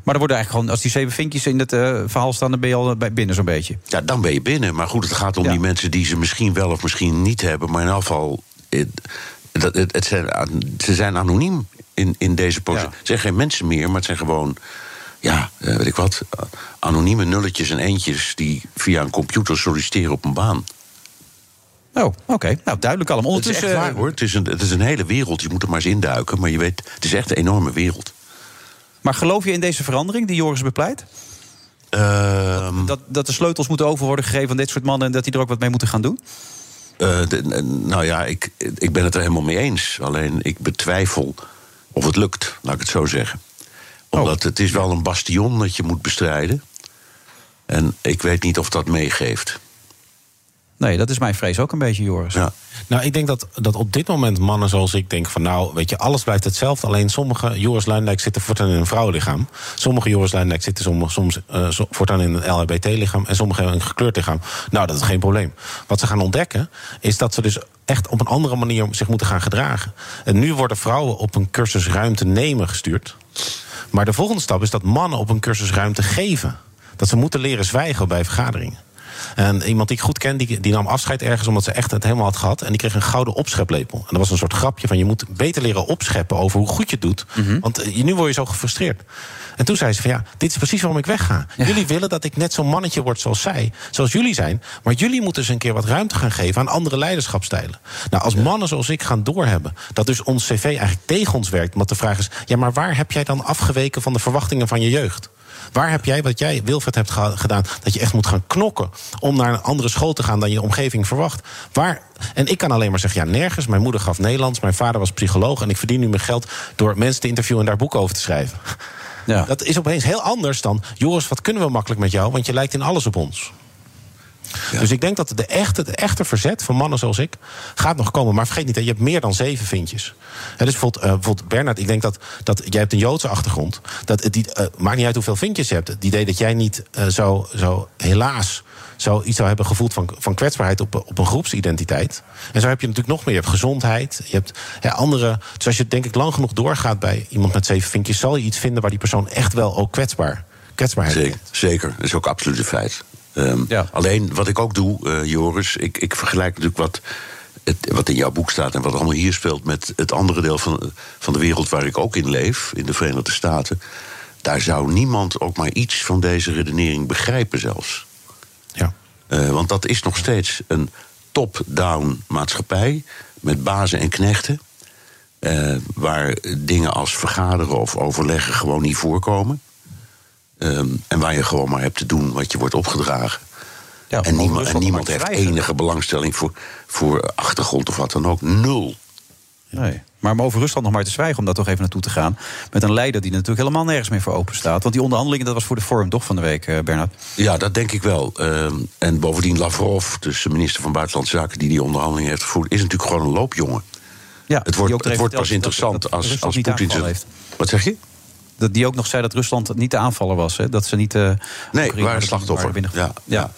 Maar er worden eigenlijk gewoon, als die zeven vinkjes in het eh, verhaal staan, dan ben je al binnen zo'n beetje. Ja, dan ben je binnen. Maar goed, het gaat om die mensen die ze misschien wel of misschien niet hebben. Maar in elk geval, het, het, het zijn, ze zijn anoniem in, in deze positie. Het zijn geen mensen meer, maar het zijn gewoon, ja, eh, weet ik wat, anonieme nulletjes en eentjes die via een computer solliciteren op een baan. Oh, oké. Nou, duidelijk allemaal. Het is echt Ondertussen, waar hoor. Het is, een, het is een hele wereld. Je moet er maar eens induiken. Maar je weet, het is echt een enorme wereld. Maar geloof je in deze verandering die Joris bepleit? Ehm, dat, dat de sleutels moeten over worden gegeven aan dit soort mannen en dat die er ook wat mee moeten gaan doen? Eh, de- nou ja, ik, ik ben het er helemaal mee eens. Alleen ik betwijfel of het lukt, laat ik het zo zeggen. Omdat het is wel een bastion dat je moet bestrijden. En ik weet niet of dat meegeeft. Nee, dat is mijn vrees ook een beetje, Joris. Ja. Nou, ik denk dat, dat op dit moment mannen zoals ik denken van... nou, weet je, alles blijft hetzelfde. Alleen sommige Joris Luindijk zitten voortaan in een vrouwenlichaam. Sommige Joris Luindijk zitten soms, soms uh, voortaan in een LHBT-lichaam... en sommige een gekleurd lichaam. Nou, dat is geen probleem. Wat ze gaan ontdekken, is dat ze dus echt op een andere manier zich moeten gaan gedragen. En nu worden vrouwen op een cursus ruimte nemen gestuurd. Maar de volgende stap is dat mannen op een cursus ruimte geven. Dat ze moeten leren zwijgen bij vergaderingen. En iemand die ik goed ken, die, die nam afscheid ergens omdat ze echt het helemaal had gehad. En die kreeg een gouden opscheplepel. En dat was een soort grapje van je moet beter leren opscheppen over hoe goed je het doet. Want eh, nu word je zo gefrustreerd. En toen zei ze van ja, dit is precies waarom ik wegga. Jullie willen dat ik net zo'n mannetje word zoals zij, zoals jullie zijn. Maar jullie moeten eens een keer wat ruimte gaan geven aan andere leiderschapstijlen. Nou, als mannen zoals ik gaan doorhebben dat dus ons cv eigenlijk tegen ons werkt. Want de vraag is, ja, maar waar heb jij dan afgeweken van de verwachtingen van je jeugd? Waar heb jij, wat jij, Wilfred, hebt gedaan, dat je echt moet gaan knokken om naar een andere school te gaan dan je omgeving verwacht? Waar, en ik kan alleen maar zeggen, ja, nergens. Mijn moeder gaf Nederlands, mijn vader was psycholoog en ik verdien nu mijn geld door mensen te interviewen en daar boeken over te schrijven. Ja. Dat is opeens heel anders dan, Joris, wat kunnen we makkelijk met jou, want je lijkt in alles op ons. Dus ik denk dat de echte, de echte verzet van mannen zoals ik gaat nog komen. Maar vergeet niet, je hebt meer dan zeven vintjes. dus bijvoorbeeld, uh, bijvoorbeeld Bernard, ik denk dat, dat jij hebt een Joodse achtergrond. Dat, die, uh, maakt niet uit hoeveel vintjes je hebt. Het idee dat jij niet uh, zo, zo helaas zo iets zou hebben gevoeld van, van kwetsbaarheid op, op een groepsidentiteit. En zo heb je natuurlijk nog meer. Je hebt gezondheid, je hebt ja, andere. Dus als je denk ik lang genoeg doorgaat bij iemand met zeven vinkjes, zal je iets vinden waar die persoon echt wel ook kwetsbaar, kwetsbaarheid Zeker, zeker. Dat is ook absoluut een feit. Um, ja. Alleen wat ik ook doe, uh, Joris, ik, ik vergelijk natuurlijk wat, het, wat in jouw boek staat en wat allemaal hier speelt met het andere deel van, van de wereld waar ik ook in leef, in de Verenigde Staten. Daar zou niemand ook maar iets van deze redenering begrijpen, zelfs. Ja. Uh, want dat is nog steeds een top-down maatschappij met bazen en knechten. Uh, waar dingen als vergaderen of overleggen gewoon niet voorkomen. Um, en waar je gewoon maar hebt te doen wat je wordt opgedragen. Ja, en, niemand, en niemand heeft enige belangstelling voor, voor achtergrond of wat dan ook. Nul. Nee. Maar om over Rusland nog maar te zwijgen, om daar toch even naartoe te gaan. Met een leider die natuurlijk helemaal nergens meer voor open staat. Want die onderhandelingen, dat was voor de Forum toch van de week, uh, Bernard? Ja, dat denk ik wel. Uh, en bovendien Lavrov, dus de minister van Buitenlandse Zaken... die die onderhandelingen heeft gevoerd, is natuurlijk gewoon een loopjongen. Ja, het wordt, het wordt pas interessant dat, dat als, als Poetin... Heeft. Wat zeg je? Dat die ook nog zei dat Rusland niet de aanvaller was. Hè? Dat ze niet. Uh, nee, waren slachtoffer. Ja, ja. ja.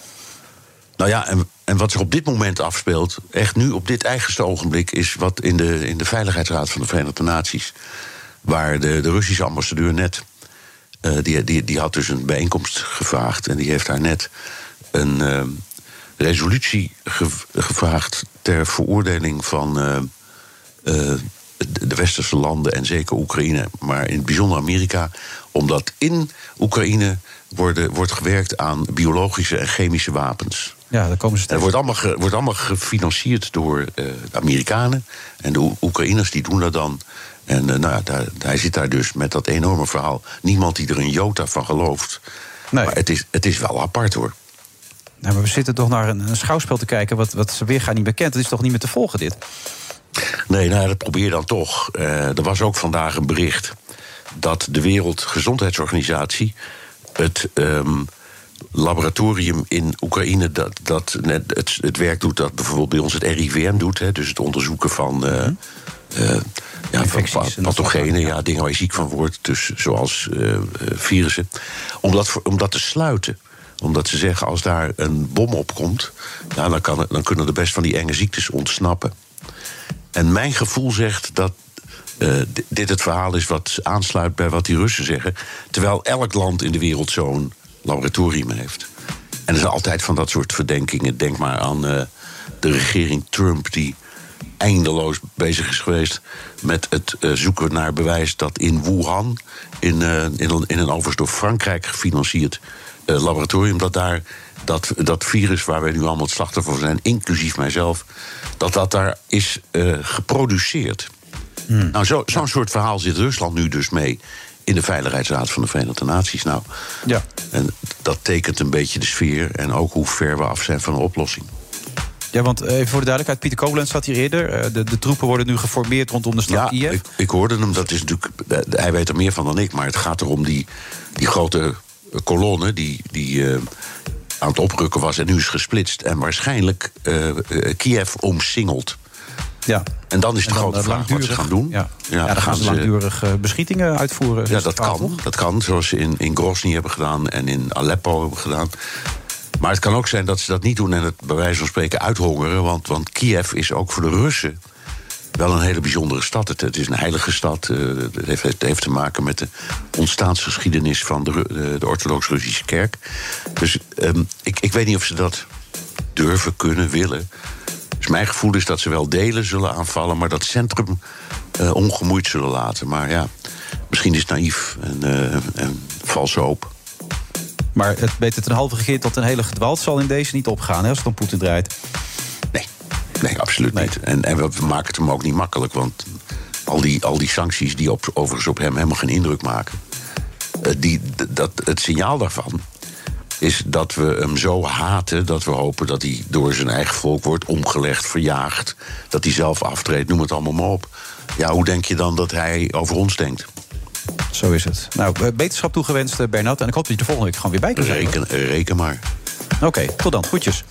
Nou ja, en, en wat zich op dit moment afspeelt, echt nu op dit eigenste ogenblik, is wat in de, in de Veiligheidsraad van de Verenigde Naties, waar de, de Russische ambassadeur net, uh, die, die, die had dus een bijeenkomst gevraagd en die heeft daar net een uh, resolutie gevraagd ter veroordeling van de westerse landen en zeker Oekraïne, maar in het bijzonder Amerika, omdat in Oekraïne worden, wordt gewerkt aan biologische en chemische wapens. Ja, daar komen ze Het wordt allemaal, ge, wordt allemaal gefinancierd door uh, de Amerikanen. En de Oekraïners die doen dat dan. En uh, nou, daar, hij zit daar dus met dat enorme verhaal. Niemand die er een jota van gelooft. Nee. Maar het is, het is wel apart hoor. Nou, maar we zitten toch naar een, een schouwspel te kijken wat, wat ze weer gaan niet bekend. Het is toch niet meer te volgen dit? Nee, nou, dat probeer dan toch. Uh, er was ook vandaag een bericht dat de Wereldgezondheidsorganisatie het um, laboratorium in Oekraïne dat, dat net het, het, werk doet dat bijvoorbeeld bij ons het RIVM doet, hè, dus het onderzoeken van. Uh, uh, ja, van pathogenen, ja, dingen waar je ziek van wordt, dus zoals virussen. Om dat, om dat te sluiten omdat ze zeggen, als daar een bom opkomt... Ja, dan, kan het, dan kunnen er best van die enge ziektes ontsnappen. En mijn gevoel zegt dat uh, dit het verhaal is wat aansluit bij wat die Russen zeggen. Terwijl elk land in de wereld zo'n laboratorium heeft. En er zijn altijd van dat soort verdenkingen. Denk maar aan uh, de regering Trump, die eindeloos bezig is geweest met het uh, zoeken naar bewijs dat in Wuhan, in, in, in, een overigens Frankrijk gefinancierd laboratorium, dat daar dat, dat virus waar wij nu allemaal het slachtoffer van zijn, inclusief mijzelf, dat dat daar is uh, geproduceerd. Hmm. Nou, zo'n zo soort verhaal zit Rusland nu dus mee in de Veiligheidsraad van de Verenigde Naties. Nou, ja. En dat tekent een beetje de sfeer en ook hoe ver we af zijn van een oplossing. Ja, want even voor de duidelijkheid, Pieter Koblenz zat hier eerder. Eh, de, de troepen worden nu geformeerd rondom de stad ja, Kiev. Ik, ik hoorde hem, dat is natuurlijk, hij weet er meer van dan ik... maar het gaat erom die, die grote kolonne die, die uh, aan het oprukken was en nu is gesplitst. En waarschijnlijk eh, eh, Kiev omsingeld. Ja. En dan is de dan, grote eh, vraag wat ze gaan doen. Ja, ja, dan gaan ze langdurig beschietingen uitvoeren. Ja, dat kan. Dat kan, zoals ze in, in Grozny hebben gedaan en in Aleppo hebben gedaan. Maar het kan ook zijn dat ze dat niet doen en het bij wijze van spreken uithongeren. Want, want Kiev is ook voor de Russen wel een hele bijzondere stad. Het, het is een heilige stad. eh, Het heeft, te maken met de ontstaansgeschiedenis van de, Ru- de, Orthodox-Russische kerk. Dus ehm, ik, ik weet niet of ze dat durven, kunnen, willen. Dus mijn gevoel is dat ze wel delen zullen aanvallen, maar dat centrum eh, ongemoeid zullen laten. Maar ja, misschien is het naïef en, eh valse hoop. Maar het beter ten halve gegeerd tot een hele gedwaald zal in deze niet opgaan, hè, als het om Poetin draait. Nee, absoluut niet. En, en we maken het hem ook niet makkelijk, want al die, al die sancties die op, overigens op hem helemaal geen indruk maken. eh, die, dat, het signaal daarvan is dat we hem zo haten dat we hopen dat hij door zijn eigen volk wordt omgelegd, verjaagd. Dat hij zelf aftreedt, noem het allemaal maar op. Ja, hoe denk je dan dat hij over ons denkt? Zo is het. Nou, eh, beterschap toegewenst, eh, Bernard. En ik hoop dat je de volgende week gewoon weer bij kunt zijn. Reken, reken maar. Oké, tot dan. Groetjes.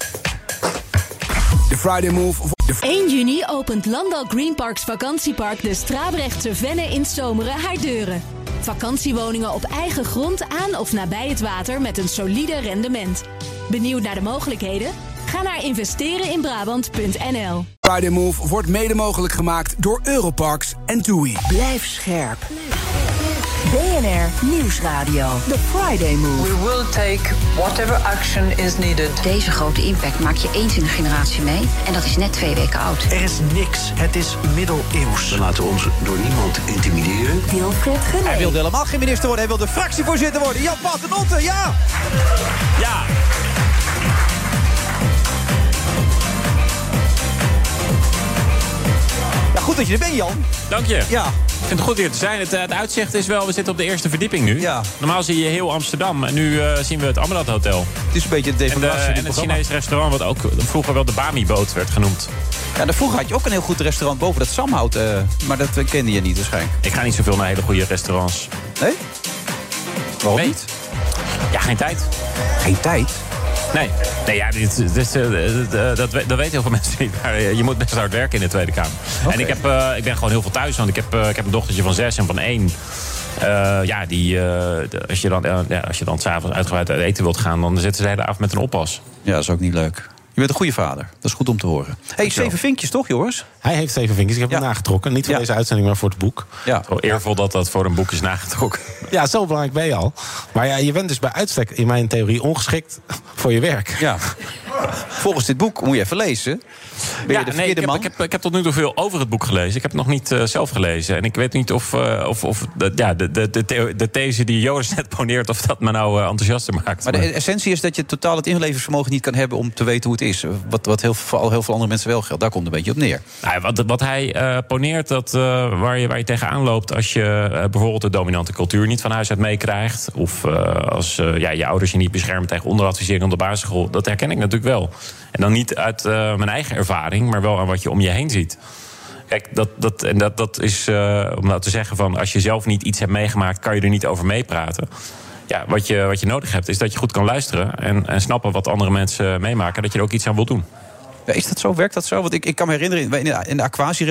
De Friday Move. 1 juni opent Landal Greenparks Vakantiepark de Strabrechtse Venne in Zomeren haar deuren. Vakantiewoningen op eigen grond aan of nabij het water met een solide rendement. Benieuwd naar de mogelijkheden? Ga naar investereninbrabant.nl. Friday Move wordt mede mogelijk gemaakt door Europarks en TUI. Blijf scherp. BNR Nieuwsradio. The Friday Move. We will take whatever action is needed. Deze grote impact maak je eens in een generatie mee. En dat is net twee weken oud. Er is niks. Het is middeleeuws. We laten ons door niemand intimideren. Wilfred Genee. Hij wilde helemaal geen minister worden, hij wilde fractievoorzitter worden. Jan Paternotte, ja! Ja. Goed dat je er bent, Jan. Dank je. Ja. Ik vind het goed hier te zijn. Het, eh, het uitzicht is wel, we zitten op de eerste verdieping nu. Ja. Normaal zie je heel Amsterdam. En nu eh, zien we het Amrad Hotel. Het is een beetje het En, de- en het. Chinees restaurant, wat ook vroeger wel de Bami-boot werd genoemd. Ja, en vroeger had je ook een heel goed restaurant boven dat Samhout. eh, maar dat kende je niet waarschijnlijk. Ik ga niet zoveel naar hele goede restaurants. Nee? Waarom Nee. niet? Ja, geen tijd. Geen tijd? Nee, nee ja, dit, dit, is, eh, dat, dat, we- dat weten heel veel mensen niet. Maar eh, je moet best hard werken in de Tweede Kamer. En ik, heb, eh, ik ben gewoon heel veel thuis. Want ik heb, eh, ik heb een dochtertje van zes en van één. Eh, ja, die, eh, als je dan, eh, ja, als je dan s'avonds uitgebreid uit eten wilt gaan... dan zitten ze de hele avond met een oppas. Ja, dat is ook niet leuk. Je bent een goede vader. Dat is goed om te horen. hey, zeven vinkjes toch, Joris? Hij heeft zeven vinkjes. Ik heb hem nagetrokken. Niet voor deze uitzending, maar voor het boek. Ja. Zo eervol dat dat voor een boek is nagetrokken. Ja, zo belangrijk ben je al. Maar ja, je bent dus bij uitstek in mijn theorie ongeschikt voor je werk. Ja. Volgens dit boek moet je even lezen. Ben je de nee, ik, heb, man? ik, heb, ik heb tot nu toe veel over het boek gelezen. Ik heb het nog niet eh, zelf gelezen. En ik weet niet of, eh, of, of de, ja, de, de, de, theo- de these die Joris net poneert... of dat me nou eh, enthousiaster maakt. Maar de essentie is dat je totaal het inlevingsvermogen niet kan hebben om te weten hoe het is. Wat, wat heel, veel- al heel veel andere mensen wel geldt. Daar komt het een beetje op neer. Nou, wat, hij eh, poneert, dat, eh, waar, je, waar tegenaan loopt als je eh, bijvoorbeeld de dominante cultuur niet van huis uit meekrijgt. Of als ja, je ouders je niet beschermen tegen onderadvisering op de basisschool. Dat herken ik natuurlijk wel. En dan niet uit mijn eigen ervaring, maar wel aan wat je om je heen ziet. Kijk, dat, dat, en dat, dat is om nou te zeggen van als je zelf niet iets hebt meegemaakt, kan je er niet over meepraten. Ja, wat je, wat je nodig hebt, is dat je goed kan luisteren en, en snappen wat andere mensen meemaken, dat je er ook iets aan wilt doen. Is dat zo? Werkt dat zo? Want ik, ik kan me herinneren, in de, in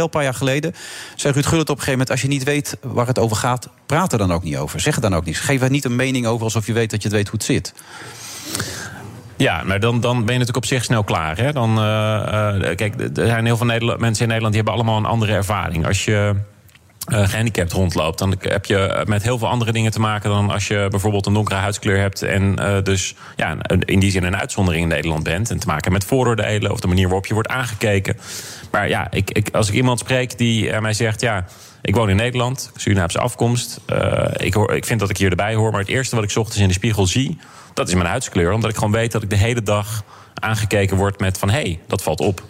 een paar jaar geleden... zei Ruud Gullit op een gegeven moment... als je niet weet waar het over gaat, praat er dan ook niet over. Zeg dan ook niet. Geef er niet een mening over alsof je weet dat je het weet hoe het zit. Ja, maar dan, dan ben je natuurlijk op zich snel klaar. Hè? Dan, eh, eh, kijk, er zijn heel veel mensen in Nederland die hebben allemaal een andere ervaring. Als je eh, gehandicapt rondloopt, dan heb je met heel veel andere dingen te maken dan als je bijvoorbeeld een donkere huidskleur hebt en eh, dus ja, in die zin een uitzondering in Nederland bent. En te maken met vooroordelen of de manier waarop je wordt aangekeken. Maar ja, ik, ik, als ik iemand spreek die eh, mij zegt, ja, ik woon in Nederland, Surinaamse afkomst. eh, ik, hoor, ik vind dat ik hier erbij hoor, maar het eerste wat ik ochtends in de spiegel zie, dat is mijn huidskleur. Omdat ik gewoon weet dat ik de hele dag aangekeken word met van hé, hey, dat valt op.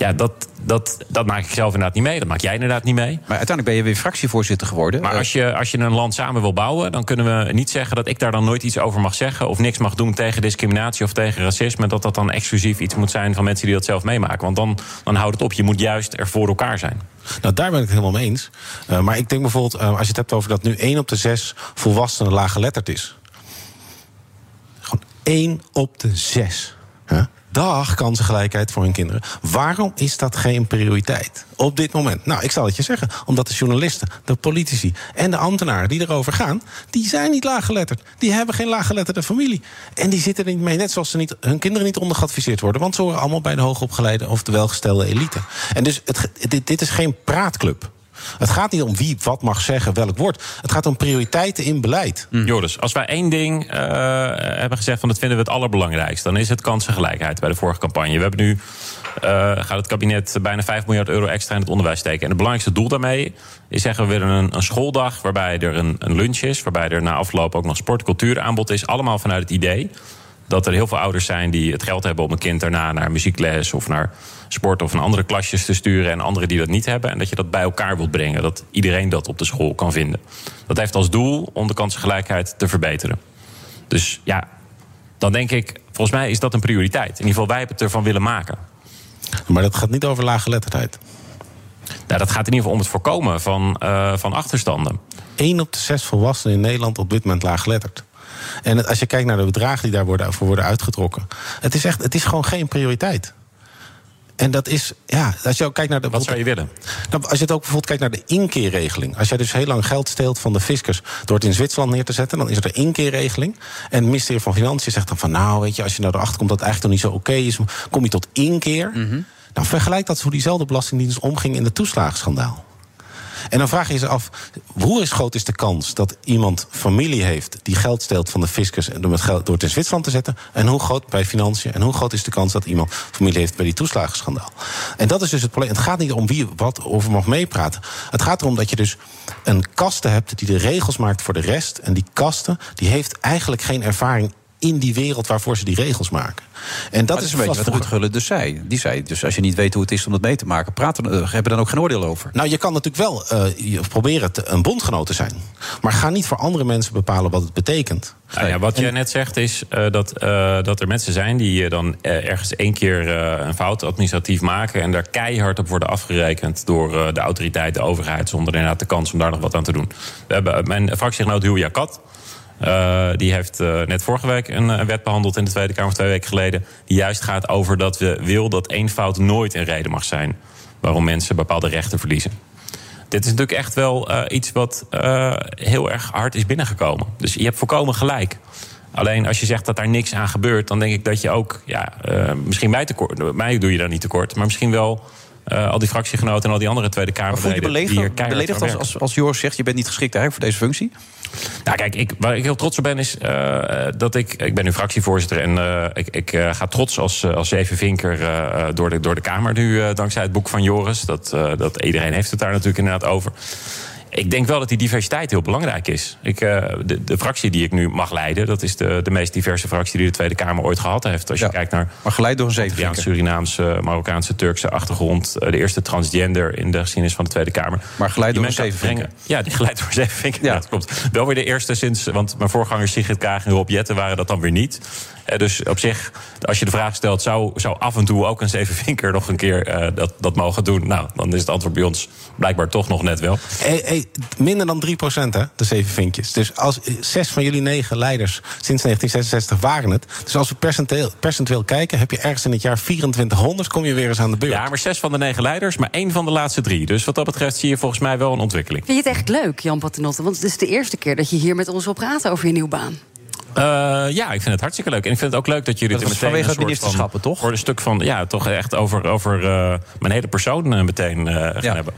Ja, dat, dat, dat maak ik zelf inderdaad niet mee. Dat maak jij inderdaad niet mee. Maar uiteindelijk ben je weer fractievoorzitter geworden. Maar als je, als je een land samen wil bouwen, dan kunnen we niet zeggen dat ik daar dan nooit iets over mag zeggen. Of niks mag doen tegen discriminatie of tegen racisme. Dat dat dan exclusief iets moet zijn van mensen die dat zelf meemaken. Want dan, dan houdt het op. Je moet juist er voor elkaar zijn. Nou, daar ben ik het helemaal mee eens. Eh, maar ik denk bijvoorbeeld, eh, als je het hebt over dat nu één op de zes volwassenen laaggeletterd is. Gewoon 1 op de 6. Hè? Dag kansengelijkheid voor hun kinderen. Waarom is dat geen prioriteit op dit moment? Nou, ik zal het je zeggen. Omdat de journalisten, de politici en de ambtenaren die erover gaan... die zijn niet laaggeletterd. Die hebben geen laaggeletterde familie. En die zitten er niet mee, net zoals ze niet, hun kinderen niet ondergeadviseerd worden. Want ze horen allemaal bij de hoogopgeleide of de welgestelde elite. En dus het, dit is geen praatclub. Het gaat niet om wie wat mag zeggen, welk woord. Het gaat om prioriteiten in beleid. Joris, als wij één ding eh, hebben gezegd van dat vinden we het allerbelangrijkst, dan is het kansengelijkheid bij de vorige campagne. We hebben nu eh, gaat het kabinet bijna 5 miljard euro extra in het onderwijs steken. En het belangrijkste doel daarmee is zeggen we willen een, een schooldag waarbij er een, een lunch is, waarbij er na afloop ook nog sport, cultuuraanbod is. Allemaal vanuit het idee dat er heel veel ouders zijn die het geld hebben om een kind daarna naar muziekles of naar sport of naar andere klasjes te sturen en anderen die dat niet hebben. En dat je dat bij elkaar wilt brengen. Dat iedereen dat op de school kan vinden. Dat heeft als doel om de kansengelijkheid te verbeteren. Dus ja, dan denk ik, volgens mij is dat een prioriteit. In ieder geval, wij hebben het ervan willen maken. Maar dat gaat niet over laaggeletterdheid. Nou, dat gaat in ieder geval om het voorkomen van, eh, van achterstanden. 1 op de 6 volwassenen in Nederland op dit moment laaggeletterd. En als je kijkt naar de bedragen die daar worden, voor worden uitgetrokken. Het is, echt, het is gewoon geen prioriteit. En dat is, ja, als je ook kijkt naar de. Wat zou je willen? Nou, als je het ook bijvoorbeeld kijkt naar de inkeerregeling. Als jij dus heel lang geld steelt van de fiscus door het in Zwitserland neer te zetten, dan is er een inkeerregeling. En het ministerie van Financiën zegt dan van, nou, weet je, als je nou erachter komt dat het eigenlijk toch niet zo oké is, kom je tot inkeer. Nou, vergelijk dat hoe diezelfde belastingdienst omging in de toeslagenschandaal. En dan vraag je je af, hoe is groot is de kans dat iemand familie heeft die geld steelt van de fiscus door, het geld, door het in Zwitserland te zetten? En hoe groot bij financiën? En hoe groot is de kans dat iemand familie heeft bij die toeslagenschandaal? En dat is dus het probleem. Het gaat niet om wie wat over mag meepraten. Het gaat erom dat je dus een kaste hebt die de regels maakt voor de rest. En die kaste die heeft eigenlijk geen ervaring in die wereld waarvoor ze die regels maken. En dat Maar is een beetje wat. Ruud Gullit dus zei. Die zei, dus als je niet weet hoe het is om dat mee te maken... praten, uh, hebben we dan ook geen oordeel over. Nou, je kan natuurlijk wel eh, je proberen te, een bondgenoot te zijn. Maar ga niet voor andere mensen bepalen wat het betekent. Nou ja, wat jij net zegt is eh, dat, eh, dat er mensen zijn die dan ergens één keer eh, een fout administratief maken en daar keihard op worden afgerekend door eh, de autoriteit, de overheid, zonder inderdaad de kans om daar nog wat aan te doen. We hebben mijn fractiegenoot Hulia Kat. Eh, die heeft eh, net vorige week een, een wet behandeld in de Tweede Kamer, twee weken geleden. Die juist gaat over dat we wil dat één fout nooit een reden mag zijn waarom mensen bepaalde rechten verliezen. Dit is natuurlijk echt wel eh, iets wat eh, heel erg hard is binnengekomen. Dus je hebt volkomen gelijk. Alleen als je zegt dat daar niks aan gebeurt, dan denk ik dat je ook, ja, eh, misschien mij tekort, mij doe je daar niet tekort, maar misschien wel eh, al die fractiegenoten en al die andere Tweede Maar voel je Kamerleden die hier beledigd, als, als, als Joris zegt... je bent niet geschikt eigenlijk voor deze functie? Nou, kijk, ik, waar ik heel trots op ben is eh, dat ik. Ik ben nu fractievoorzitter en eh, ik, ik eh, ga trots als, eh, als zeven vinker eh, eh, door, de, door de Kamer nu, eh, dankzij het boek van Joris. Dat, eh, dat iedereen heeft het daar natuurlijk inderdaad over. Ik denk wel dat die diversiteit heel belangrijk is. Ik, eh, de, de fractie die ik nu mag leiden, dat is de, de meest diverse fractie die de Tweede Kamer ooit gehad heeft. Als je kijkt naar. Maar geleid door een Antilliaans, Surinaamse, Marokkaanse, Turkse achtergrond. eh, De eerste transgender in de geschiedenis van de Tweede Kamer. Maar geleid Die door een brengen- Ja, die geleid door een zevenvinker. Ja. dat klopt. Wel weer de eerste sinds. Want mijn voorgangers Sigrid Kaag en Rob Jetten waren dat dan weer niet. Eh, Dus op zich, als je de vraag stelt, zou, zou af en toe ook een zevenvinker nog een keer eh, dat, dat mogen doen? Nou, dan is het antwoord bij ons blijkbaar toch nog net wel. Hey, hey, minder dan 3% hè, de zeven vinkjes. Dus als zes van jullie negen leiders sinds 1966 waren het. Dus als we percentueel, percentueel kijken, heb je ergens in het jaar 2400, kom je weer eens aan de beurt. Ja, maar zes van de negen leiders, maar één van de laatste drie. Dus wat dat betreft zie je volgens mij wel een ontwikkeling. Vind je het echt leuk, Jan Paternotte? Want het is de eerste keer dat je hier met ons wil praten over je nieuwe baan. Eh, ja, ik vind het hartstikke leuk. En ik vind het ook leuk dat jullie Dat het meteen vanwege het ministerschappen, van, Voor een stuk van, ja, toch echt over, over eh, mijn hele persoon eh, meteen gaan hebben.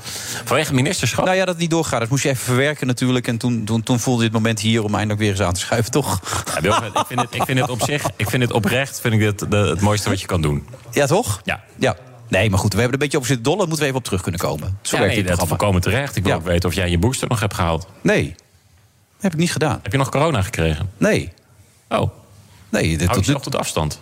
Vanwege het ministerschap. Nou ja, dat het niet doorgaat. Dat moest je even verwerken natuurlijk. En toen, toen, toen voelde het moment hier om eindelijk weer eens aan te schuiven, toch? Ja, ik, vind het, ik vind het op zich, ik vind het oprecht, vind ik dit de, het mooiste wat je kan doen. Ja, toch? Ja. Ja. Nee, maar goed, we hebben er een beetje op zitten dollen. Moeten we even op terug kunnen komen. Zo Ja, werkt nee, dit dat volkomen terecht. Ik wil Ja. ook weten of jij je booster nog hebt gehaald. Nee, heb ik niet gedaan. Heb je nog corona gekregen? Nee. Oh. Nee, dit, Hou tot, tot afstand.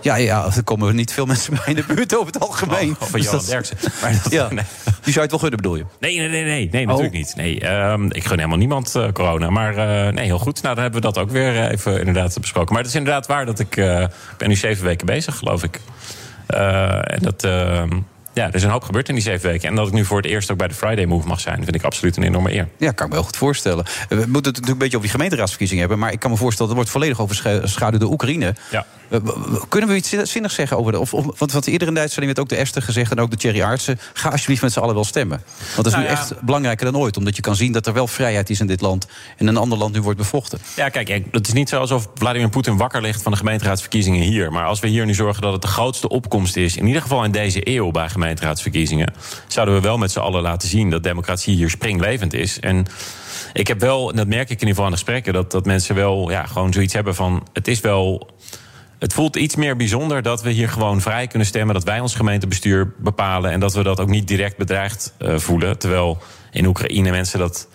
ja, ja, er komen niet veel mensen bij in de buurt over het algemeen. Oh, van Dus Johan Derksen. Maar dat- Ja. nee. Die zou je het wel gunnen, bedoel je? Nee, nee, nee, nee, nee natuurlijk niet. Nee, ehm, ik gun helemaal niemand eh, corona. Maar eh, nee, heel goed. Nou, dan hebben we dat ook weer eh, even inderdaad besproken. Maar het is inderdaad waar dat ik... ik ben nu zeven weken bezig, geloof ik. En dat... ja, er is een hoop gebeurd in die zeven weken. En dat ik nu voor het eerst ook bij de Friday Move mag zijn, vind ik absoluut een enorme eer. Ja, kan ik me wel goed voorstellen. We moeten het natuurlijk een beetje over die gemeenteraadsverkiezingen hebben. Maar ik kan me voorstellen, dat wordt volledig overschaduwd door Oekraïne. Ja. We- Kunnen we iets zinnigs zeggen over de. Of, of, want wat eerder in de uitzending werd ook de Esther gezegd en ook de Thierry Aartsen. Ga alsjeblieft met z'n allen wel stemmen. Want dat is Nou nu ja. echt belangrijker dan ooit. Omdat je kan zien dat er wel vrijheid is in dit land. En een ander land nu wordt bevochten. Ja, kijk, ik- het is niet zo alsof Vladimir Poetin wakker ligt van de gemeenteraadsverkiezingen hier. Maar als we hier nu zorgen dat het de grootste opkomst is, in ieder geval in deze eeuw bij gemeenteraadsverkiezingen, zouden we wel met z'n allen laten zien dat democratie hier springlevend is. En ik heb wel, en dat merk ik in ieder geval aan de gesprekken, dat, dat mensen wel ja, gewoon zoiets hebben van: het is wel. Het voelt iets meer bijzonder dat we hier gewoon vrij kunnen stemmen. Dat wij ons gemeentebestuur bepalen. En dat we dat ook niet direct bedreigd eh, voelen. Terwijl in Oekraïne mensen dat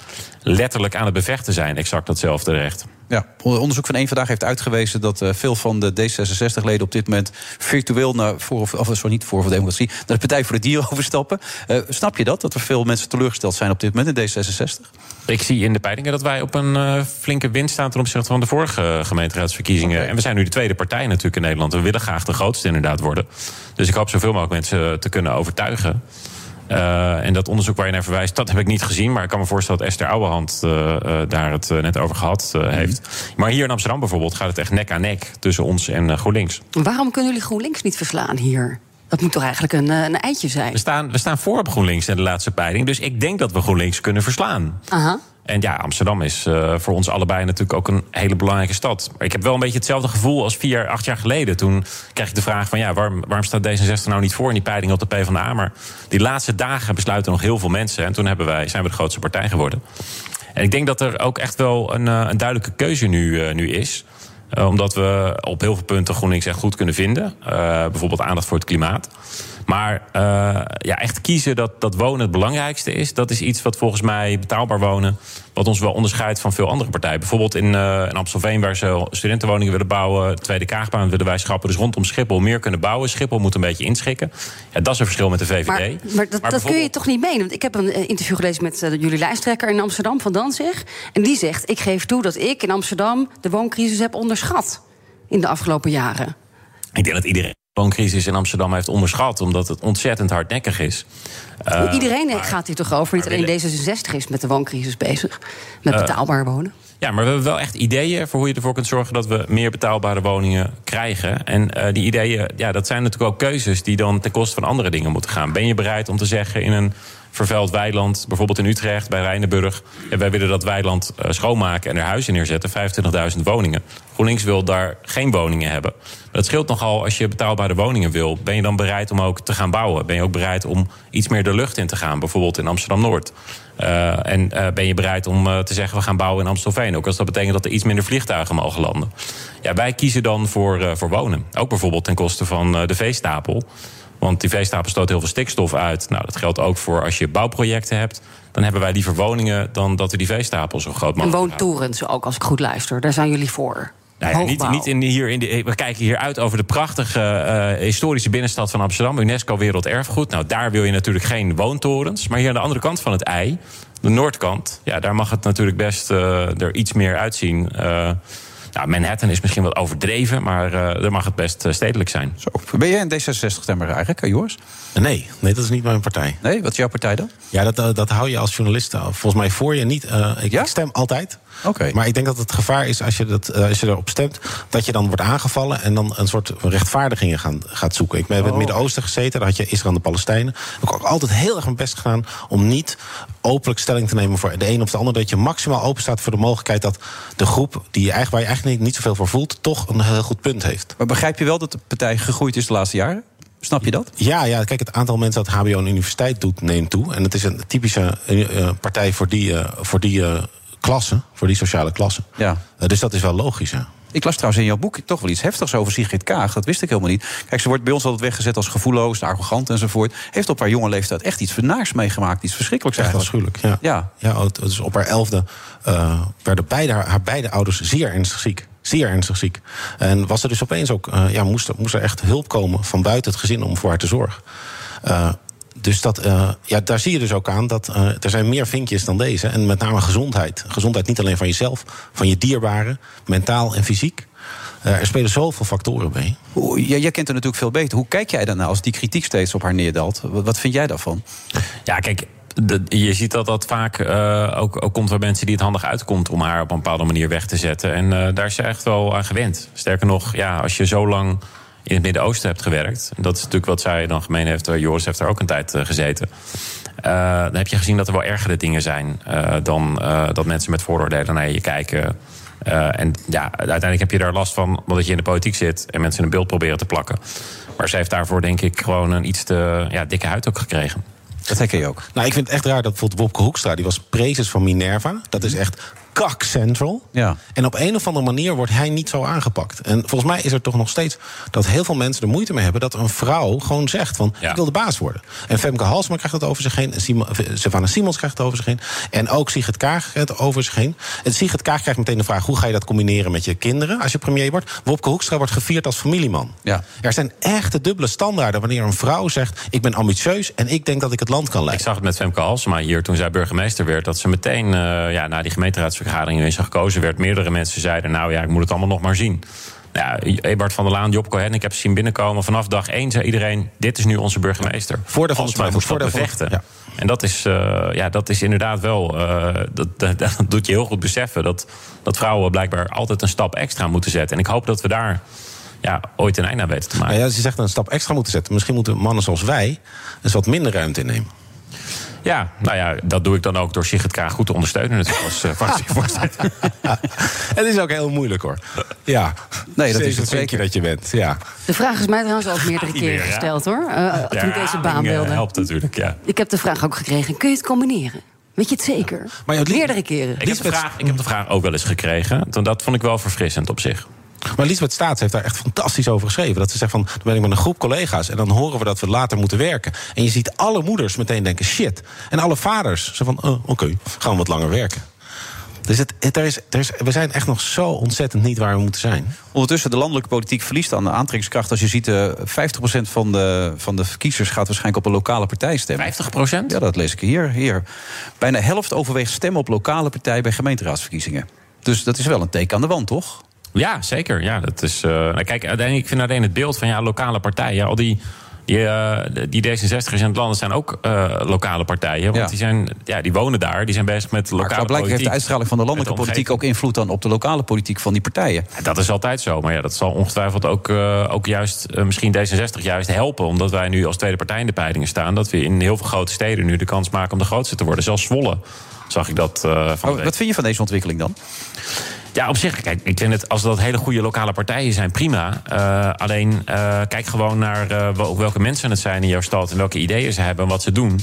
letterlijk aan het bevechten zijn. Exact datzelfde recht. Ja, onderzoek van één vandaag heeft uitgewezen dat eh, veel van de D66-leden op dit moment virtueel naar voor of, of niet voor voor democratie, naar de Partij voor de Dieren overstappen. Eh, snap je dat? Dat er veel mensen teleurgesteld zijn op dit moment in D66? Ik zie in de peilingen dat wij op een eh, flinke winst staan ten opzichte van de vorige gemeenteraadsverkiezingen. En we zijn nu de tweede partij natuurlijk in Nederland. We willen graag de grootste inderdaad worden. Dus ik hoop zoveel mogelijk mensen te kunnen overtuigen. Eh, en dat onderzoek waar je naar verwijst, dat heb ik niet gezien. Maar ik kan me voorstellen dat Esther Ouwehand eh, eh, daar het net over gehad eh, heeft. Maar hier in Amsterdam bijvoorbeeld gaat het echt nek aan nek tussen ons en GroenLinks. Waarom kunnen jullie GroenLinks niet verslaan hier? Dat moet toch eigenlijk een, een eitje zijn? We staan, we staan voor op GroenLinks in de laatste peiling. Dus ik denk dat we GroenLinks kunnen verslaan. Aha. En ja, Amsterdam is eh, voor ons allebei natuurlijk ook een hele belangrijke stad. Maar ik heb wel een beetje hetzelfde gevoel als vier, acht jaar geleden. Toen kreeg ik de vraag van ja, waarom, waarom staat D66 nou niet voor in die peiling op de PvdA? Maar die laatste dagen besluiten nog heel veel mensen. En toen hebben wij, zijn we de grootste partij geworden. En ik denk dat er ook echt wel een, eh, een duidelijke keuze nu, eh, nu is. Omdat we op heel veel punten GroenLinks echt goed kunnen vinden. Bijvoorbeeld aandacht voor het klimaat. Maar eh, ja, echt kiezen dat, dat wonen het belangrijkste is... dat is iets wat volgens mij betaalbaar wonen... wat ons wel onderscheidt van veel andere partijen. Bijvoorbeeld in, eh in Amstelveen, waar ze studentenwoningen willen bouwen... Tweede Kaagbaan willen wij schrappen. Dus rondom Schiphol meer kunnen bouwen. Schiphol moet een beetje inschikken. Ja, dat is een verschil met de VVD. Maar, maar dat, dat kun je toch niet menen? Want ik heb een eh, interview gelezen met eh, jullie lijsttrekker in Amsterdam, Van Danzig. En die zegt, ik geef toe dat ik in Amsterdam de wooncrisis heb onderschat in de afgelopen jaren. Ik denk dat iedereen de wooncrisis in Amsterdam heeft onderschat... omdat het ontzettend hardnekkig is. Eh, Iedereen gaat hier toch over? Niet alleen D66 is met de wooncrisis bezig. Met Eh, betaalbaar wonen. Ja, maar we hebben wel echt ideeën voor hoe je ervoor kunt zorgen dat we meer betaalbare woningen krijgen. En eh, die ideeën, ja, dat zijn natuurlijk ook keuzes die dan ten koste van andere dingen moeten gaan. Ben je bereid om te zeggen in een vervuild weiland, bijvoorbeeld in Utrecht, bij Rijnenburg, ja, wij willen dat weiland eh, schoonmaken en er huizen neerzetten, 25.000 woningen. GroenLinks wil daar geen woningen hebben. Dat scheelt nogal als je betaalbare woningen wil. Ben je dan bereid om ook te gaan bouwen? Ben je ook bereid om iets meer de lucht in te gaan, bijvoorbeeld in Amsterdam Noord? Eh, en eh, ben je bereid om te zeggen we gaan bouwen in Amstelveen? Ook als dat betekent dat er iets minder vliegtuigen mogen landen. Ja, wij kiezen dan voor, voor wonen. Ook bijvoorbeeld ten koste van de veestapel. Want die veestapel stoot heel veel stikstof uit. Nou, dat geldt ook voor als je bouwprojecten hebt. Dan hebben wij liever woningen dan dat we die veestapel zo groot En mogelijk woontorens ook, als ik goed luister. Daar zijn jullie voor. nou ja, niet, niet in, hier in de, we kijken hier uit over de prachtige eh, historische binnenstad van Amsterdam, UNESCO Werelderfgoed. Nou, daar wil je natuurlijk geen woontorens. Maar hier aan de andere kant van het ei, de noordkant, ja, daar mag het natuurlijk best eh, er iets meer uitzien. Eh, nou, Manhattan is misschien wat overdreven, maar eh er mag het best eh, stedelijk zijn. Zo. Ben jij een D66-stemmer eigenlijk, eh, Joris? Nee, nee, dat is niet mijn partij. Nee, wat is jouw partij dan? Ja, dat, dat hou je als journalist volgens mij voor je niet. Eh, ik, ik stem altijd. Oké. Maar ik denk dat het gevaar is als je, dat, eh, als je erop stemt, dat je dan wordt aangevallen en dan een soort rechtvaardigingen gaan, gaat zoeken. Ik ben in het Oh. Midden-Oosten gezeten, daar had je Israël en de Palestijnen. Heb ik ook altijd heel erg mijn best gedaan om niet openlijk stelling te nemen voor de een of de ander. Dat je maximaal open staat voor de mogelijkheid dat de groep die je eigenlijk, waar je eigenlijk niet, niet zoveel voor voelt, toch een heel goed punt heeft. Maar begrijp je wel dat de partij gegroeid is de laatste jaren? Snap je dat? Ja, ja, kijk, het aantal mensen dat HBO en universiteit doet, neemt toe. En het is een typische eh, partij voor die, eh, voor die eh, klasse, voor die sociale klasse. Ja. Eh, dus dat is wel logisch, ja. Ik las trouwens in jouw boek toch wel iets heftigs over Sigrid Kaag. Dat wist ik helemaal niet. Kijk, ze wordt bij ons altijd weggezet als gevoelloos, arrogant enzovoort. Heeft op haar jonge leeftijd echt iets vernaars meegemaakt. Iets verschrikkelijks Echt eigenlijk. afschuwelijk, ja. Ja. ja dus op haar elfde eh, werden beide, haar, beide ouders zeer ernstig ziek. Zeer ernstig ziek. En was er dus opeens ook, eh, ja, moest, er, moest er echt hulp komen van buiten het gezin om voor haar te zorgen. Dus dat, eh, ja, daar zie je dus ook aan dat eh, er zijn meer vinkjes dan deze. En met name gezondheid. Gezondheid niet alleen van jezelf, van je dierbaren, mentaal en fysiek. Eh, er spelen zoveel factoren mee. Jij, jij kent haar natuurlijk veel beter. Hoe kijk jij daarnaar als die kritiek steeds op haar neerdalt? Wat, wat vind jij daarvan? Ja, kijk, de- je ziet dat dat vaak eh, ook, ook komt bij mensen die het handig uitkomt om haar op een bepaalde manier weg te zetten. En eh, daar is ze echt wel aan gewend. Sterker nog, ja, als je zo lang in het Midden-Oosten hebt gewerkt, dat is natuurlijk wat zij dan gemeen heeft, eh, Joris heeft er ook een tijd eh, gezeten. eh, dan heb je gezien dat er wel ergere dingen zijn eh, dan eh, dat mensen met vooroordelen naar je kijken. Eh, en ja, uiteindelijk heb je daar last van omdat je in de politiek zit en mensen een beeld proberen te plakken. Maar zij heeft daarvoor denk ik gewoon een iets te ja, dikke huid ook gekregen. Dat herken je ook. Nou, ik vind het echt raar dat bijvoorbeeld Wopke Hoekstra... die was prezes van Minerva. Dat is echt kak central. Ja. En op een of andere manier wordt hij niet zo aangepakt. En volgens mij is er toch nog steeds dat heel veel mensen er moeite mee hebben... dat een vrouw gewoon zegt van, ik wil de baas worden. En Femke Halsma krijgt dat over zich heen. En Simo- Savannah Simons krijgt het over zich heen. En ook Sigrid Kaag krijgt het over zich heen. En Sigrid Kaag krijgt meteen de vraag... hoe ga je dat combineren met je kinderen als je premier wordt? Wopke Hoekstra wordt gevierd als familieman. Ja. Er zijn echte dubbele standaarden wanneer een vrouw zegt... ik ben ambitieus en ik denk dat ik het land kan leiden. Ik zag het met Femke Halsema hier toen zij burgemeester werd. Dat ze meteen eh, ja, na die gemeenteraadsvergadering waarin ze gekozen werd. Meerdere mensen zeiden: Nou ja, ik moet het allemaal nog maar zien. Nou, ja, Ebert van der Laan, Job Cohen, ik heb ze zien binnenkomen. Vanaf dag één zei iedereen: Dit is nu onze burgemeester. Voordeel van de twijfel, voordeel van- bevechten. ja. En dat is, eh, ja, dat is inderdaad wel. eh, dat, dat, dat doet je heel goed beseffen dat, dat vrouwen blijkbaar altijd een stap extra moeten zetten. En ik hoop dat we daar ja, ooit een einde aan weten te maken. Nou ja, ze zegt een stap extra moeten zetten. Misschien moeten mannen zoals wij eens wat minder ruimte innemen. Ja, nou ja, dat doe ik dan ook door Sigrid Kaag goed te ondersteunen. natuurlijk als eh, fractievoorzitter. Het is ook heel moeilijk hoor. Ja, Nee, dat is het denk je dat je bent. Ja. De vraag is mij trouwens ook meerdere keren meer, ja. gesteld hoor. eh, toen ik deze baan wilde. helpt natuurlijk, ja. Ik heb de vraag ook gekregen: kun je het combineren? Weet je het zeker? Meerdere keren. Ik heb, de vraag, ik heb de vraag ook wel eens gekregen. Dat vond ik wel verfrissend op zich. Maar Lisbeth Staats heeft daar echt fantastisch over geschreven. Dat ze zegt van, dan ben ik met een groep collega's... en dan horen we dat we later moeten werken. En je ziet alle moeders meteen denken, shit. En alle vaders, ze van, oh, oké, gaan we wat langer werken. Dus het, het, er is, er is, we zijn echt nog zo ontzettend niet waar we moeten zijn. Ondertussen, de landelijke politiek verliest aan de aantrekkingskracht. Als je ziet, eh 50% van de, van de kiezers gaat waarschijnlijk op een lokale partij stemmen. 50%? Ja, dat lees ik hier. hier. Bijna helft overweegt stemmen op lokale partij bij gemeenteraadsverkiezingen. Dus dat is wel een teken aan de wand, toch? Ja, zeker. Ja, dat is, eh, nou, kijk, uiteindelijk, ik vind alleen het beeld van ja, lokale partijen. Al die, die, eh, die D66'ers in het land zijn ook eh, lokale partijen. Want Ja. die, zijn, ja, die wonen daar, die zijn bezig met Maar lokale blijkbaar heeft politiek. de uitstraling van de landelijke de politiek ook invloed dan op de lokale politiek van die partijen. Ja, Dat is altijd zo. Maar ja, dat zal ongetwijfeld ook, ook juist, misschien D66 juist helpen. Omdat wij nu als tweede partij in de peilingen staan. Dat we in heel veel grote steden nu de kans maken om de grootste te worden. Zelfs Zwolle zag ik dat eh, van Oh, wat vind je van deze ontwikkeling dan? Ja, op zich, kijk, ik vind het, als dat hele goede lokale partijen zijn, prima. Eh, alleen, eh, kijk gewoon naar wel- welke mensen het zijn in jouw stad... en welke ideeën ze hebben en wat ze doen.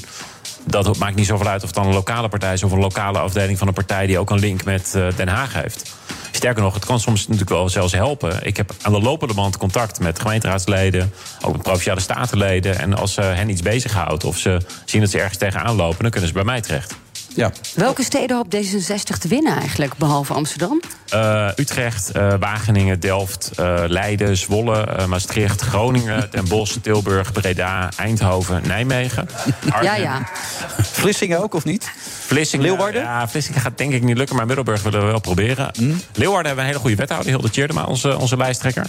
Dat maakt niet zoveel uit of het dan een lokale partij is... of een lokale afdeling van een partij die ook een link met Den Haag heeft. Sterker nog, het kan soms natuurlijk wel zelfs helpen. Ik heb aan de lopende band contact met gemeenteraadsleden... ook met provinciale statenleden. En als ze hen iets bezighoudt of ze zien dat ze ergens tegenaan lopen... dan kunnen ze bij mij terecht. Ja. Welke steden hoopt D66 te winnen eigenlijk, behalve Amsterdam? Eh, Utrecht, eh, Wageningen, Delft, eh, Leiden, Zwolle, eh, Maastricht, Groningen, Den Bosch, Tilburg, Breda, Eindhoven, Nijmegen. Ja, ja. Vlissingen ook, of niet? Vlissingen, Leeuwarden? Ja, Vlissingen gaat denk ik niet lukken, maar Middelburg willen we wel proberen. Leeuwarden hebben we een hele goede wethouder, Hilde Tjeerdema, onze, onze lijsttrekker.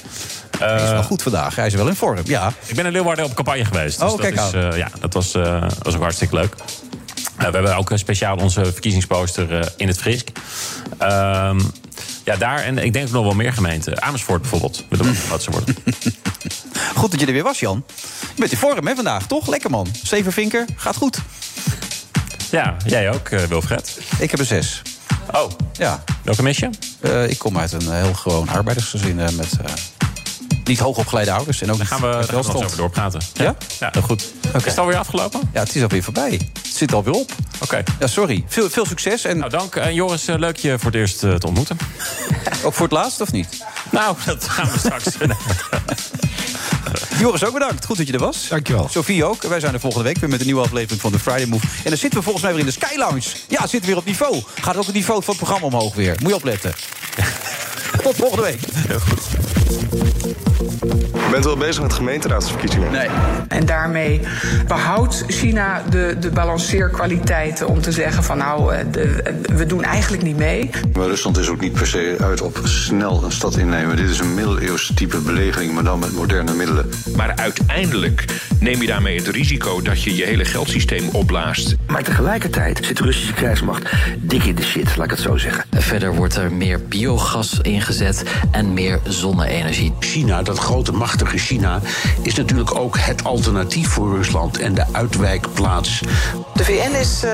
Hij is wel goed vandaag, hij is wel in vorm, ja. Ik ben in Leeuwarden op campagne geweest. Dus Oh, kijk dat, is, eh, ja, dat was, eh, was ook hartstikke leuk. We hebben ook speciaal onze verkiezingsposter eh, in het Frisk. Ehm, ja, daar en ik denk nog wel meer gemeenten. Amersfoort bijvoorbeeld, wat ze worden. Goed dat je er weer was, Jan. Je bent in vorm, hè, vandaag, toch? Lekker, man. Zeven vinker, gaat goed. Ja, jij ook, eh, Wilfred. Ik heb een zes. Oh, ja. Welke mis je? Eh, ik kom uit een heel gewoon arbeidersgezin met niet hoogopgeleide ouders. En ook Daar gaan we, daar gaan we nog over doorpraten. Ja? Ja, heel goed. Is het alweer afgelopen? Ja, het is alweer voorbij. Het zit alweer op. Oké. Ja, sorry. Veel, veel succes. En Nou, dank. En Joris, eh, leuk je voor het eerst eh, te ontmoeten. ook voor het laatst, of niet? Nou, dat gaan we straks. Joris, ook bedankt. Goed dat je er was. Dankjewel. Sophie ook. Wij zijn er volgende week weer met een nieuwe aflevering van de Friday Move. En dan zitten we volgens mij weer in de Sky Lounge. Ja, zitten we weer op niveau. Gaat ook het niveau van het programma omhoog weer. Moet je opletten. Tot volgende week. Heel goed. Bent u al bezig met gemeenteraadsverkiezingen? Nee. En daarmee behoudt China de, de balanceerkwaliteiten om te zeggen van nou, eh, de, we doen eigenlijk niet mee. Maar Rusland is ook niet per se uit op snel een stad innemen. Dit is een middeleeuws type belegering, maar dan met moderne middelen. Maar uiteindelijk neem je daarmee het risico dat je je hele geldsysteem opblaast. Maar tegelijkertijd zit de Russische krijgsmacht dik in de shit, laat ik het zo zeggen. Verder wordt er meer biogas ingezet en meer zonne-energie. China, dat grote machtige China, is natuurlijk ook het alternatief voor Rusland en de uitwijkplaats. De VN is, uh,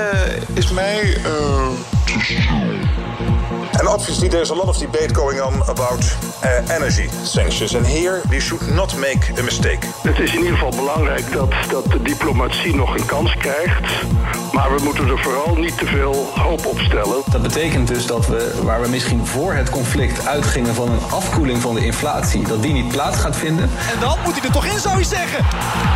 is mij. Uh... And obviously, there's a lot of debate going on about uh, energy sanctions. And here, we should not make a mistake. Het is in ieder geval belangrijk dat, dat de diplomatie nog een kans krijgt. Maar we moeten er vooral niet te veel hoop op stellen. Dat betekent dus dat we, waar we misschien voor het conflict uitgingen van een afkoeling van de inflatie, dat die niet plaats gaat vinden. En dan moet hij er toch in, zou je zeggen.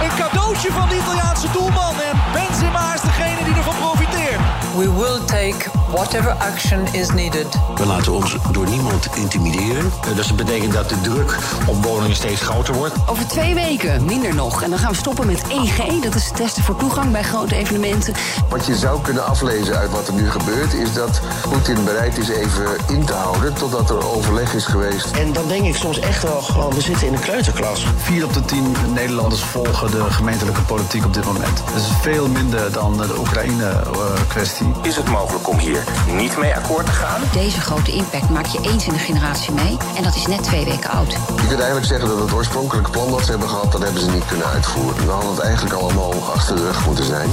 Een cadeautje van de Italiaanse doelman. En Benzema is degene die ervan profiteert. We will take whatever action is needed. We laten ons door niemand intimideren. Dus dat betekent dat de druk op woningen steeds groter wordt. Over twee weken, minder nog. En dan gaan we stoppen met 1G. Dat is testen voor toegang bij grote evenementen. Wat je zou kunnen aflezen uit wat er nu gebeurt... is dat Poetin bereid is even in te houden totdat er overleg is geweest. En dan denk ik soms echt wel gewoon, we zitten in een kleuterklas. Vier op de tien Nederlanders volgen de gemeentelijke politiek op dit moment. Dat is veel minder dan de Oekraïne-kwestie. Is het mogelijk om hier niet mee akkoord te gaan? Deze grote impact maak je eens in de generatie mee. En dat is net twee weken oud. Je kunt eigenlijk zeggen dat het oorspronkelijke plan dat ze hebben gehad... dat hebben ze niet kunnen uitvoeren. Dan had het eigenlijk allemaal achter de rug moeten zijn.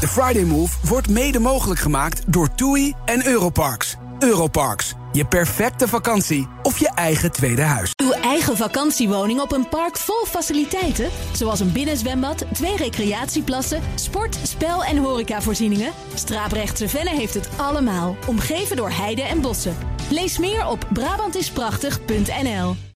De Friday Move wordt mede mogelijk gemaakt door TUI en Europarks. Europarks, je perfecte vakantie of je eigen tweede huis. Uw eigen vakantiewoning op een park vol faciliteiten? Zoals een binnenzwembad, twee recreatieplassen, sport, spel en horecavoorzieningen? Straaprechtse Venne heeft het allemaal, omgeven door heide en bossen. Lees meer op Brabantisprachtig.nl